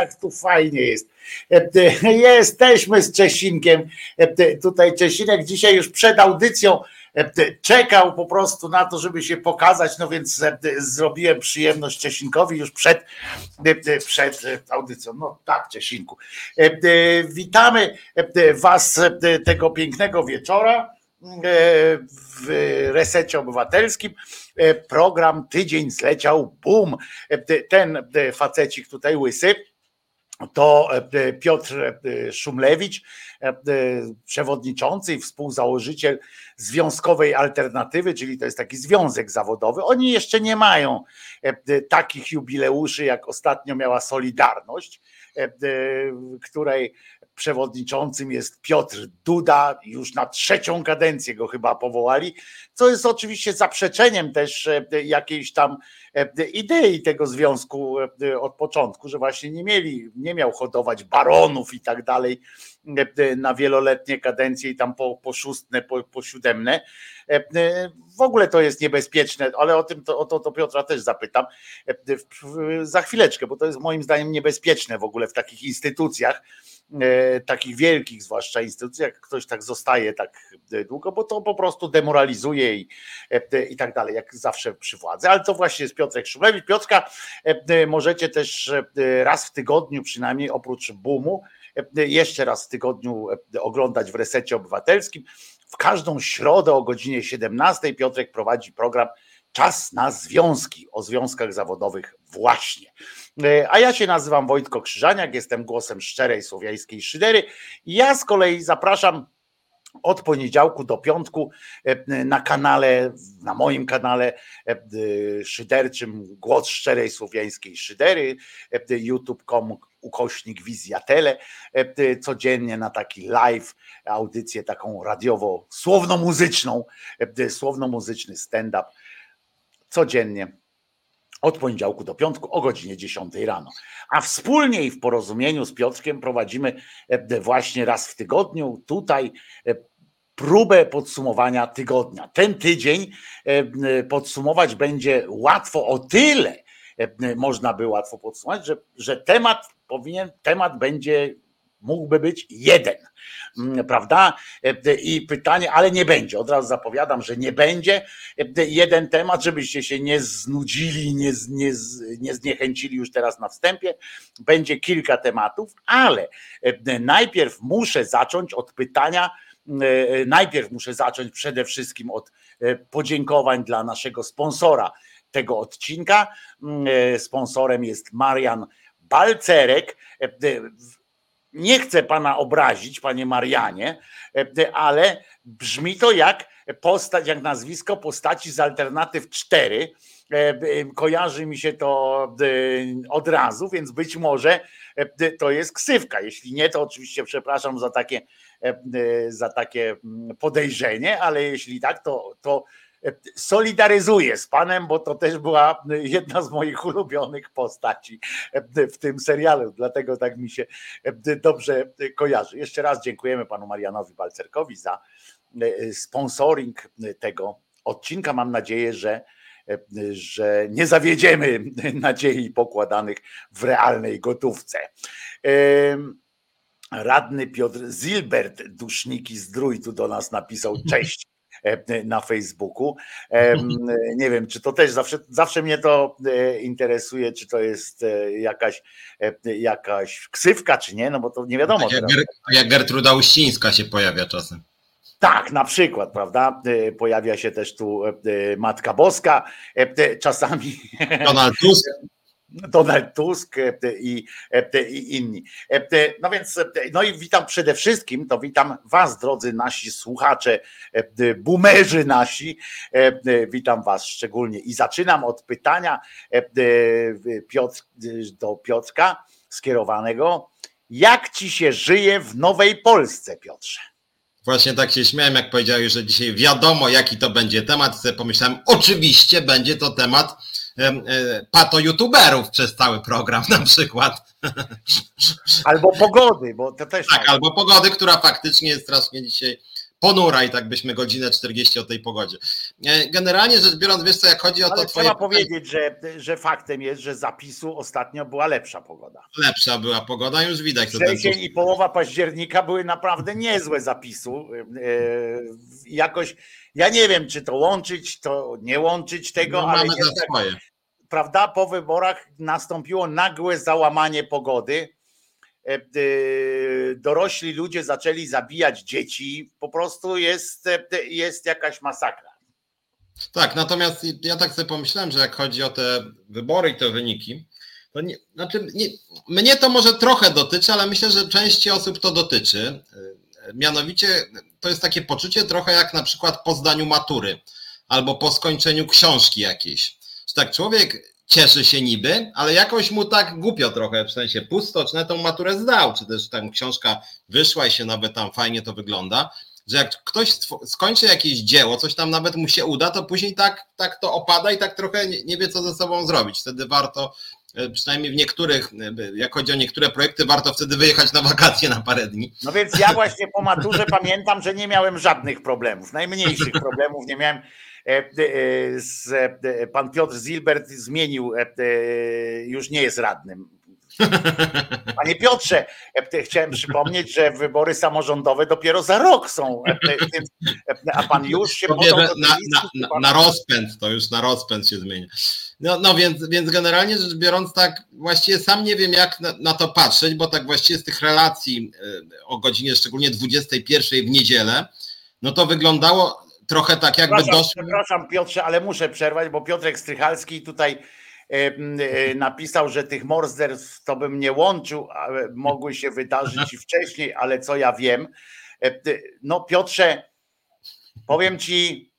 jak tu fajnie jest. Jesteśmy z Czesinkiem. Tutaj Czesinek dzisiaj już przed audycją czekał po prostu na to, żeby się pokazać, no więc zrobiłem przyjemność Czesinkowi już przed, przed audycją. No tak, Czesinku. Witamy Was tego pięknego wieczora w resecie obywatelskim. Program Tydzień zleciał, bum. Ten facecik tutaj łysy to Piotr Szumlewicz, przewodniczący i współzałożyciel Związkowej Alternatywy, czyli to jest taki związek zawodowy. Oni jeszcze nie mają takich jubileuszy, jak ostatnio miała Solidarność, której przewodniczącym jest Piotr Duda, już na trzecią kadencję go chyba powołali, co jest oczywiście zaprzeczeniem też e, jakiejś tam e, idei tego związku e, od początku, że właśnie nie mieli, nie miał hodować baronów i tak dalej na wieloletnie kadencje i tam po, po szóstne, po, po siódemne. W ogóle to jest niebezpieczne, ale o tym to, o to, to Piotra też zapytam za chwileczkę, bo to jest moim zdaniem niebezpieczne w ogóle w takich instytucjach E, takich wielkich, zwłaszcza instytucji, jak ktoś tak zostaje tak długo, bo to po prostu demoralizuje i, e, i tak dalej, jak zawsze przy władzy. Ale to właśnie jest Piotrek Szumlewicz. Piotrka e, możecie też raz w tygodniu, przynajmniej oprócz boomu, jeszcze raz w tygodniu oglądać w resecie obywatelskim. W każdą środę o godzinie 17 Piotrek prowadzi program Czas na związki o związkach zawodowych właśnie. E, a ja się nazywam Wojtko Krzyżaniak, jestem głosem szczerej słowiańskiej szydery ja z kolei zapraszam od poniedziałku do piątku e, na kanale, na moim kanale e, szyderczym Głos Szczerej Słowiańskiej Szydery, youtube.com ukośnik Wizjatele, codziennie na taki live, audycję taką radiowo-słowno-muzyczną, słowno-muzyczny stand-up codziennie od poniedziałku do piątku o godzinie 10 rano. A wspólnie i w porozumieniu z Piotrkiem prowadzimy e, właśnie raz w tygodniu tutaj e, próbę podsumowania tygodnia. Ten tydzień e, podsumować będzie łatwo o tyle, można by łatwo podsumować, że, że temat powinien, temat będzie mógłby być jeden, mm, prawda? I pytanie, ale nie będzie. Od razu zapowiadam, że nie będzie jeden temat, żebyście się nie znudzili, nie, nie, nie zniechęcili już teraz na wstępie. Będzie kilka tematów, ale najpierw muszę zacząć od pytania. Najpierw muszę zacząć przede wszystkim od podziękowań dla naszego sponsora tego odcinka. Sponsorem jest Marian Balcerek nie chcę pana obrazić, panie Marianie, e, ale brzmi to jak postać, jak nazwisko postaci z alternatyw 4. E, e, kojarzy mi się to od razu, więc być może to jest ksywka. Jeśli nie, to oczywiście przepraszam za takie, za takie mm, podejrzenie, ale jeśli tak, to, to solidaryzuję z panem, bo to też była jedna z moich ulubionych postaci w tym serialu, dlatego tak mi się dobrze kojarzy. Jeszcze raz dziękujemy panu Marianowi Balcerkowi za sponsoring tego odcinka. Mam nadzieję, że że nie zawiedziemy nadziei pokładanych w realnej gotówce. Radny Piotr Zilbert, Duszniki Zdrój, tu do nas napisał cześć E, na Facebooku. Nie wiem, czy to też zawsze, zawsze mnie to e, interesuje, czy to jest e, jakaś, jakaś ksywka, czy nie, no bo to nie wiadomo. Tak jak, jak Gertruda Uścińska się pojawia czasem. Tak, na przykład, prawda? Pojawia się też tu Matka Boska, czasami. Donald Tusk. Donald Tusk e, i, e, i inni. E, no więc, no i witam przede wszystkim, to witam Was, drodzy nasi słuchacze, boomerzy nasi, witam Was szczególnie i zaczynam od pytania Piotr, do Piotrka skierowanego. Jak Ci się żyje w Nowej Polsce, Piotrze? Właśnie tak się śmiałem, jak powiedziałeś, że dzisiaj wiadomo, jaki to będzie temat. Pomyślałem, oczywiście będzie to temat pato youtuberów przez cały program na przykład. Albo pogody, bo to też. Tak, albo pogody, która faktycznie jest strasznie dzisiaj ponura i tak byśmy godzinę 40 o tej pogodzie. Generalnie rzecz biorąc, wiesz co, jak chodzi o to Ale twoje... Trzeba powiedzieć, że, że faktem jest, że zapisu ostatnio była lepsza pogoda. Lepsza była pogoda, już widać. Wrzesień i połowa października były naprawdę niezłe zapisu. Jakoś, ja nie wiem, czy to łączyć, to nie łączyć tego, no, ale jednak, swoje. prawda, po wyborach nastąpiło nagłe załamanie pogody E, e, dorośli ludzie zaczęli zabijać dzieci, po prostu jest, e, jest jakaś masakra. Tak, natomiast ja tak sobie pomyślałem, że jak chodzi o te wybory i te wyniki, to nie, znaczy nie, mnie to może trochę dotyczy, ale myślę, że części osób to dotyczy. Mianowicie to jest takie poczucie trochę jak na przykład po zdaniu matury albo po skończeniu książki jakiejś. Że tak człowiek cieszy się niby, ale jakoś mu tak głupio trochę, w sensie pusto, czy na tą maturę zdał, czy też tam książka wyszła i się nawet tam fajnie to wygląda, że jak ktoś skończy jakieś dzieło, coś tam nawet mu się uda, to później tak, tak to opada i tak trochę nie, nie wie, co ze sobą zrobić. Wtedy warto, przynajmniej w niektórych, e, jak chodzi o niektóre projekty, warto wtedy wyjechać na wakacje na parę dni. No więc ja właśnie po maturze pamiętam, że nie miałem żadnych problemów, najmniejszych problemów nie miałem E, e, pan Piotr Zilbert zmienił, e, już nie jest radnym. Panie Piotrze, chciałem przypomnieć, że wybory samorządowe dopiero za rok są, a pan już się podał na, na, na, na rozpęd, to już na rozpęd się zmienia. No, no więc, więc generalnie rzecz biorąc, tak właściwie sam nie wiem, jak na, na, to patrzeć, bo tak właściwie z tych relacji o godzinie szczególnie 21 w niedzielę, no to wyglądało trochę tak jakby przepraszam, doszło. Przepraszam Piotrze, ale muszę przerwać, bo Piotrek Strychalski tutaj e, e, napisał, że tych morderstw to bym nie łączył, mogły się wydarzyć i wcześniej, ale co ja wiem. E, no Piotrze, powiem ci,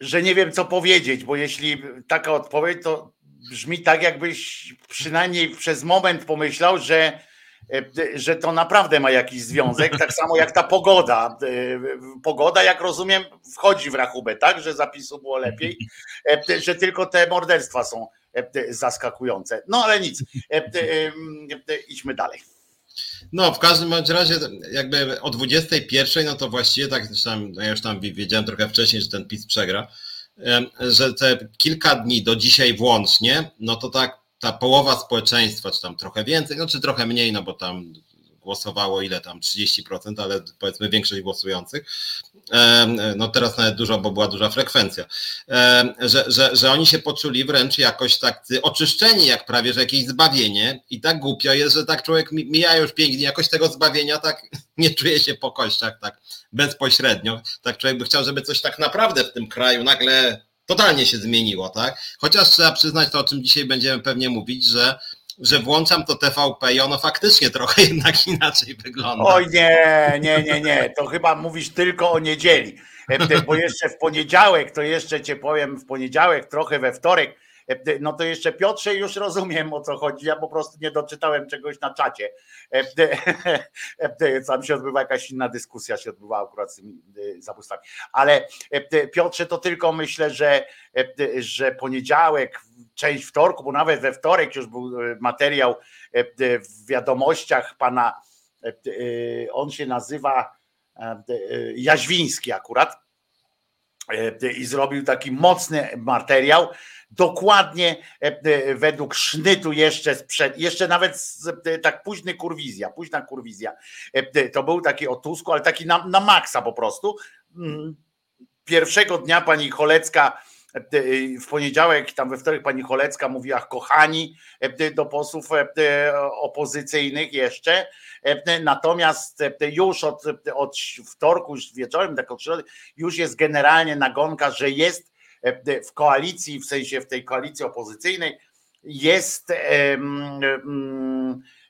że nie wiem co powiedzieć, bo jeśli taka odpowiedź, to brzmi tak, jakbyś przynajmniej przez moment pomyślał, że E, że to naprawdę ma jakiś związek, tak samo jak ta pogoda. E, pogoda, jak rozumiem, wchodzi w rachubę, tak, że zapisu było lepiej, e, że tylko te morderstwa są zaskakujące. No ale nic, idźmy dalej. No, w każdym bądź razie, jakby o 21, no to właściwie tak, tam, no ja już tam wiedziałem trochę wcześniej, że ten PiS przegra, że te kilka dni do dzisiaj włącznie, no to tak ta połowa społeczeństwa, czy tam trochę więcej, no czy trochę mniej, no bo tam głosowało ile tam? 30%, ale powiedzmy większość głosujących, no teraz nawet dużo, bo była duża frekwencja, że, że, że oni się poczuli wręcz jakoś tak oczyszczeni, jak prawie, że jakieś zbawienie. I tak głupio jest, że tak człowiek mija już pięknie, jakoś tego zbawienia tak nie czuje się po kościach tak bezpośrednio, tak człowiek by chciał, żeby coś tak naprawdę w tym kraju nagle totalnie się zmieniło, tak? Chociaż trzeba przyznać to, o czym dzisiaj będziemy pewnie mówić, że że włączam to TVP i ono faktycznie trochę jednak inaczej wygląda. Oj nie, nie, nie, nie, to chyba mówisz tylko o niedzieli, e, bo jeszcze w poniedziałek, to jeszcze cię powiem, w poniedziałek, trochę we wtorek, no to jeszcze Piotrze już rozumiem o co chodzi. Ja po prostu nie doczytałem czegoś na czacie. E, tam się odbywa jakaś inna dyskusja, się odbywa akurat z tymi e, zabójstwami. Ale Piotrze, to tylko myślę, że, że poniedziałek, część wtorku, bo nawet we wtorek już był materiał w wiadomościach pana, on się nazywa Jaźwiński akurat i zrobił taki mocny materiał dokładnie e, e, według sznytu jeszcze sprzed, jeszcze nawet e, tak późny kurwizja, późna kurwizja. To był taki o Tusku, ale taki na, na maksa po prostu. Mm, pierwszego dnia pani Cholecka w poniedziałek, tam we wtorek pani Cholecka mówiła kochani do posłów opozycyjnych jeszcze, natomiast już od, od wtorku, już wieczorem, tak od środy, już jest generalnie nagonka, że jest w koalicji, w sensie w tej koalicji opozycyjnej jest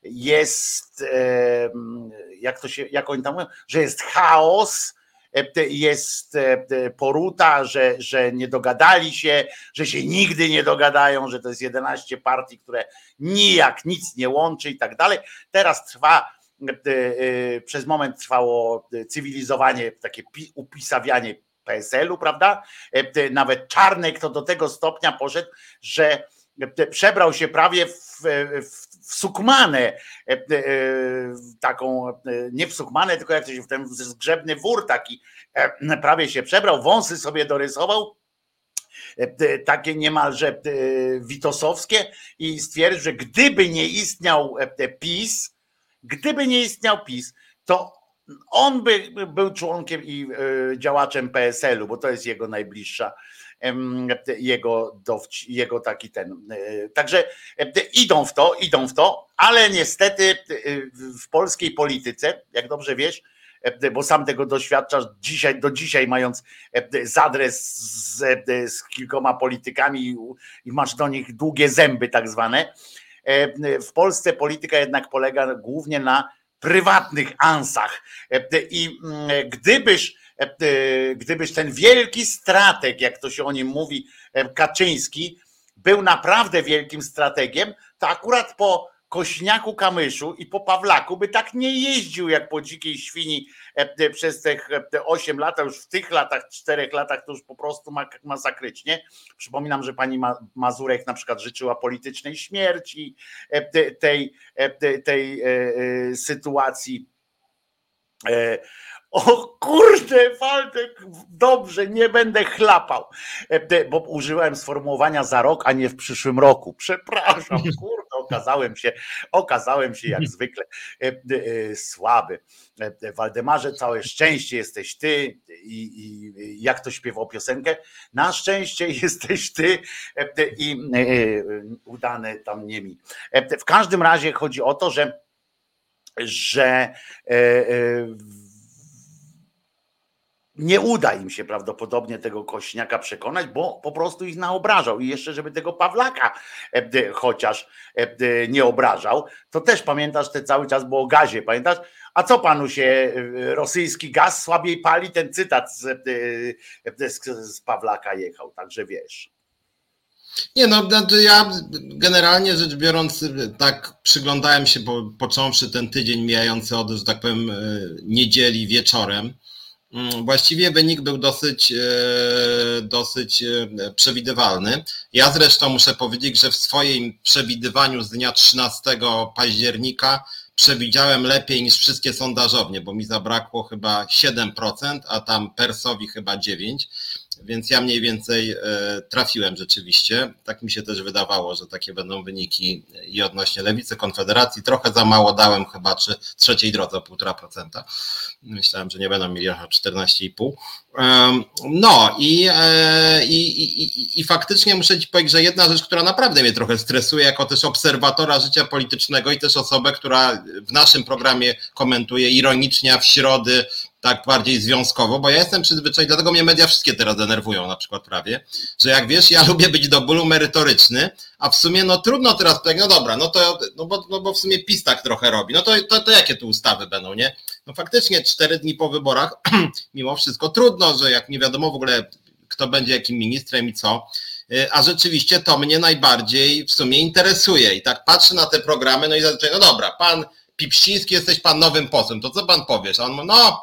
jest jak to się, jak oni tam mówią, że jest chaos, jest poruta, że, że nie dogadali się, że się nigdy nie dogadają, że to jest 11 partii, które nijak nic nie łączy i tak dalej. Teraz trwa, przez moment trwało cywilizowanie, takie upisawianie PSL-u, prawda? E, nawet Czarnek to do tego stopnia poszedł, że przebrał się prawie w, w, w sukmanę, taką, nie w sukmanę, tylko jak to się w ten zgrzebny wór taki, prawie się przebrał, wąsy sobie dorysował, takie niemalże witosowskie i stwierdził, że gdyby nie istniał PiS, gdyby nie istniał PiS, to on by był członkiem i działaczem PSL-u, bo to jest jego najbliższa jego, jego taki ten. E, także idą w to, idą w to, ale niestety e, w polskiej polityce, jak dobrze wiesz, bo sam tego doświadczasz dzisiaj, do dzisiaj mając zadres z, z kilkoma politykami i masz do nich długie zęby tak zwane. W Polsce polityka jednak polega głównie na prywatnych ansach. I mm, gdybyś E, e, gdybyś ten wielki strateg, jak to się o nim mówi, e, Kaczyński, był naprawdę wielkim strategiem, to akurat po Kośniaku Kamyszu i po Pawlaku by tak nie jeździł jak po dzikiej świni przez te 8 lat, już w tych latach, 4 latach to już po prostu masakrycznie. Przypominam, że pani Mazurek na przykład życzyła politycznej śmierci tej, tej sytuacji o kurde, Waldek, dobrze, nie będę chlapał, e, bo użyłem sformułowania za rok, a nie w przyszłym roku. Przepraszam, kurde, okazałem się, okazałem się jak zwykle e, e, słaby. Waldemarze, całe szczęście jesteś ty i, i jak to śpiewał piosenkę, na szczęście jesteś ty i udany tam nie mi. W każdym razie chodzi o to, że że nie uda im się prawdopodobnie tego kośniaka przekonać, bo po prostu ich naobrażał. I jeszcze, żeby tego Pawlaka e, chociaż e, nie obrażał, to też pamiętasz, te cały czas było o gazie, pamiętasz? A co panu się e, rosyjski gaz słabiej pali? Ten cytat z, z, z Pawlaka jechał, także wiesz. Nie no, ja generalnie rzecz biorąc, tak przyglądałem się, po, począwszy ten tydzień mijający od, że tak powiem, niedzieli wieczorem, właściwie wynik był dosyć, e, dosyć e, przewidywalny. Ja zresztą muszę powiedzieć, że w swoim przewidywaniu z dnia 13 października przewidziałem lepiej niż wszystkie sondażownie, bo mi zabrakło chyba 7%, a tam Persowi chyba 9% więc ja mniej więcej e, trafiłem rzeczywiście. Tak mi się też wydawało, że takie będą wyniki i odnośnie lewicy, konfederacji. Trochę za mało dałem chyba czy trzeciej drodze o 1,5%. Myślałem, że nie będą mieli 14,5%. No i, e, i, i, i faktycznie muszę Ci powiedzieć, że jedna rzecz, która naprawdę mnie trochę stresuje, jako też obserwatora życia politycznego i też osobę, która w naszym programie komentuje ironicznie, w środy tak bardziej związkowo, bo ja jestem przyzwyczajony, dlatego mnie media wszystkie teraz denerwują na przykład prawie, że jak wiesz, ja lubię być do bólu merytoryczny, a w sumie no trudno teraz powiedzieć, no dobra, no to, no bo, no bo w sumie PiS tak trochę robi, no to, to, to jakie tu ustawy będą, nie? No faktycznie cztery dni po wyborach, mimo wszystko trudno, że jak nie wiadomo w ogóle, kto będzie jakim ministrem i co, y, a rzeczywiście to mnie najbardziej w sumie interesuje i tak patrzę na te programy, no i zazwyczaj, no dobra, pan Pipsiński, jesteś pan nowym posłem, to co pan powiesz? A on mówi, no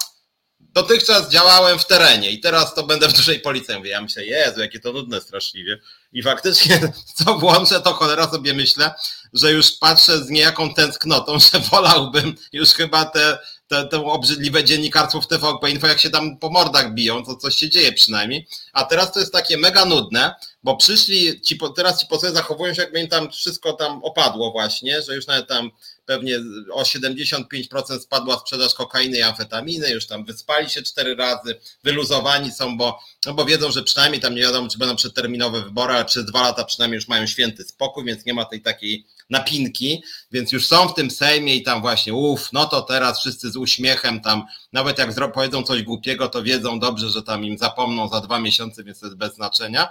dotychczas działałem w terenie i teraz to będę w dużej policji. Mówię, ja myślę, Jezu, jakie to nudne straszliwie. I faktycznie, co włączę, to cholera sobie myślę, że już patrzę z niejaką tęsknotą, że wolałbym już chyba te, te, te obrzydliwe dziennikarstwo w TVP Info, jak się tam po mordach biją, to coś się dzieje przynajmniej. A teraz to jest takie mega nudne, bo przyszli, ci, teraz ci posłowie zachowują się, jakby im tam wszystko tam opadło właśnie, że już nawet tam pewnie o 75% spadła sprzedaż kokainy i amfetaminy, już tam wyspali się cztery razy, wyluzowani są, bo, no bo wiedzą, że przynajmniej tam nie wiadomo, czy będą przedterminowe wybory, ale przez dwa lata przynajmniej już mają święty spokój, więc nie ma tej takiej napinki, więc już są w tym Sejmie i tam właśnie, uff, no to teraz wszyscy z uśmiechem tam, nawet jak powiedzą coś głupiego, to wiedzą dobrze, że tam im zapomną za dwa miesiące, więc to jest bez znaczenia.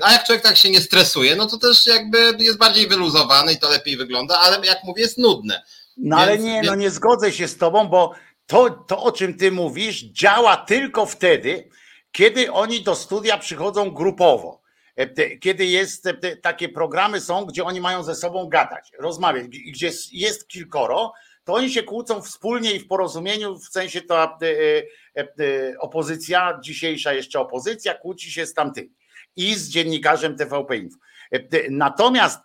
A jak człowiek tak się nie stresuje, no to też jakby jest bardziej wyluzowany i to lepiej wygląda, ale jak mówię, jest nudne. No więc, ale nie, więc... no nie zgodzę się z tobą, bo to, to, o czym ty mówisz, działa tylko wtedy, kiedy oni do studia przychodzą grupowo. E, kiedy jest, e, takie programy są, gdzie oni mają ze sobą gadać, rozmawiać, gdzie jest kilkoro, to oni się kłócą wspólnie i w porozumieniu, w sensie to e, opozycja, dzisiejsza jeszcze opozycja, kłóci się z tamtymi i z dziennikarzem TVP Info. Natomiast,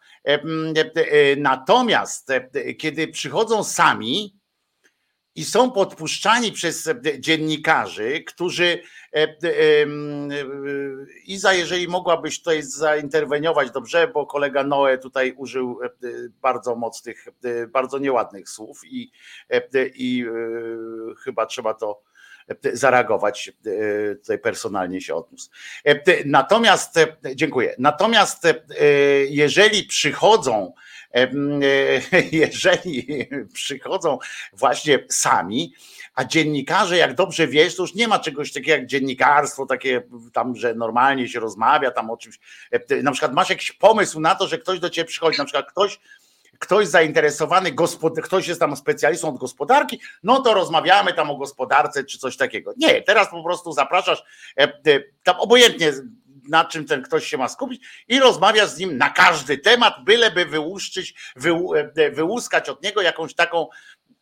natomiast kiedy przychodzą sami, i są podpuszczani przez dziennikarzy, którzy Iza, jeżeli mogłabyś tutaj zainterweniować dobrze, bo kolega Noe tutaj użył bardzo mocnych, bardzo nieładnych słów i, i chyba trzeba to zareagować, tutaj personalnie się odniósł. Natomiast, dziękuję, natomiast jeżeli przychodzą jeżeli przychodzą właśnie sami, a dziennikarze, jak dobrze wiesz, to już nie ma czegoś takiego jak dziennikarstwo, takie tam, że normalnie się rozmawia tam o czymś. Na przykład masz jakiś pomysł na to, że ktoś do ciebie przychodzi, na przykład ktoś, ktoś zainteresowany, gospod- ktoś jest tam specjalistą od gospodarki, no to rozmawiamy tam o gospodarce czy coś takiego. Nie, teraz po prostu zapraszasz, tam obojętnie na czym ten ktoś się ma skupić i rozmawiasz z nim na każdy temat, byleby wyłuszczyć, wy, e, wyłuskać od niego jakąś taką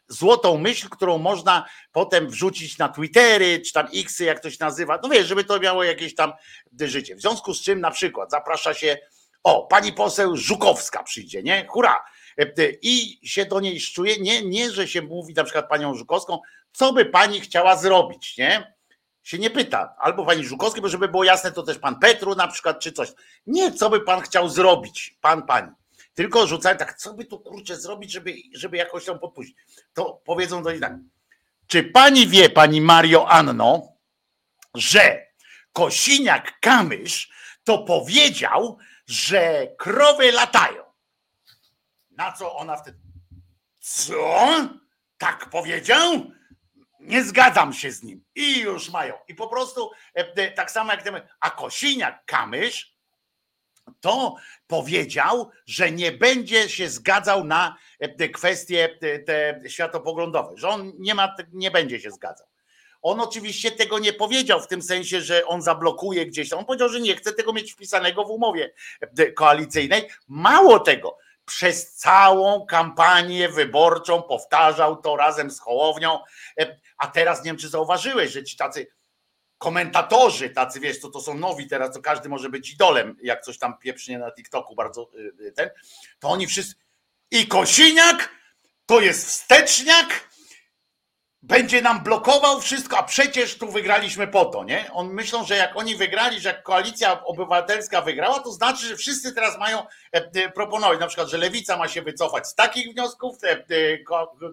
złotą myśl, którą można potem wrzucić na Twittery, czy tam Xy, jak to się nazywa. No wiesz, żeby to miało jakieś tam życie. W związku z czym na przykład zaprasza się, o, pani poseł Żukowska przyjdzie, nie? Hurra! E, I się do niej szczuje, nie, nie, że się mówi na przykład panią Żukowską, co by pani chciała zrobić, nie? Się nie pyta. Albo pani Żukowski, bo żeby było jasne, to też pan Petru na przykład, czy coś. Nie, co by pan chciał zrobić, pan, pani. Tylko rzucają tak, co by tu kurczę zrobić, żeby, żeby jakoś tam podpuścić. To powiedzą do niej tak. Czy pani wie, pani Mario Anno, że Kosiniak Kamysz to powiedział, że krowy latają? Na co ona wtedy? Co? Tak powiedział? Nie zgadzam się z nim. I już mają. I po prostu e, e, tak samo jak ten, a Kosiniak Kamysz to powiedział, że nie będzie się zgadzał na e, kwestie te światopoglądowe, że on nie ma, nie będzie się zgadzał. On oczywiście tego nie powiedział w tym sensie, że on zablokuje gdzieś. On powiedział, że nie chce tego mieć wpisanego w umowie koalicyjnej. Mało tego, przez całą kampanię wyborczą powtarzał to razem z Hołownią. A teraz nie wiem, czy zauważyłeś, że ci tacy komentatorzy, tacy wiesz, to, to są nowi teraz, to każdy może być idolem, jak coś tam pieprznie na TikToku bardzo y, y, ten, to oni wszyscy i Kosiniak to jest wsteczniak, będzie nam blokował wszystko, a przecież tu wygraliśmy po to, nie? On myślą, że jak oni wygrali, że jak koalicja obywatelska wygrała, to znaczy, że wszyscy teraz mają e, e, proponować, na przykład, że lewica ma się wycofać z takich wniosków, e,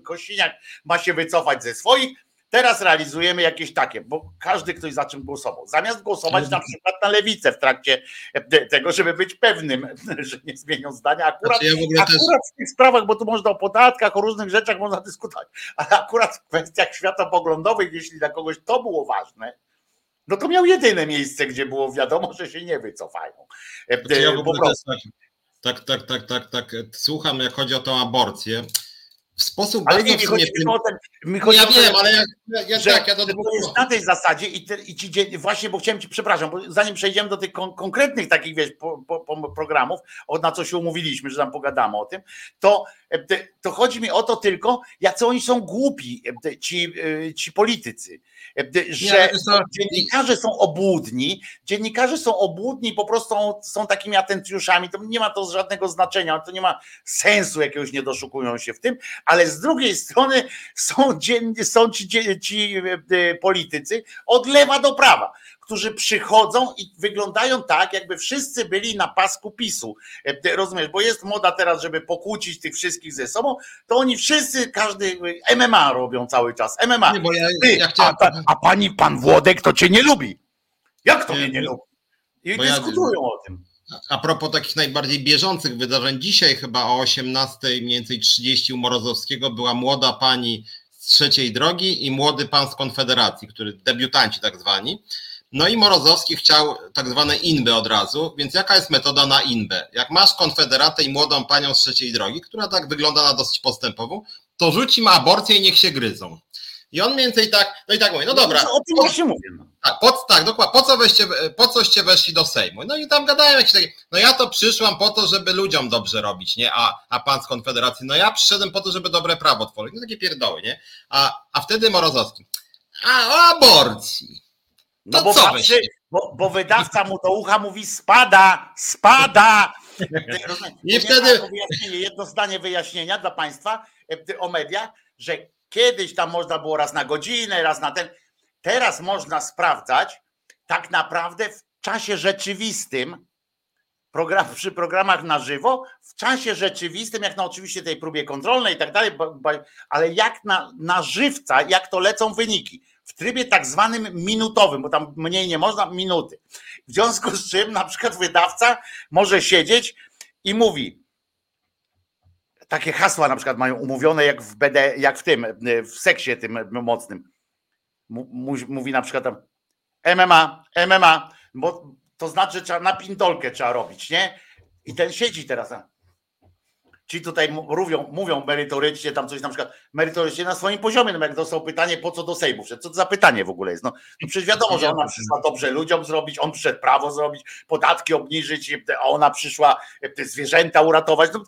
Kosiniak ma się wycofać ze swoich, Teraz realizujemy jakieś takie, bo każdy ktoś za czym głosował. Zamiast głosować na przykład na lewicę w trakcie e, tego, żeby być pewnym, że nie zmienią zdania. Akurat, znaczy ja akurat też... w tych sprawach, bo tu można o podatkach, o różnych rzeczach można dyskutować, ale akurat w kwestiach światopoglądowych, jeśli dla kogoś to było ważne, no to miał jedyne miejsce, gdzie było wiadomo, że się nie wycofają. E, znaczy ja po prostu. Tak, tak, tak, tak, tak. Słucham, jak chodzi o tą aborcję w sposób ale nie, chodzi o ten, mi chodzi ja wiem, ale ja, ja, że, tak, ja to, to jest na tej zasadzie i, te, i ci właśnie, bo chciałem ci, przepraszam, bo zanim przejdziemy do tych kon, konkretnych takich, wiesz, po, po, programów, o, na co się umówiliśmy, że tam pogadamy o tym, to, e, to chodzi mi o to tylko, jacy oni są głupi, e, ci, e, ci politycy, że dziennikarze są obłudni, dziennikarze są obłudni, po prostu są, są takimi atencjuszami, to nie ma to żadnego znaczenia, to nie ma sensu jakiegoś, nie doszukują się w tym, ale z drugiej strony są, są ci, ci e, politycy od lewa do prawa, którzy przychodzą i wyglądają tak, jakby wszyscy byli na pasku PiSu. E, rozumiesz, bo jest moda teraz, żeby pokłócić tych wszystkich ze sobą, to oni wszyscy, każdy MMA robią cały czas. MMA. Nie, ja, Ty, ja chciałem... a, a, pani, pan Włodek to cię nie lubi. Jak to nie, mnie nie lubi? I dyskutują o tym. A propos takich najbardziej bieżących wydarzeń, dzisiaj chyba o 18 mniej więcej 30 u Morozowskiego była młoda pani z trzeciej drogi i młody pan z Konfederacji, który debiutanci tak zwani. No i Morozowski chciał tak zwane inby od razu, więc jaka jest metoda na inbę? Jak masz konfederatę i młodą panią z trzeciej drogi, która tak wygląda na dosyć postępową, to rzuci ma aborcję i niech się gryzą. I on mniej więcej tak, no i tak mówi, no dobra. No, o tym właśnie mówię. No. Tak, po, tak, dokładnie. Po co, weście, po coście weszli do Sejmu? No i tam gadają jakieś takie, no ja to przyszłam po to, żeby ludziom dobrze robić, nie? A, a pan z Konfederacji, no ja przyszedłem po to, żeby dobre prawo tworzyć. No takie pierdoły, nie? A, a wtedy Morozowski, a o aborcji. No bo, patrzy, bo, bo wydawca mu do ucha mówi spada, spada, I wtedy... Jedno zdanie wyjaśnienia dla Państwa o mediach, że kiedyś tam można było raz na godzinę, raz na ten. Teraz można sprawdzać tak naprawdę w czasie rzeczywistym, program, przy programach na żywo, w czasie rzeczywistym, jak na oczywiście tej próbie kontrolnej i tak dalej, ale jak na, na żywca, jak to lecą wyniki. W trybie tak zwanym minutowym, bo tam mniej nie można, minuty. W związku z czym na przykład wydawca może siedzieć i mówi, takie hasła na przykład mają umówione jak w BD, jak w tym, w seksie tym mocnym. Mówi na przykład tam MMA, MMA, bo to znaczy, że trzeba na pindolkę trzeba robić, nie? I ten siedzi teraz. Ci tutaj mówią, mówią merytorycznie, tam coś na przykład merytorycznie na swoim poziomie, no jak dostał pytanie, po co do Sejmu Co to za pytanie w ogóle jest? No, no przecież wiadomo, że ona przyszła dobrze ludziom zrobić, on przyszedł prawo zrobić, podatki obniżyć, a ona przyszła te zwierzęta uratować. No,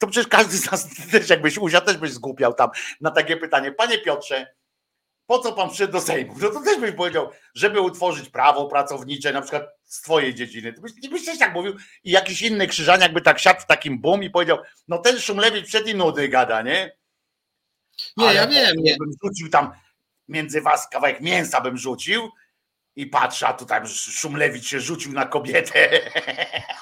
to przecież każdy z nas też jakbyś usiadł, też byś zgłupiał tam na takie pytanie. Panie Piotrze, po co pan przyszedł do Sejmu? No to też byś powiedział, żeby utworzyć prawo pracownicze, na przykład z twojej dziedziny. Ty byś, byś też tak mówił i jakiś inny krzyżaniak by tak siadł w takim boom i powiedział, no ten Szumlewicz przed i nudy gada, nie? Nie, Ale ja wiem. Nie. Bym rzucił tam między was kawałek mięsa bym rzucił i patrzę, a tutaj Szumlewicz się rzucił na kobietę.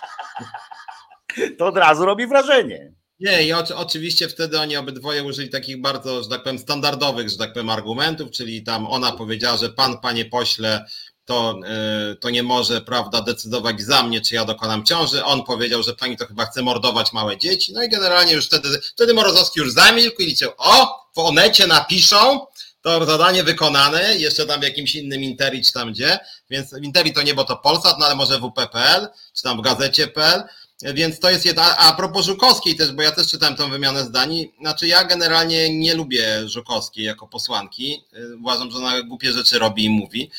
to od razu robi wrażenie. Nie, i oczywiście wtedy oni obydwoje użyli takich bardzo, że tak powiem, standardowych, że tak powiem, argumentów, czyli tam ona powiedziała, że pan, panie pośle, to, yy, to nie może, prawda, decydować za mnie, czy ja dokonam ciąży. On powiedział, że pani to chyba chce mordować małe dzieci. No i generalnie już wtedy, wtedy Morozowski już zamilkł i liczył, o, w Onecie napiszą, to zadanie wykonane, jeszcze tam w jakimś innym Interi czy tam gdzie, więc Interi to nie, bo to Polsat, no ale może WP.pl, czy tam w gazecie.pl, więc to jest jedna. A propos Żukowskiej też, bo ja też czytałem tą wymianę zdań. Znaczy, ja generalnie nie lubię Żukowskiej jako posłanki. Uważam, że ona głupie rzeczy robi i mówi.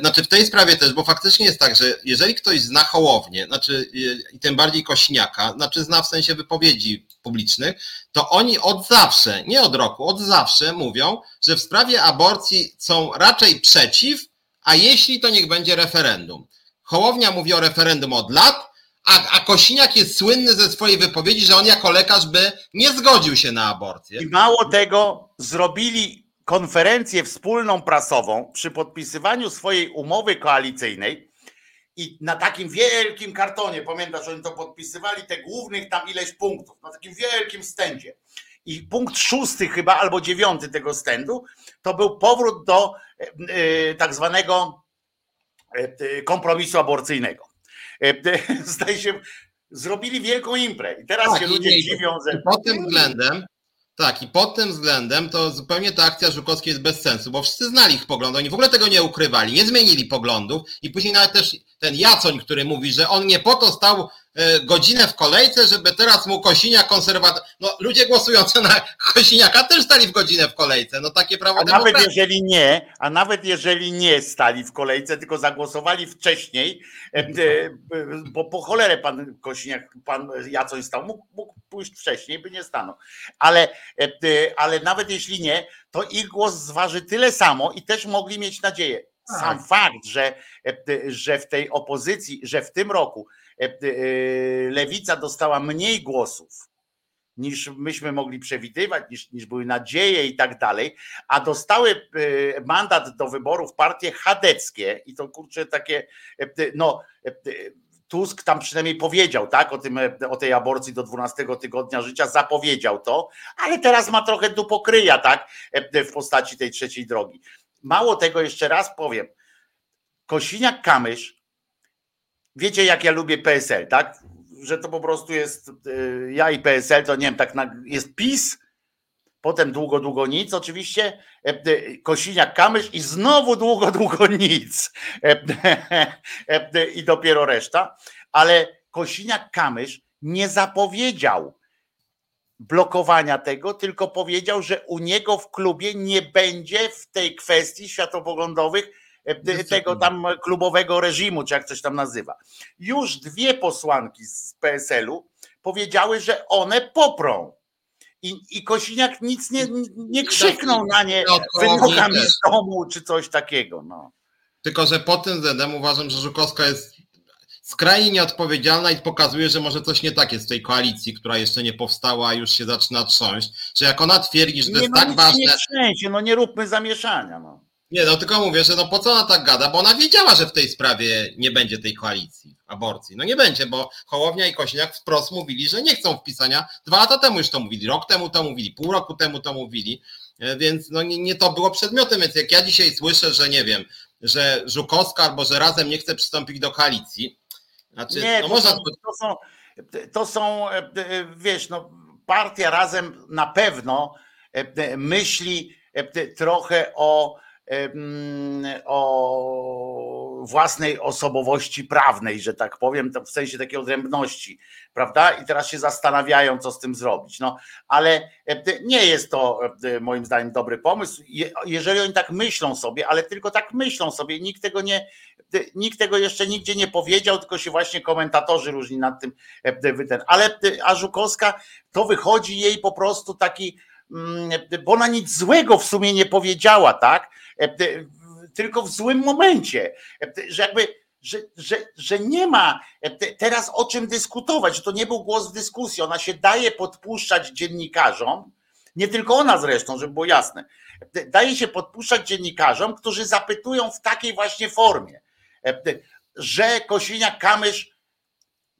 Znaczy, w tej sprawie też, bo faktycznie jest tak, że jeżeli ktoś zna Hołownię, znaczy, i tym bardziej Kośniaka, znaczy zna w sensie wypowiedzi publicznych, to oni od zawsze, nie od roku, od zawsze mówią, że w sprawie aborcji są raczej przeciw, a jeśli to niech będzie referendum. Hołownia mówi o referendum od lat, a, a Kosiniak jest słynny ze swojej wypowiedzi, że on jako lekarz by nie zgodził się na aborcję. I mało tego, zrobili konferencję wspólną prasową przy podpisywaniu swojej umowy koalicyjnej i na takim wielkim kartonie, pamiętasz, oni to podpisywali, te głównych tam ileś punktów, na takim wielkim stędzie. I punkt szósty chyba, albo dziewiąty tego stędu, to był powrót do y, tak zwanego y, kompromisu aborcyjnego. E, zdaje się, zrobili wielką imprę. I teraz tak, się ludzie dziwią, że... Pod tym względem, tak, i pod tym względem to zupełnie ta akcja Żukowskiej jest bez sensu, bo wszyscy znali ich poglądy, oni w ogóle tego nie ukrywali, nie zmienili poglądów i później nawet też ten Jacoń, który mówi, że on nie po to stał godzinę w kolejce, żeby teraz mu Kosiniak konserwator. No ludzie głosujący na Kosiniaka też stali w godzinę w kolejce. No takie prawo A nawet jeżeli nie, a nawet jeżeli nie stali w kolejce, tylko zagłosowali wcześniej, e, e, bo po cholerę pan Kosiniak, pan Jacoń stał, mógł, mógł pójść wcześniej, by nie stanął. Ale, ale nawet jeśli nie, to ich głos zważy tyle samo i też mogli mieć nadzieję. Sam tak. fakt, że, że w tej opozycji, że w tym roku E, e, lewica dostała mniej głosów niż myśmy mogli przewidywać, niż, niż były nadzieje i tak dalej, a dostały e, mandat do wyborów partie chadeckie i to kurczę takie, no Tusk tam przynajmniej powiedział, tak, o, tym, o tej aborcji do 12 tygodnia życia, zapowiedział to, ale teraz ma trochę dupokryja, tak, w postaci tej trzeciej drogi. Mało tego, jeszcze raz powiem, Kosiniak-Kamysz wiecie jak ja lubię PSL, tak? Że to po prostu jest, y, ja i PSL to nie wiem, tak jest PiS, potem długo, długo nic oczywiście, e, e, Kosiniak Kamysz i znowu długo, długo nic e, i dopiero reszta, ale Kosiniak Kamysz nie zapowiedział blokowania tego, tylko powiedział, że u niego w klubie nie będzie w tej kwestii światopoglądowych tego tam klubowego reżimu, czy jak coś tam nazywa. Już dwie posłanki z PSL-u powiedziały, że one poprą. I, i Kosiniak nic nie, nie krzyknął na nie wymogami z domu czy coś takiego. No. Tylko, że pod tym względem uważam, że Żukowska jest skrajnie nieodpowiedzialna i pokazuje, że może coś nie tak jest w tej koalicji, która jeszcze nie powstała, a już się zaczyna trząść. Że jak ona twierdzi, że to nie, jest no tak ważne. Nie, trzęsie, no nie róbmy zamieszania. No. Nie, no tylko mówię, że no po co ona tak gada, bo ona wiedziała, że w tej sprawie nie będzie tej koalicji aborcji. No nie będzie, bo Hołownia i Kośniak wprost mówili, że nie chcą wpisania. Dwa lata temu już to mówili, rok temu to mówili, pół roku temu to mówili, e, więc no nie, nie to było przedmiotem, więc jak ja dzisiaj słyszę, że nie wiem, że Żukowska albo że razem nie chce przystąpić do koalicji, znaczy, nie, no to, można... są, to, są, to są, e, e, wiesz, no, partia razem na pewno myśli trochę o o własnej osobowości prawnej, że tak powiem, w sensie takiej odrębności, prawda? I teraz się zastanawiają, co z tym zrobić. No, ale nie jest to moim zdaniem dobry pomysł. Jeżeli oni tak myślą sobie, ale tylko tak myślą sobie, nikt tego nie, nikt tego jeszcze nigdzie nie powiedział, tylko się właśnie komentatorzy różni nad tym. Ale a to wychodzi jej po prostu taki Mm, bo ona nic złego w sumie nie powiedziała, tak? E, tylko w złym momencie, e, że jakby, że, że, że nie ma e, teraz o czym dyskutować, że to nie był głos w dyskusji, ona się daje podpuszczać dziennikarzom, nie tylko ona zresztą, żeby było jasne, daje się podpuszczać dziennikarzom, którzy zapytują w takiej właśnie formie, że Kosiniak-Kamysz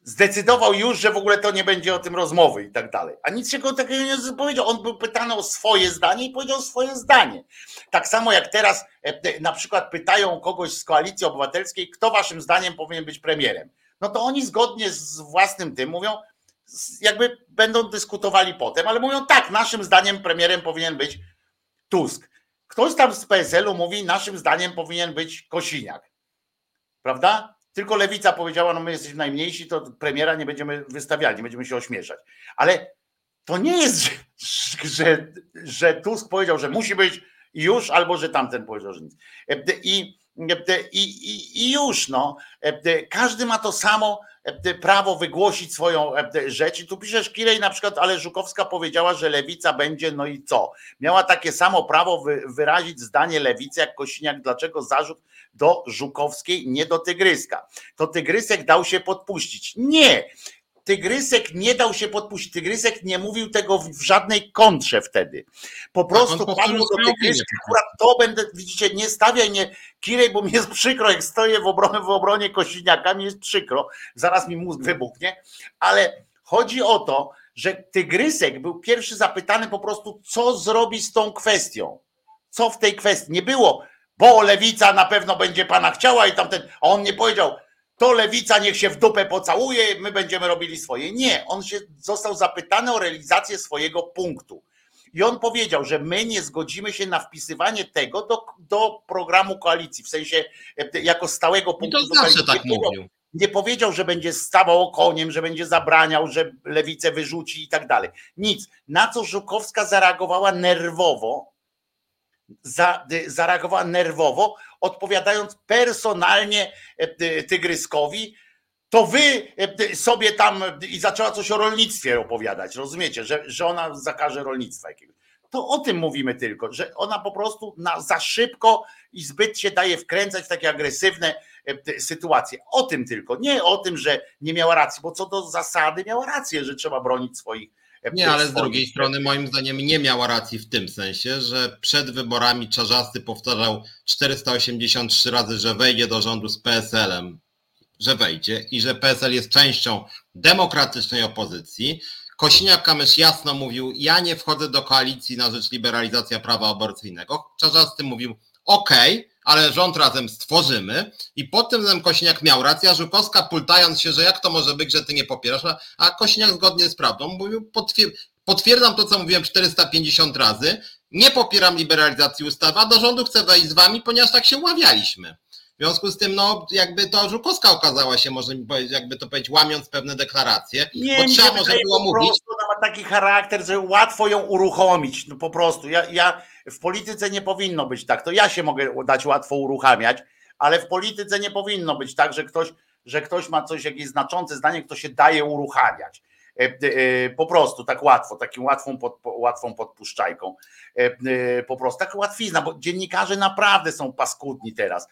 zdecydował już, że w ogóle to nie będzie o tym rozmowy i tak dalej. A nic się go takiego nie powiedział. On był pytany o swoje zdanie i powiedział swoje zdanie. Tak samo jak teraz e, na przykład pytają kogoś z koalicji obywatelskiej, kto waszym zdaniem powinien być premierem. No to oni zgodnie z własnym tym mówią, jakby będą dyskutowali potem, ale mówią tak, naszym zdaniem premierem powinien być Tusk. Ktoś tam z PSL-u mówi, naszym zdaniem powinien być Kosiniak. Prawda? Tylko lewica powiedziała, no my jesteśmy najmniejsi, to premiera nie będziemy wystawiali, nie będziemy się ośmieszać. Ale to nie jest, że, że, Tusk powiedział, że musi być już, albo że tamten powiedział, że nic. I, i, i, i już, no. Każdy ma to samo prawo wygłosić swoją rzecz. I tu piszesz Kirej na przykład, ale Żukowska powiedziała, że lewica będzie, no i co? Miała takie samo prawo wyrazić zdanie lewicy jak Kosiniak, dlaczego zarzut do Żukowskiej, nie do Tygryska. To Tygrysek dał się podpuścić. Nie! Tygrysek nie dał się podpuścić. Tygrysek nie mówił tego w żadnej kontrze wtedy. Po prostu padł do Tygryska. Akurat to będę, widzicie, nie stawiaj mnie, Kirej, bo mi jest przykro, jak stoję w obronie, w obronie Kosiniaka, mi jest przykro. Zaraz mi mózg wybuchnie. Ale chodzi o to, że Tygrysek był pierwszy zapytany po prostu, co zrobi z tą kwestią. Co w tej kwestii? Nie było bo lewica na pewno będzie pana chciała i tamten, a on nie powiedział, to lewica niech się w dupę pocałuje, my będziemy robili swoje. Nie, on się został zapytany o realizację swojego punktu. I on powiedział, że my nie zgodzimy się na wpisywanie tego do, do programu koalicji, w sensie e, jako stałego punktu. I to zawsze tak mówił. Nie powiedział, że będzie stawał koniem, że będzie zabraniał, że lewicę wyrzuci i tak dalej. Nic. Na co Żukowska zareagowała nerwowo, za, zareagowała nerwowo, odpowiadając personalnie e, Tygryskowi, to wy e, sobie tam i zaczęła coś o rolnictwie opowiadać, rozumiecie, że, że ona zakaże rolnictwa jakiegoś. To o tym mówimy tylko, że ona po prostu na, za szybko i zbyt się daje wkręcać w takie agresywne e, sytuacje. O tym tylko, nie o tym, że nie miała racji, bo co do zasady miała rację, że trzeba bronić swoich nie, ale z drugiej strony moim zdaniem nie miała racji w tym sensie, że przed wyborami Czarzasty powtarzał 483 razy, że wejdzie do rządu z PSL-em, że wejdzie i że PSL jest częścią demokratycznej opozycji. Kosiniak-Kamysz jasno mówił, ja nie wchodzę do koalicji na rzecz liberalizacji prawa aborcyjnego. Czarzasty mówił, okej, okay, ale rząd razem stworzymy i pod tym względem Kosiniak miał rację, a Żukowska pultając się, że jak to może być, że ty nie popierasz, a Kosiniak zgodnie z prawdą mówił, potwier potwierdzam to, co mówiłem 450 razy, nie popieram liberalizacji ustawy, a do rządu chcę wejść z wami, ponieważ tak się umawialiśmy. W związku z tym, no, jakby to Żukowska okazała się, powiedzieć, jakby to powiedzieć, łamiąc pewne deklaracje, nie, bo trzeba może było mówić. Ona ma taki charakter, że łatwo ją uruchomić, no po prostu. Ja, ja w polityce nie powinno być tak. To ja się mogę dać łatwo uruchamiać, ale w polityce nie powinno być tak, że ktoś, że ktoś ma coś, jakieś znaczące zdanie, kto się daje uruchamiać. po prostu tak łatwo, takim łatwą, pod, łatwą podpuszczajką. Po prostu tak łatwizna, bo dziennikarze naprawdę są paskudni teraz.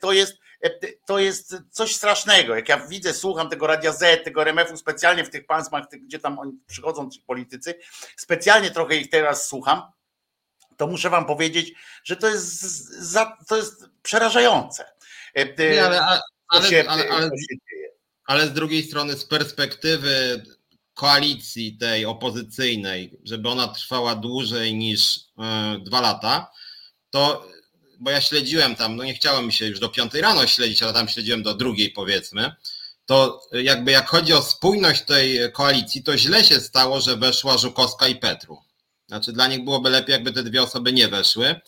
To jest, to jest coś strasznego. Jak ja widzę, słucham tego Radia Z, tego RMF-u specjalnie w tych państwach, gdzie tam oni przychodzą ci politycy, specjalnie trochę ich teraz słucham, to muszę wam powiedzieć, że to jest, za, to jest przerażające. Nie, ale, ale, ale, ale, ale z drugiej strony z perspektywy koalicji tej opozycyjnej, żeby ona trwała dłużej niż y, dwa lata, to bo ja śledziłem tam, no nie chciałem mi się już do piątej rano śledzić, ale tam śledziłem do drugiej powiedzmy, to jakby jak chodzi o spójność tej koalicji, to źle się stało, że weszła Żukowska i Petru. Znaczy dla nich byłoby lepiej, jakby te dwie osoby nie weszły.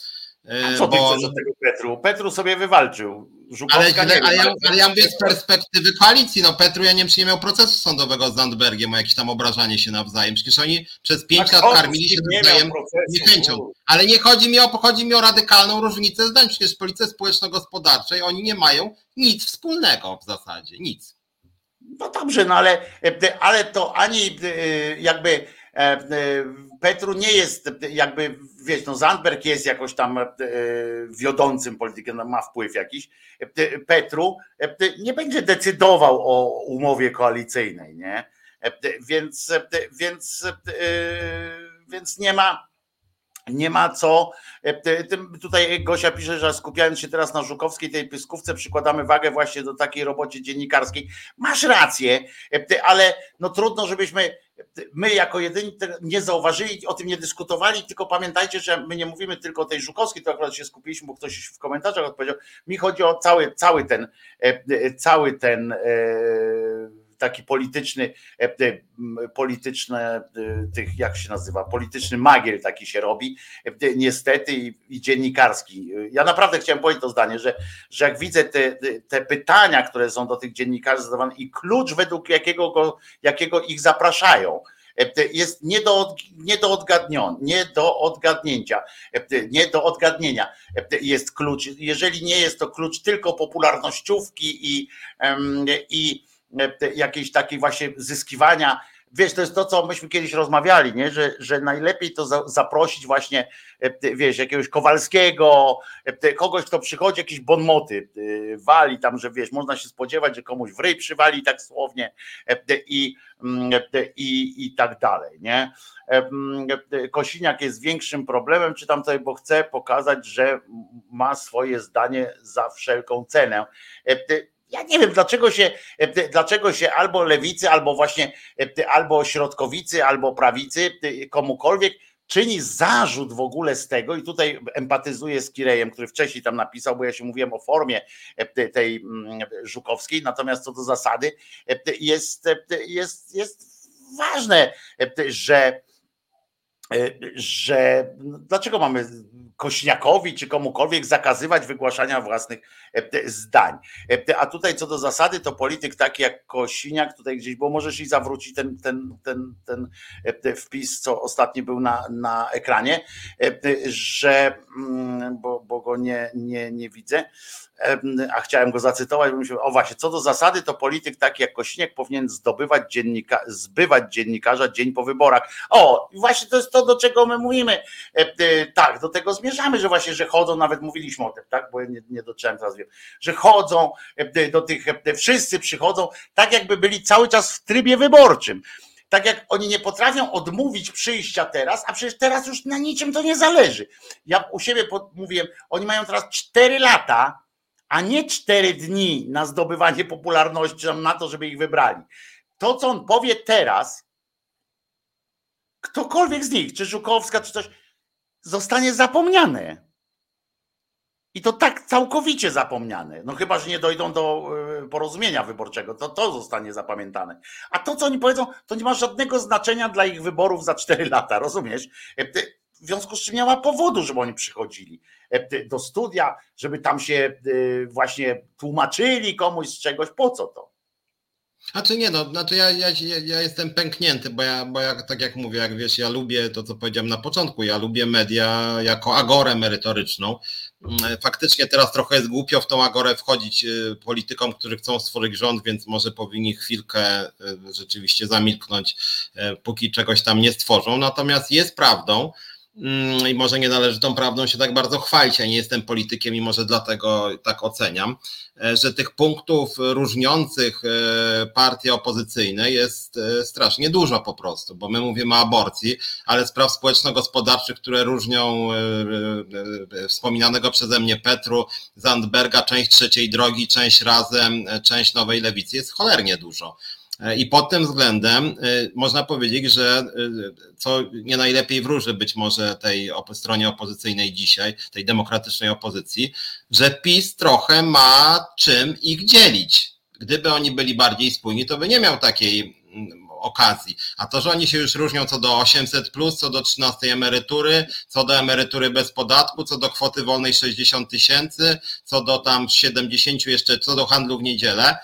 A co ty bo... chcesz od tego Petru? Petru sobie wywalczył. Żukowska ale, ale, ja, ale ja mówię z perspektywy koalicji. No Petru, ja nie wiem, czy nie miał procesu sądowego z Zandbergiem o jakieś tam obrażanie się nawzajem. Przecież oni przez pięć tak, lat karmili się nawzajem niechęcią. Ale nie chodzi mi, o, chodzi mi o radykalną różnicę zdań. Przecież w polityce społeczno-gospodarczej oni nie mają nic wspólnego w zasadzie. Nic. No dobrze, no ale, ale to ani jakby E, e, Petru nie jest jakby, wiesz, no Zandberg jest jakoś tam e, wiodącym politykiem, no ma wpływ jakiś. Petru nie będzie decydował o umowie koalicyjnej, nie? Więc, więc, więc nie ma, nie ma co. Tutaj Gosia pisze, że skupiając się teraz na Żukowskiej, tej pyskówce, przykładamy wagę właśnie do takiej robocie dziennikarskiej. Masz rację, ale no trudno, żebyśmy my jako jedyni nie zauważyli, o tym nie dyskutowali, tylko pamiętajcie, że my nie mówimy tylko o tej Żukowskiej, to akurat się skupiliśmy, bo ktoś w komentarzach odpowiedział. Mi chodzi o cały, cały ten, e, cały ten e, taki polityczny, e, polityczne, tych, jak się nazywa, polityczny magiel taki się robi, niestety i, i dziennikarski. Ja naprawdę chciałem powiedzieć to zdanie, że, że jak widzę te, te pytania, które są do tych dziennikarzy zadawane i klucz, według jakiego, go, jakiego ich zapraszają, jest nie do, nie do odgadnienia, nie do odgadnięcia, nie do odgadnienia jest klucz. Jeżeli nie jest to klucz tylko popularnościówki i, i jakiejś takiej właśnie zyskiwania. Wiesz, to jest to, co myśmy kiedyś rozmawiali, nie? Że, że najlepiej to za, zaprosić właśnie, wiesz, jakiegoś Kowalskiego, kogoś, kto przychodzi, jakieś bonmoty wali tam, że wiesz, można się spodziewać, że komuś w ryj przywali tak słownie i, i, i tak dalej, nie? Kosiniak jest większym problemem, czy tam tutaj, bo chce pokazać, że ma swoje zdanie za wszelką cenę ja nie wiem, dlaczego się, e, dlaczego się albo lewicy, albo właśnie e, albo środkowicy, albo prawicy, komukolwiek czyni zarzut w ogóle z tego, i tutaj empatyzuję z Kirejem, który wcześniej tam napisał, bo ja się mówiłem o formie e, tej mm, Żukowskiej, natomiast co do zasady jest, jest, jest ważne, że że no, dlaczego mamy Kośniakowi czy komukolwiek zakazywać wygłaszania własnych e, zdań. E, a tutaj co do zasady, to polityk taki jak Kosiniak, tutaj gdzieś, bo możesz i zawrócić ten, ten, ten, ten e, wpis, co ostatni był na, na ekranie, że, mm, bo, bo go nie, nie, nie widzę, a chciałem go zacytować, bo o właśnie, co do zasady, to polityk taki jak Kosiniak powinien zdobywać dziennika, zbywać dziennikarza dzień po wyborach. O, właśnie to jest to, do czego my mówimy. Tak, do tego zmierzamy, że właśnie, że chodzą, nawet mówiliśmy o tym, tak, bo ja nie, nie dotrzymałem teraz wiem, że chodzą do tych, wszyscy przychodzą, tak jakby byli cały czas w trybie wyborczym tak jak oni nie potrafią odmówić przyjścia teraz, a przecież teraz już na niczym to nie zależy. Ja u siebie mówiłem, oni mają teraz 4 lata a nie cztery dni na zdobywanie popularności, na to, żeby ich wybrali. To, co on powie teraz, ktokolwiek z nich, czy Żukowska, czy coś, zostanie zapomniane. I to tak całkowicie zapomniane. No chyba, że nie dojdą do e, porozumienia wyborczego, to to zostanie zapamiętane. A to, co oni powiedzą, to nie ma żadnego znaczenia dla ich wyborów za cztery lata, rozumiesz? E, w związku z czym nie ma powodu, żeby oni przychodzili e, do studia, żeby tam się e, właśnie tłumaczyli komuś z czegoś, po co to? A czy nie, no, znaczy ja, ja, ja jestem pęknięty, bo ja, bo ja tak jak mówię, jak wiesz, ja lubię to, co powiedziałem na początku, ja lubię media jako agorę merytoryczną mm, faktycznie teraz trochę jest głupio w tą agorę wchodzić politykom, którzy chcą stworzyć rząd, więc może powinni chwilkę rzeczywiście zamilknąć, póki czegoś tam nie stworzą. Natomiast jest prawdą, i może nie należy tą prawdą się tak bardzo chwalić. Ja nie jestem politykiem i może dlatego tak oceniam, e, że tych punktów różniących e, partie opozycyjne jest e, strasznie dużo po prostu, bo my mówimy o aborcji, ale spraw społeczno-gospodarczych, które różnią wspominanego przeze mnie Petru, Zandberga, część trzeciej drogi, część razem, część nowej lewicy jest cholernie dużo. E, I pod tym względem e, można powiedzieć, że e, co nie najlepiej wróży być może tej stronie opozycyjnej dzisiaj, tej demokratycznej opozycji, że PiS trochę ma czym ich dzielić. Gdyby oni byli bardziej spójni, to by nie miał takiej mm, okazji. A to, że oni się już różnią co do 800, plus, co do 13 emerytury, co do emerytury bez podatku, co do kwoty wolnej 60 tysięcy, co do tam 70 jeszcze, co do handlu w niedzielę,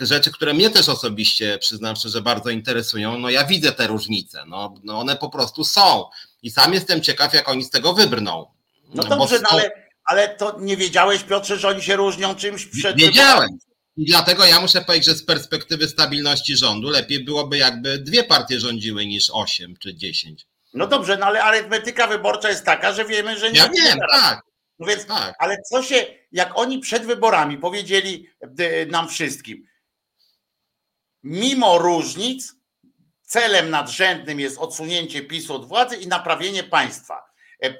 rzeczy, które mnie też osobiście, przyznam szczerze, bardzo interesują, no ja widzę te różnice, no, no one po prostu są i sam jestem ciekaw, jak oni z tego wybrną. No dobrze, no, ale, ale to nie wiedziałeś, Piotrze, że oni się różnią czymś przed Wiedziałem. I dlatego ja muszę powiedzieć, że z perspektywy stabilności rządu lepiej byłoby jakby dwie partie rządziły niż osiem czy dziesięć. No dobrze, no ale arytmetyka wyborcza jest taka, że wiemy, że nie. Ja wiem, tak. No więc, tak. ale co się, jak oni przed wyborami powiedzieli e, nam wszystkim, mimo różnic celem nadrzędnym jest odsunięcie PiSu od władzy i naprawienie państwa. E,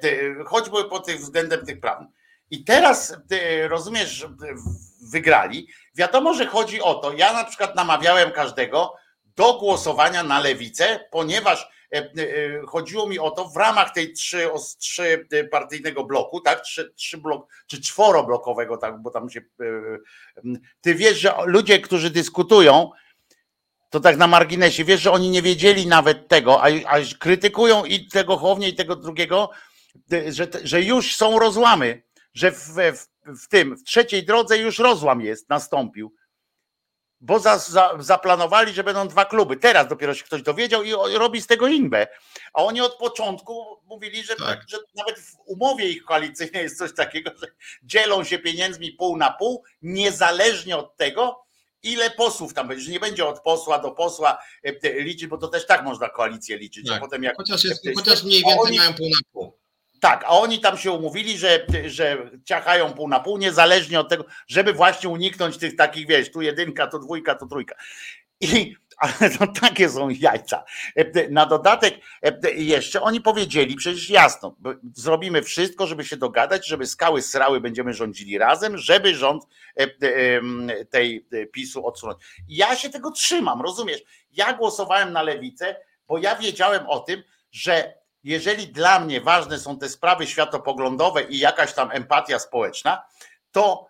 choćby pod tym względem tych prawnych. I teraz rozumiesz, wygrali. Wiadomo, że chodzi o to. Ja na przykład namawiałem każdego do głosowania na lewicę, ponieważ e, e, chodziło mi o to w ramach tej trzy, trzy partyjnego bloku, tak, trzy, trzy blok, czy czworoblokowego, tak, bo tam się. Ty wiesz, że ludzie, którzy dyskutują, to tak na marginesie, wiesz, że oni nie wiedzieli nawet tego, a, a krytykują i tego Chownie, i tego drugiego, że, że już są rozłamy, że w, w, w tym, w trzeciej drodze już rozłam jest, nastąpił. Bo za, za, zaplanowali, że będą dwa kluby. Teraz dopiero się ktoś dowiedział i robi z tego inbę. A oni od początku mówili, że, tak. że nawet w umowie ich koalicyjnej jest coś takiego, że dzielą się pieniędzmi pół na pół, niezależnie od tego, ile posłów tam będzie, że nie będzie od posła do posła e, liczyć, bo to też tak można koalicję liczyć. Tak. potem jak, chociaż, jest, chociaż mniej więcej oni, mają pół na pół. Tak, a oni tam się umówili, że, że ciachają pół na pół, niezależnie od tego, żeby właśnie uniknąć tych takich, wiesz, tu jedynka, tu dwójka, tu trójka. I ale to takie są jajca. Na dodatek jeszcze oni powiedzieli przecież jasno, zrobimy wszystko, żeby się dogadać, żeby skały srały będziemy rządzili razem, żeby rząd tej PiSu odsunąć. Ja się tego trzymam, rozumiesz? Ja głosowałem na lewicę, bo ja wiedziałem o tym, że jeżeli dla mnie ważne są te sprawy światopoglądowe i jakaś tam empatia społeczna, to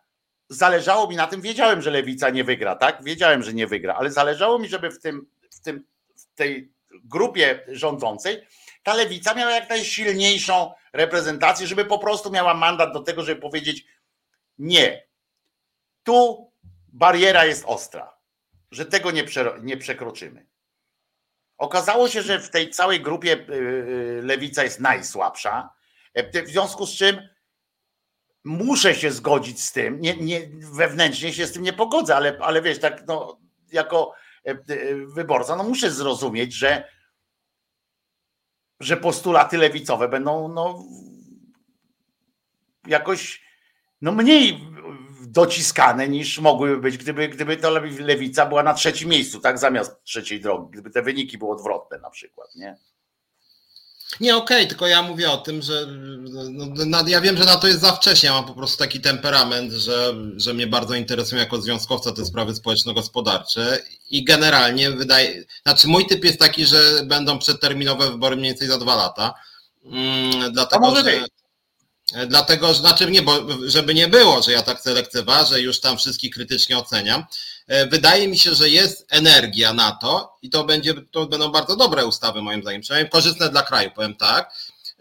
zależało mi na tym, wiedziałem, że lewica nie wygra, tak? Wiedziałem, że nie wygra, ale zależało mi, żeby w tym, w tym w tej grupie rządzącej ta lewica miała jak najsilniejszą reprezentację, żeby po prostu miała mandat do tego, żeby powiedzieć nie. Tu bariera jest ostra, że tego nie, nie przekroczymy. Okazało się, że w tej całej grupie y, y, lewica jest najsłabsza, e, w związku z czym muszę się zgodzić z tym, nie, nie, wewnętrznie się z tym nie pogodzę, ale, ale wiesz, tak no, jako e, e, wyborca, no muszę zrozumieć, że, że postulaty lewicowe będą no, jakoś no, mniej dociskane niż mogłyby być, gdyby, gdyby to lewica była na trzecim miejscu, tak, zamiast trzeciej drogi, gdyby te wyniki były odwrotne na przykład, nie? Nie, okej, okay, tylko ja mówię o tym, że no, no, ja wiem, że na to jest za wcześnie. Ja mam po prostu taki temperament, że, że mnie bardzo interesują jako związkowca te sprawy społeczno-gospodarcze i generalnie wydaje, znaczy mój typ jest taki, że będą przedterminowe wybory mniej więcej za dwa lata. Mm, dlatego, że, dlatego, znaczy nie, bo żeby nie było, że ja tak lekceważę, już tam wszystkich krytycznie oceniam. E, wydaje mi się, że jest energia na to i to, będzie, to będą bardzo dobre ustawy moim zdaniem, przynajmniej korzystne dla kraju, powiem tak,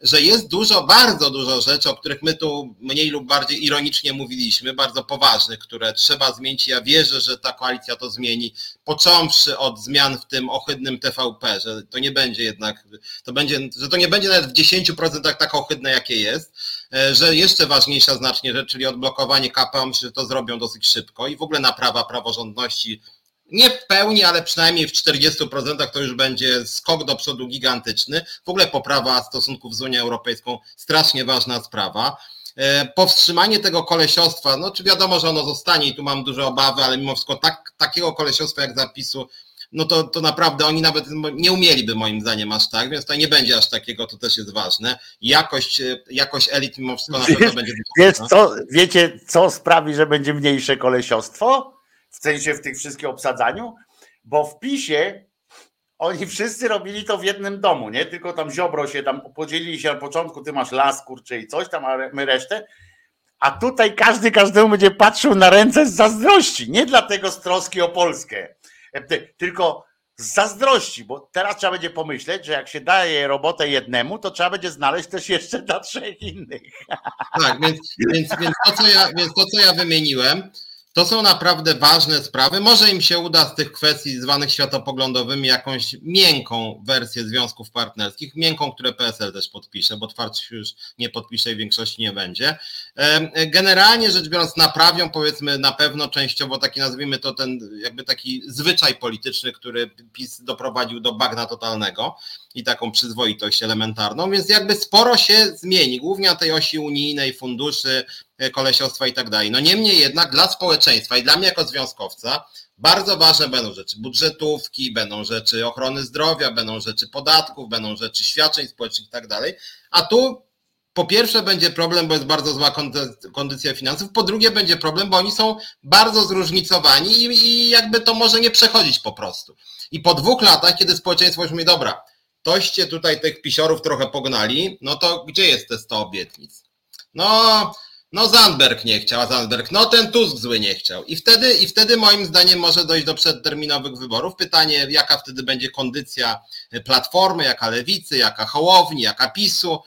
że jest dużo, bardzo dużo rzeczy, o których my tu mniej lub bardziej ironicznie mówiliśmy, bardzo poważnych, które trzeba zmienić. Ja wierzę, że ta koalicja to zmieni, począwszy od zmian w tym ohydnym TVP, że to nie będzie jednak, to będzie, że to nie będzie nawet w 10% tak ohydne, jakie jest że jeszcze ważniejsza znacznie rzecz, czyli odblokowanie KPO, myślę, że to zrobią dosyć szybko i w ogóle naprawa praworządności nie w pełni, ale przynajmniej w 40% to już będzie skok do przodu gigantyczny. W ogóle poprawa stosunków z Unią Europejską, strasznie ważna sprawa. E, powstrzymanie tego kolesiostwa, no czy wiadomo, że ono zostanie i tu mam duże obawy, ale mimo wszystko tak, takiego kolesiostwa jak zapisu, no to, to naprawdę oni nawet nie umieliby moim zdaniem aż tak, więc to nie będzie aż takiego, to też jest ważne. Jakość, e, jakość elit mimo wszystko na pewno będzie... Wiesz co, wiecie co sprawi, że będzie mniejsze kolesiostwo? W sensie w tych wszystkich obsadzaniu? Bo w PiSie oni wszyscy robili to w jednym domu, nie? Tylko tam ziobro się tam podzielili się na początku, ty masz las, kurczę i coś tam, a my resztę. A tutaj każdy każdemu będzie patrzył na ręce z zazdrości. Nie dlatego z troski o Polskę, tylko z zazdrości, bo teraz trzeba będzie pomyśleć, że jak się daje robotę jednemu, to trzeba będzie znaleźć też jeszcze dla trzech innych. Tak, więc, więc, więc, to, co ja, więc to, co ja wymieniłem, to są naprawdę ważne sprawy. Może im się uda z tych kwestii zwanych światopoglądowymi jakąś miękką wersję związków partnerskich, miękką, które PSL też podpisze, bo twardszy już nie podpisze i większości nie będzie. Generalnie rzecz biorąc, naprawią powiedzmy na pewno częściowo taki nazwijmy to ten jakby taki zwyczaj polityczny, który PiS doprowadził do bagna totalnego i taką przyzwoitość elementarną, więc jakby sporo się zmieni, głównie na tej osi unijnej, funduszy, kolesiostwa i tak dalej. No niemniej jednak dla społeczeństwa i dla mnie jako związkowca bardzo ważne będą rzeczy budżetówki, będą rzeczy ochrony zdrowia, będą rzeczy podatków, będą rzeczy świadczeń społecznych i tak dalej, a tu po pierwsze będzie problem, bo jest bardzo zła kondycja finansów, po drugie będzie problem, bo oni są bardzo zróżnicowani i, i jakby to może nie przechodzić po prostu. I po dwóch latach, kiedy społeczeństwo już mówi, dobra, toście tutaj tych pisiorów trochę pognali, no to gdzie jest te 100 obietnic? No, no Zandberg nie chciał, a Zandberg, no ten Tusk zły nie chciał. I wtedy, I wtedy moim zdaniem może dojść do przedterminowych wyborów. Pytanie, jaka wtedy będzie kondycja Platformy, jaka Lewicy, jaka Hołowni, jaka PiSu.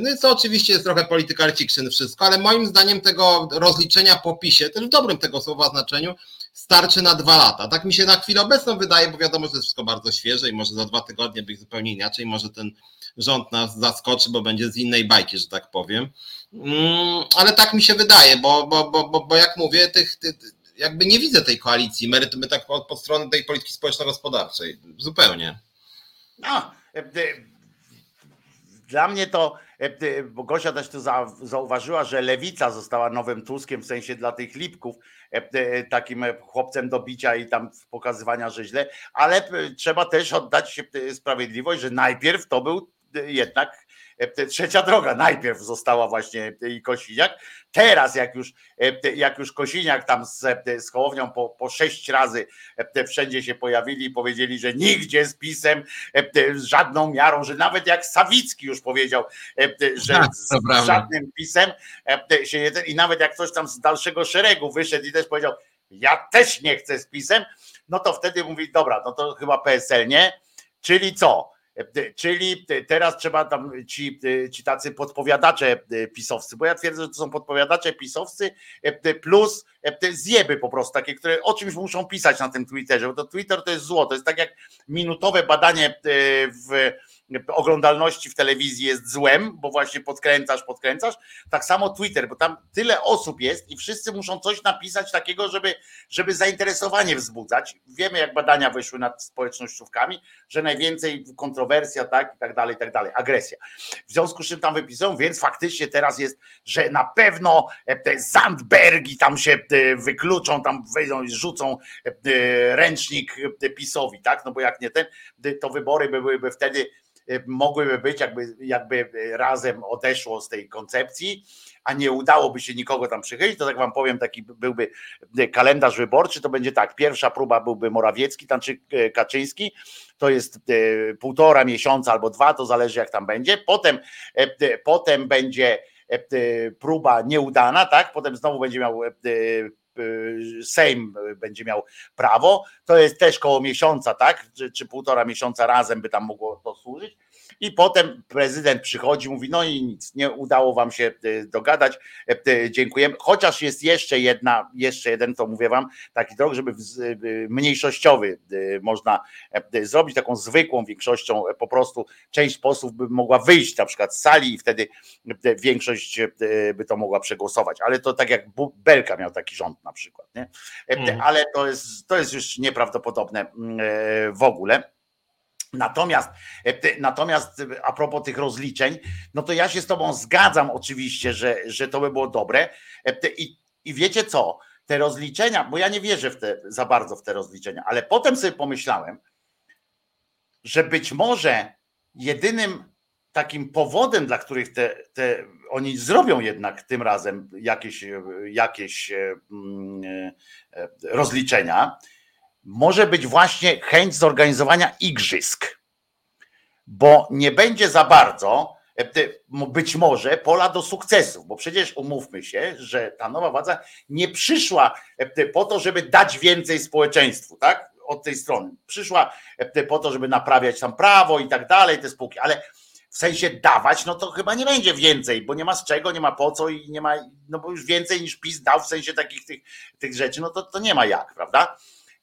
No i to oczywiście jest trochę political fiction wszystko, ale moim zdaniem tego rozliczenia po PiSie, też w dobrym tego słowa znaczeniu, starczy na dwa lata. Tak mi się na chwilę obecną wydaje, bo wiadomo, że jest wszystko bardzo świeże i może za dwa tygodnie być zupełnie inaczej, może ten rząd nas zaskoczy, bo będzie z innej bajki, że tak powiem. Mm, ale tak mi się wydaje, bo, bo, bo, bo, bo jak mówię, tych, tych jakby nie widzę tej koalicji merytory tak po, po stronie tej polityki społeczno-gospodarczej. Zupełnie. No, dla mnie to, bo Gosia też tu zauważyła, że lewica została nowym Tuskiem, w sensie dla tych lipków, takim chłopcem do bicia i tam pokazywania, że źle, ale trzeba też oddać sprawiedliwość, że najpierw to był jednak E, trzecia droga najpierw została właśnie i Kosiniak. Teraz, jak już, e, jak już Kosiniak tam z, e, z Hołownią po, po sześć razy wszędzie się pojawili i powiedzieli, że nigdzie z pisem, z żadną miarą, że nawet jak Sawicki już powiedział, że tak, z, żadnym pisem się jeden, i nawet jak ktoś tam z dalszego szeregu wyszedł i też powiedział, ja też nie chcę z pisem, no to wtedy mówi, dobra, no to chyba PSL nie, czyli co? Czyli teraz trzeba tam ci, ci tacy podpowiadacze pisowscy, bo ja twierdzę, że to są podpowiadacze pisowscy plus zjeby po prostu takie, które o czymś muszą pisać na tym Twitterze, bo to Twitter to jest zło, to jest tak jak minutowe badanie w oglądalności w telewizji jest złem, bo właśnie podkręcasz, podkręcasz. Tak samo Twitter, bo tam tyle osób jest i wszyscy muszą coś napisać takiego, żeby, żeby zainteresowanie wzbudzać. Wiemy, jak badania wyszły nad społecznościówkami, że najwięcej kontrowersja, tak, i tak dalej, i tak dalej, agresja. W związku z czym tam wypisują, więc faktycznie teraz jest, że na pewno e, te Zandbergi tam się e, wykluczą, tam wejdą i rzucą e, ręcznik PiSowi, tak, no bo jak nie ten, to wybory byłyby wtedy mogłyby być, jakby, jakby razem odeszło z tej koncepcji, a nie udałoby się nikogo tam przychylić, to tak wam powiem, taki byłby kalendarz wyborczy, to będzie tak, pierwsza próba byłby Morawiecki, tam czy y, Kaczyński, to jest y, półtora miesiąca albo dwa, to zależy jak tam będzie, potem, potem będzie próba nieudana, tak, potem znowu będzie miał Y, Sejm będzie miał prawo. To jest też koło miesiąca, tak? Czy, czy półtora miesiąca razem by tam mogło to służyć. I potem prezydent przychodzi, mówi, no i nic, nie udało wam się dogadać, dziękujemy. Chociaż jest jeszcze jedna, jeszcze jeden, to mówię wam, taki drog, żeby mniejszościowy można zrobić taką zwykłą większością, po prostu część posłów by mogła wyjść na przykład z sali i wtedy większość by to mogła przegłosować. Ale to tak jak Belka miał taki rząd na przykład, nie? Mhm. Ale to jest, to jest już nieprawdopodobne mm, w ogóle. Natomiast, natomiast a propos tych rozliczeń, no to ja się z Tobą zgadzam oczywiście, że, że to by było dobre. I, i wiecie co? Te rozliczenia, bo ja nie wierzę w te, za bardzo w te rozliczenia, ale potem sobie pomyślałem, że być może jedynym takim powodem, dla których te, te oni zrobią jednak tym razem jakieś, jakieś mm, e, rozliczenia, może być właśnie chęć zorganizowania igrzysk, bo nie będzie za bardzo e, być może pola do sukcesów, bo przecież umówmy się, że ta nowa władza nie przyszła e, po to, żeby dać więcej społeczeństwu, tak? Od tej strony. Przyszła po to, żeby naprawiać tam prawo i tak dalej, te spółki, ale w sensie dawać, no to chyba nie będzie więcej, bo nie ma z czego, nie ma po co i nie ma, no bo już więcej niż PiS dał w sensie takich tych, tych rzeczy, no to, to nie ma jak, prawda?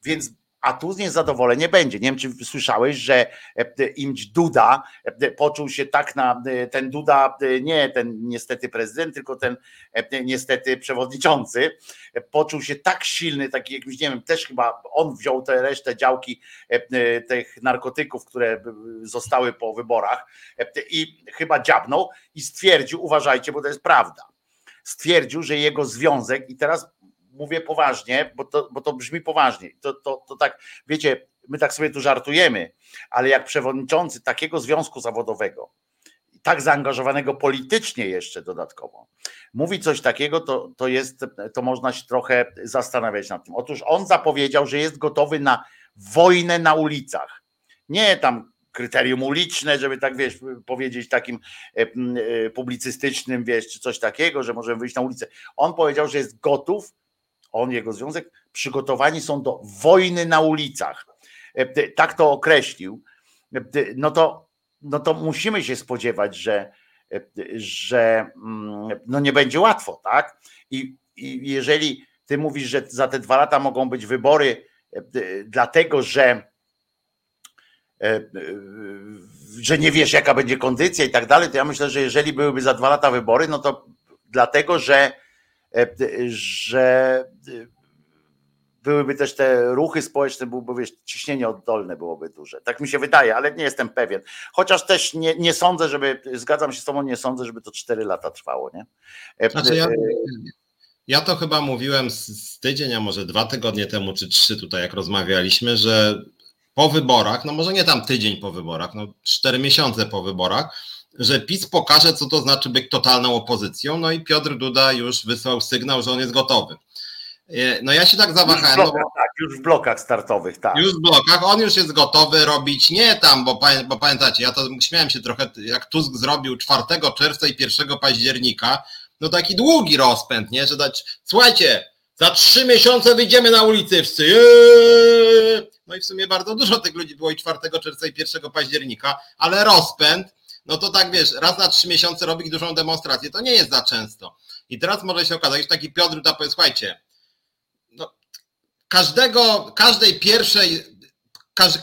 Więc a tu niezadowolenie będzie. Nie wiem, czy słyszałeś, że e, Imć Duda e, poczuł się tak na e, ten Duda, nie ten niestety prezydent, tylko ten niestety przewodniczący, poczuł się tak silny, taki jakimś, nie wiem, też chyba on wziął tę resztę działki tych narkotyków, które zostały po wyborach i chyba dziabnął i stwierdził, uważajcie, bo to jest prawda. Stwierdził, że jego związek, i teraz mówię poważnie, bo to, bo to brzmi poważnie. To, to, to tak, wiecie, my tak sobie tu żartujemy, ale jak przewodniczący takiego związku zawodowego, tak zaangażowanego politycznie jeszcze dodatkowo, mówi coś takiego, to, to jest, to można się trochę zastanawiać nad tym. Otóż on zapowiedział, że jest gotowy na wojnę na ulicach. Nie tam kryterium uliczne, żeby tak wiesz, powiedzieć takim e, e, publicystycznym, wiesz, czy coś takiego, że możemy wyjść na ulicę. On powiedział, że jest gotów on, jego związek, przygotowani są do wojny na ulicach. E, tak to określił. E, no to, no to musimy się spodziewać, że, e, że mm, no nie będzie łatwo, tak? I, I jeżeli ty mówisz, że za te dwa lata mogą być wybory, dlatego że że nie wiesz, jaka będzie kondycja i tak dalej, to ja myślę, że jeżeli byłyby za dwa lata wybory, no to dlatego, że że e, byłyby też te ruchy społeczne, byłoby wiesz, ciśnienie oddolne byłoby duże. Tak mi się wydaje, ale nie jestem pewien. Chociaż też nie, nie sądzę, żeby, zgadzam się z tobą, nie sądzę, żeby to 4 lata trwało. Nie? E, znaczy ja, ja to chyba mówiłem z tydzień, a może dwa tygodnie temu, czy trzy tutaj, jak rozmawialiśmy, że po wyborach, no może nie tam tydzień po wyborach, no cztery miesiące po wyborach, że PiS pokaże, co to znaczy być totalną opozycją. No i Piotr Duda już wysłał sygnał, że on jest gotowy. E, no ja się tak zawahałem. Już w blokach, no, tak, już w blokach startowych, tak. Już w blokach, on już jest gotowy robić nie tam, bo, bo pamiętacie, ja to śmiałem się trochę, jak Tusk zrobił 4 czerwca i 1 października, no taki długi rozpęd, nie, że dać, słuchajcie, za trzy miesiące wyjdziemy na ulicy wszyscy. No i w sumie bardzo dużo tych ludzi było i 4 czerwca i 1 października, ale rozpęd no to tak wiesz, raz na trzy miesiące robić dużą demonstrację, to nie jest za często. I teraz może się okazać, że taki Piotr da powie, słuchajcie, no, każdego, każdej pierwszej,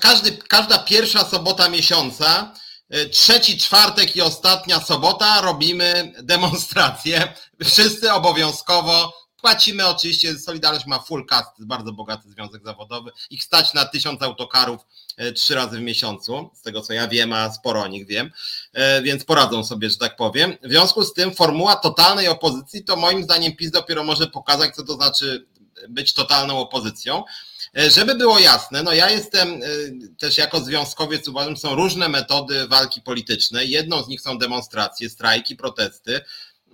każdy, każda pierwsza sobota miesiąca, e, trzeci czwartek i ostatnia sobota robimy demonstrację. Wszyscy obowiązkowo Płacimy oczywiście, Solidarność ma full cast, bardzo bogaty związek zawodowy. Ich stać na tysiąc autokarów e, trzy razy w miesiącu, z tego co ja wiem, a sporo o nich wiem, e, więc poradzą sobie, że tak powiem. W związku z tym formuła totalnej opozycji to moim zdaniem PiS dopiero może pokazać, co to znaczy być totalną opozycją. E, żeby było jasne, no ja jestem też jako związkowiec, uważam, są różne metody walki politycznej. Jedną z nich są demonstracje, strajki, protesty.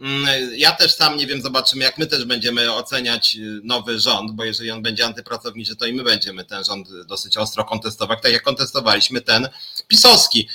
Mm, ja też sam nie wiem, zobaczymy, jak my też będziemy oceniać y, nowy rząd, bo jeżeli on będzie antypracowniczy, to i my będziemy ten rząd dosyć ostro kontestować, tak jak kontestowaliśmy ten pisowski.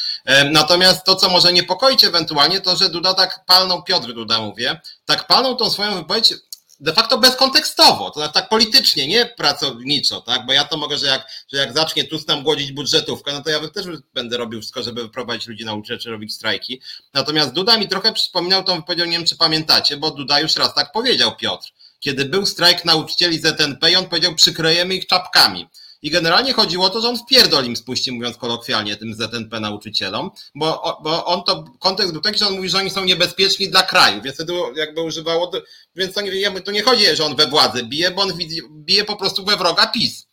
Natomiast to, co może niepokoić ewentualnie, to, że Duda tak palną, Piotr Duda mówię, tak palną tą swoją wypowiedź de facto bezkontekstowo, to tak politycznie, nie pracowniczo, tak? Bo ja to mogę, że jak, że jak zacznie tu tam głodzić budżetówkę, no to ja też będę robił wszystko, żeby wyprowadzić ludzi na ulicę czy robić strajki. Natomiast Duda mi trochę przypominał tą wypowiedzią, nie wiem czy pamiętacie, bo Duda już raz tak powiedział Piotr. Kiedy był strajk nauczycieli ZNP on powiedział przykryjemy ich czapkami. I generalnie chodziło o to, że on wpierdol im spuści, mówiąc kolokwialnie, tym ZNP nauczycielom, bo, bo on to, kontekst był taki, że on mówi, że oni są niebezpieczni dla kraju, więc wtedy jakby używało, więc to nie, to nie chodzi, że on we władzy bije, bo on bije po prostu we wroga PiS.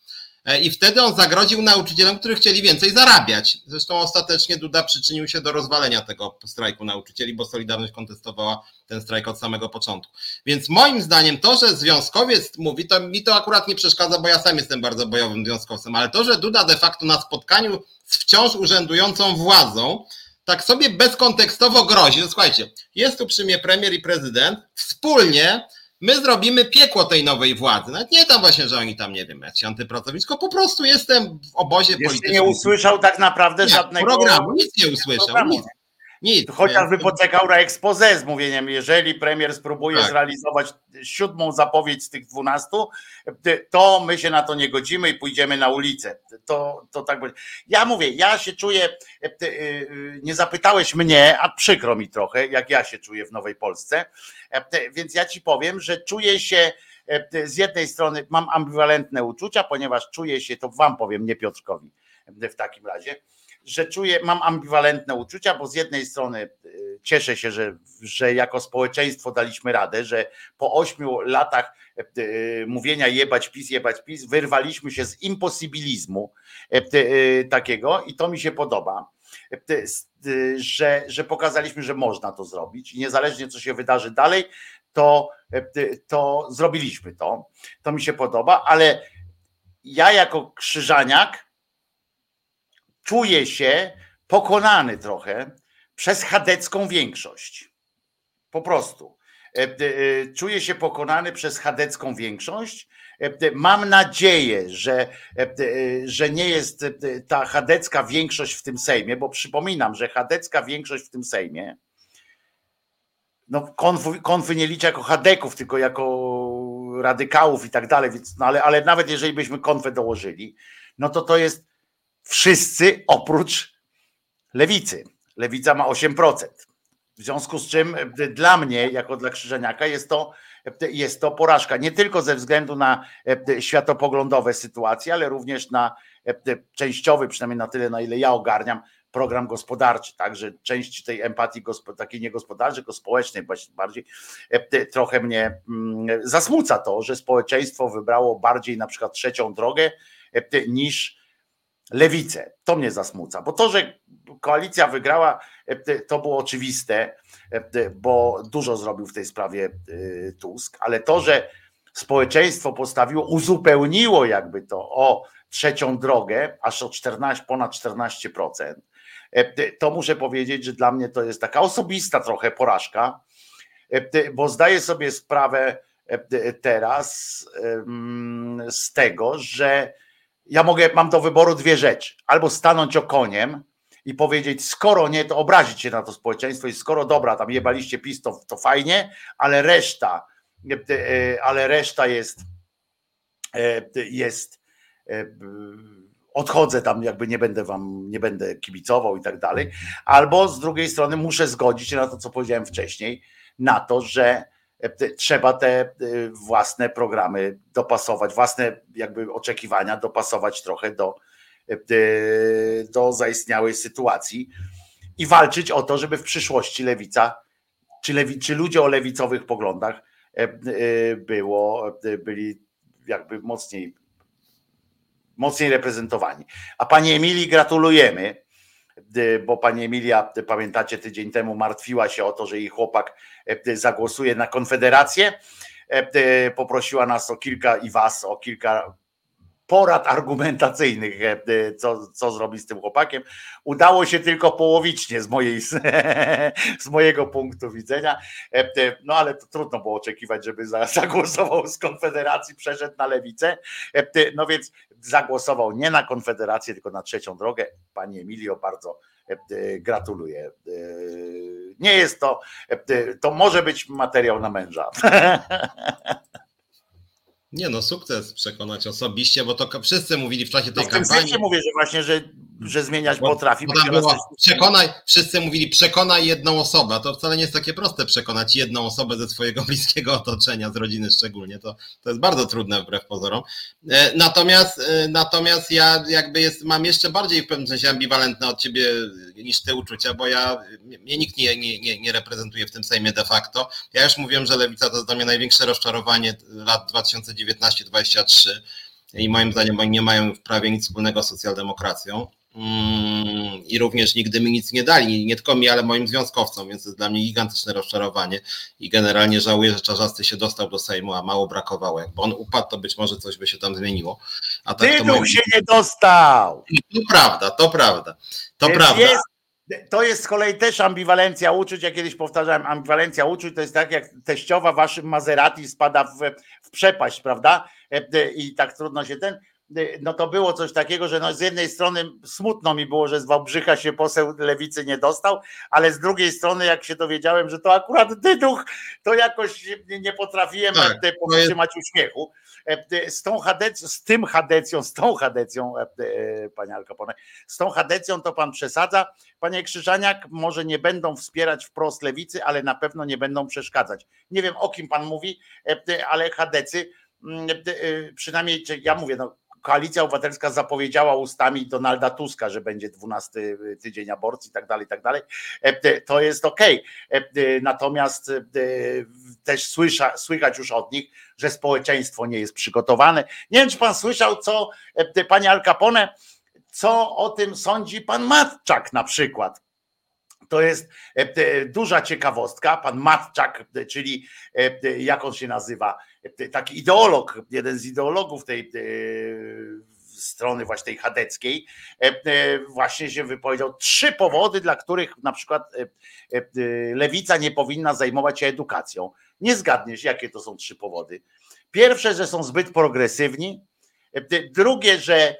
E, I wtedy on zagroził nauczycielom, którzy chcieli więcej zarabiać. Zresztą ostatecznie Duda przyczynił się do rozwalenia tego strajku nauczycieli, bo Solidarność kontestowała ten strajk od samego początku. Więc moim zdaniem to, że związkowiec mówi, to mi to akurat nie przeszkadza, bo ja sam jestem bardzo bojowym związkowcem, ale to, że Duda de facto na spotkaniu z wciąż urzędującą władzą, tak sobie bezkontekstowo grozi, że słuchajcie, jest tu przy mnie premier i prezydent, wspólnie my zrobimy piekło tej nowej władzy. Nawet nie tam właśnie, że oni tam, nie wiem, antypracownicy, tylko po prostu jestem w obozie Jeszcze politycznym. nie usłyszał tak naprawdę nie, żadnego... programu, nic nie usłyszał, nic. Nic. Chociażby poczekał na expose z mówieniem, jeżeli premier spróbuje tak. zrealizować siódmą zapowiedź z tych dwunastu, to my się na to nie godzimy i pójdziemy na ulicę. To, to tak będzie. Ja mówię, ja się czuję, e, e, nie zapytałeś mnie, a przykro mi trochę, jak ja się czuję w Nowej Polsce, e, więc ja ci powiem, że czuję się z jednej strony mam ambiwalentne uczucia, ponieważ czuję się, to wam powiem, nie Piotrkowi w takim razie, że czuję, mam ambiwalentne uczucia, bo z jednej strony y, cieszę się, że, że jako społeczeństwo daliśmy radę, że po ośmiu latach y, mówienia jebać PiS, jebać PiS, wyrwaliśmy się z imposybilizmu takiego i to mi się podoba, że, że pokazaliśmy, że można to zrobić i niezależnie co się wydarzy dalej, to, to zrobiliśmy to. To mi się podoba, ale ja jako krzyżaniak czuje się pokonany trochę przez chadecką większość. Po prostu. E, e, czuje się pokonany przez chadecką większość. E, mam nadzieję, że, że nie jest ta chadecka większość w tym Sejmie, bo przypominam, że chadecka większość w tym Sejmie, no konfy, konfy nie liczę jako chadeków, tylko jako radykałów i tak dalej, więc, no ale, ale nawet jeżeli byśmy konfę dołożyli, no to to jest wszyscy oprócz lewicy. Lewica ma 8%. W związku z czym e, dla mnie, jako dla Krzyżeniaka, jest to, e, jest to porażka. Nie tylko ze względu na e, światopoglądowe sytuacje, ale również na częściowy, przynajmniej na tyle, na ile ja ogarniam, program gospodarczy, także część tej empatii takiej nie gospodarczej, tylko społecznej bardziej trochę mnie mm, zasmuca to, że społeczeństwo wybrało bardziej na przykład trzecią drogę niż lewicę. To mnie zasmuca, bo to, że koalicja wygrała, e, to było oczywiste, e, bo dużo zrobił w tej sprawie e, Tusk, ale to, że społeczeństwo postawiło, uzupełniło jakby to o trzecią drogę, aż o 14, ponad 14%, to muszę powiedzieć, że dla mnie to jest taka osobista trochę porażka, bo zdaję sobie sprawę teraz z tego, że ja mogę, mam do wyboru dwie rzeczy. Albo stanąć okoniem i powiedzieć, skoro nie, to obrazić się na to społeczeństwo i skoro dobra, tam jebaliście PiS, to, to fajnie, ale reszta, e, e, ale reszta jest, e, jest odchodzę tam, jakby nie będę wam, nie będę kibicował i tak dalej. Albo z drugiej strony muszę zgodzić się na to, co powiedziałem wcześniej, na to, że trzeba te y, własne programy dopasować, własne jakby oczekiwania dopasować trochę do, y, do zaistniałej sytuacji i walczyć o to, żeby w przyszłości lewica, czy, lewi, czy ludzie o lewicowych poglądach y, było, byli jakby mocniej, mocniej reprezentowani. A pani Emilii gratulujemy bo pani Emilia, pamiętacie, tydzień temu martwiła się o to, że jej chłopak e, zagłosuje na Konfederację. E, poprosiła nas o kilka i was o kilka porad argumentacyjnych, e, co, co zrobić z tym chłopakiem. Udało się tylko połowicznie z, mojej, z mojego punktu widzenia. No ale to trudno było oczekiwać, żeby zagłosował z Konfederacji, przeszedł na lewicę. No więc zagłosował nie na Konfederację, tylko na trzecią drogę. Pani Emilio, bardzo Gratuluję. Nie jest to, to może być materiał na męża. Nie no, sukces przekonać osobiście, bo to wszyscy mówili w czasie tej no w kampanii. W mówię, że właśnie, że, że zmieniać bo, potrafi. Bo było, przekonaj, wszyscy mówili przekonaj jedną osobę, to wcale nie jest takie proste przekonać jedną osobę ze swojego bliskiego otoczenia, z rodziny szczególnie, to, to jest bardzo trudne wbrew pozorom. E, natomiast, e, natomiast ja jakby jest, mam jeszcze bardziej w pewnym sensie ambiwalentne od ciebie niż te uczucia, bo ja, mnie nikt nie, nie, nie, nie reprezentuje w tym Sejmie de facto. Ja już mówiłem, że Lewica to jest dla mnie największe rozczarowanie lat 2019 19-23 i moim zdaniem oni nie mają prawie nic wspólnego z socjaldemokracją. Mm, I również nigdy mi nic nie dali, nie tylko mi, ale moim związkowcom, więc to jest dla mnie gigantyczne rozczarowanie i generalnie żałuję, że Czarzasty się dostał do Sejmu, a mało brakowało. Jakby on upadł, to być może coś by się tam zmieniło. A tak moim... się nie dostał! To prawda, to prawda. To Więc prawda. Jest to jest z kolei też ambiwalencja uczuć. Ja kiedyś powtarzałem, ambiwalencja uczuć to jest tak, jak teściowa waszym Maserati spada w, w przepaść, prawda? E, e, I tak trudno się ten. E, no to było coś takiego, że no z jednej strony smutno mi było, że z Wałbrzycha się poseł lewicy nie dostał, ale z drugiej strony, jak się dowiedziałem, że to akurat dyduch, to jakoś nie potrafiłem tak, powstrzymać jest... uśmiechu. Z tą hadecją, z tym hadecją, z tą hadecją, panie Alcapone, z tą hadecją to pan przesadza. Panie Krzyżaniak, może nie będą wspierać wprost lewicy, ale na pewno nie będą przeszkadzać. Nie wiem o kim pan mówi, ale hadecy, mm, przynajmniej ja mówię, no, Koalicja Obywatelska zapowiedziała ustami Donalda Tuska, że będzie 12 tydzień aborcji i tak dalej, i tak dalej. To jest ok. Natomiast też słysza, słychać już od nich, że społeczeństwo nie jest przygotowane. Nie wiem, czy pan słyszał, co panie Al Capone, co o tym sądzi pan Matczak na przykład. To jest duża ciekawostka. Pan Matczak, czyli jak on się nazywa, taki ideolog, jeden z ideologów tej strony właśnie tej chadeckiej, właśnie się wypowiedział trzy powody, dla których na przykład lewica nie powinna zajmować się edukacją. Nie zgadniesz, jakie to są trzy powody. Pierwsze, że są zbyt progresywni, drugie, że,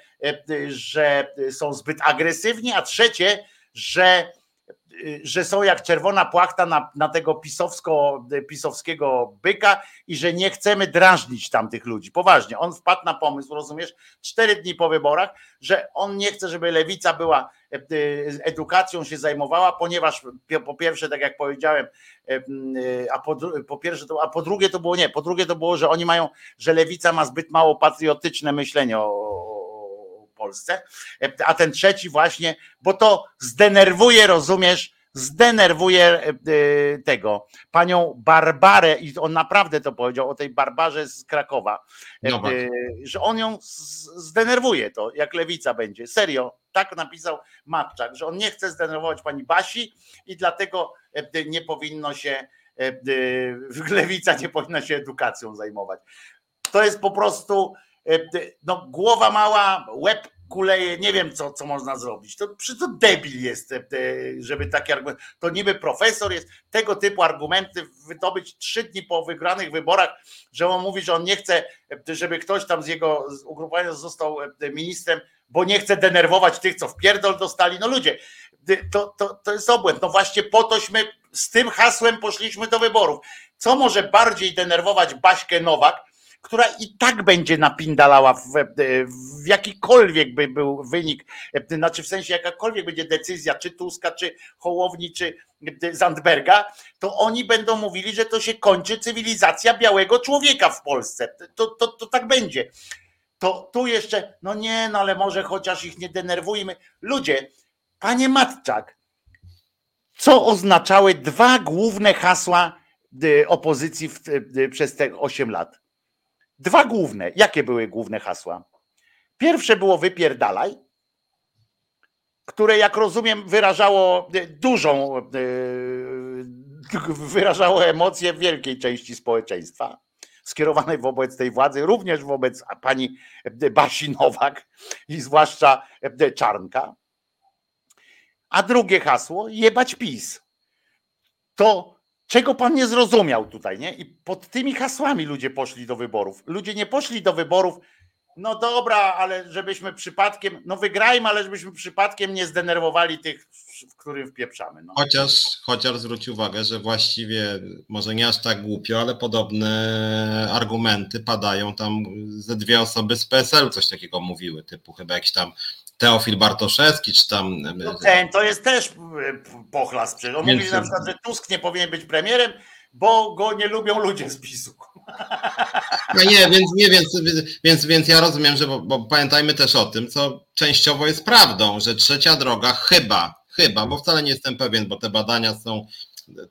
że są zbyt agresywni, a trzecie, że że są jak czerwona płachta na, na tego pisowsko, pisowskiego byka i że nie chcemy drażnić tamtych ludzi. Poważnie, on wpadł na pomysł, rozumiesz, cztery dni po wyborach, że on nie chce, żeby lewica była e, edukacją się zajmowała, ponieważ po pierwsze, tak jak powiedziałem, a po, po pierwsze, to, a po drugie to było nie, po drugie to było, że oni mają, że lewica ma zbyt mało patriotyczne myślenie o, Polsce, a ten trzeci właśnie, bo to zdenerwuje, rozumiesz, zdenerwuje e, tego panią Barbarę i on naprawdę to powiedział o tej Barbarze z Krakowa, e, no że on ją zdenerwuje to, jak lewica będzie. Serio, tak napisał Matczak, że on nie chce zdenerwować pani Basi i dlatego e, nie powinno się lewica nie powinna się edukacją zajmować. To jest po prostu no, głowa mała, łeb kuleje, nie wiem co, co można zrobić. To przy to debil jest, e, żeby taki argument. To niby profesor jest tego typu argumenty wydobyć trzy dni po wygranych wyborach, że on mówi, że on nie chce, e, żeby ktoś tam z jego ugrupowania został e, ministrem, bo nie chce denerwować tych, co w pierdol dostali. No ludzie, to, to, to jest obłęd. No właśnie po tośmy z tym hasłem poszliśmy do wyborów. Co może bardziej denerwować Baśkę Nowak, która i tak będzie napindalała w, w jakikolwiek by był wynik, znaczy w sensie jakakolwiek będzie decyzja, czy Tuska, czy Hołowni, czy Zandberga, to oni będą mówili, że to się kończy cywilizacja białego człowieka w Polsce. To, to, to tak będzie. To tu jeszcze, no nie, no ale może chociaż ich nie denerwujmy. Ludzie, panie Matczak, co oznaczały dwa główne hasła y, opozycji w, y, przez te 8 lat? Dwa główne. Jakie były główne hasła? Pierwsze było wypierdalaj, które jak rozumiem wyrażało e, dużą, e, wyrażało emocje wielkiej części społeczeństwa skierowanej wobec tej władzy, również wobec pani Basi Nowak i zwłaszcza e, Czarnka. A drugie hasło, jebać PiS. To Czego pan nie zrozumiał tutaj, nie? I pod tymi hasłami ludzie poszli do wyborów. Ludzie nie poszli do wyborów No dobra, ale żebyśmy przypadkiem, no wygrajmy, ale żebyśmy przypadkiem nie zdenerwowali tych, w którym wpieprzamy. No. Chociaż, chociaż zwróć uwagę, że właściwie może nie aż tak głupio, ale podobne argumenty padają tam ze dwie osoby z PSL coś takiego mówiły, typu chyba jakiś tam Teofil Bartoszewski, czy tam. No ten to jest też e, pochlas. On Więc... mówi że na przykład, że Tusk nie powinien być premierem, bo go nie lubią ludzie z PiSu. No nie, więc nie, więc, więc, więc ja rozumiem, że bo, bo pamiętajmy też o tym, co częściowo jest prawdą, że trzecia droga chyba, chyba, bo wcale nie jestem pewien, bo te badania są,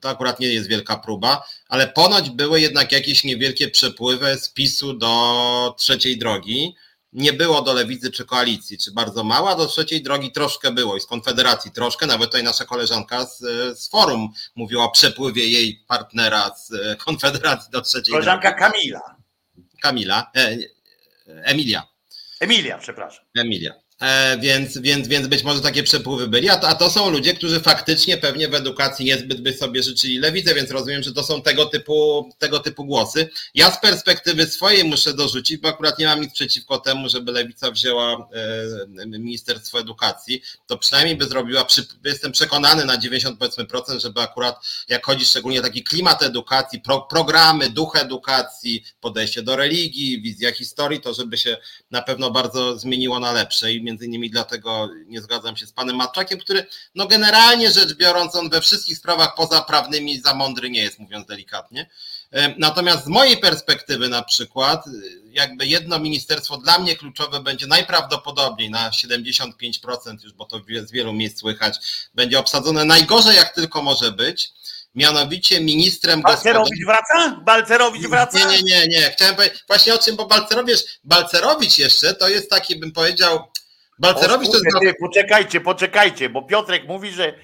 to akurat nie jest wielka próba, ale ponoć były jednak jakieś niewielkie przepływy z PiSu do trzeciej drogi nie było do lewicy czy koalicji, czy bardzo mała, do trzeciej drogi troszkę było i z Konfederacji troszkę, nawet tutaj nasza koleżanka z, z forum mówiła o przepływie jej partnera z Konfederacji do trzeciej koleżanka drogi. Koleżanka Kamila. Kamila, e, Emilia. Emilia, przepraszam. Emilia. E, więc, więc, więc być może takie przepływy byli, a to, a to są ludzie, którzy faktycznie pewnie w edukacji niezbyt by sobie życzyli lewicę, więc rozumiem, że to są tego typu, tego typu głosy. Ja z perspektywy swojej muszę dorzucić, bo akurat nie mam nic przeciwko temu, żeby lewica wzięła e, Ministerstwo Edukacji, to przynajmniej by zrobiła, jestem przekonany na 90% procent, żeby akurat jak chodzi szczególnie taki klimat edukacji, pro, programy, duch edukacji, podejście do religii, wizja historii, to żeby się na pewno bardzo zmieniło na lepsze. I między innymi dlatego nie zgadzam się z panem Matczakiem, który no generalnie rzecz biorąc on we wszystkich sprawach pozaprawnymi za mądry nie jest, mówiąc delikatnie. E, natomiast z mojej perspektywy na przykład, jakby jedno ministerstwo dla mnie kluczowe będzie najprawdopodobniej na 75% już, bo to z wielu miejsc słychać, będzie obsadzone najgorzej jak tylko może być mianowicie ministrem Balcerowicz wraca? Balcerowicz wraca? Nie, nie, nie, nie. Chciałem powiedzieć właśnie o czym, bo Balcerowicz, Balcerowicz jeszcze to jest taki, bym powiedział, Balcerowicz to jest. Ty, poczekajcie, poczekajcie, bo Piotrek mówi, że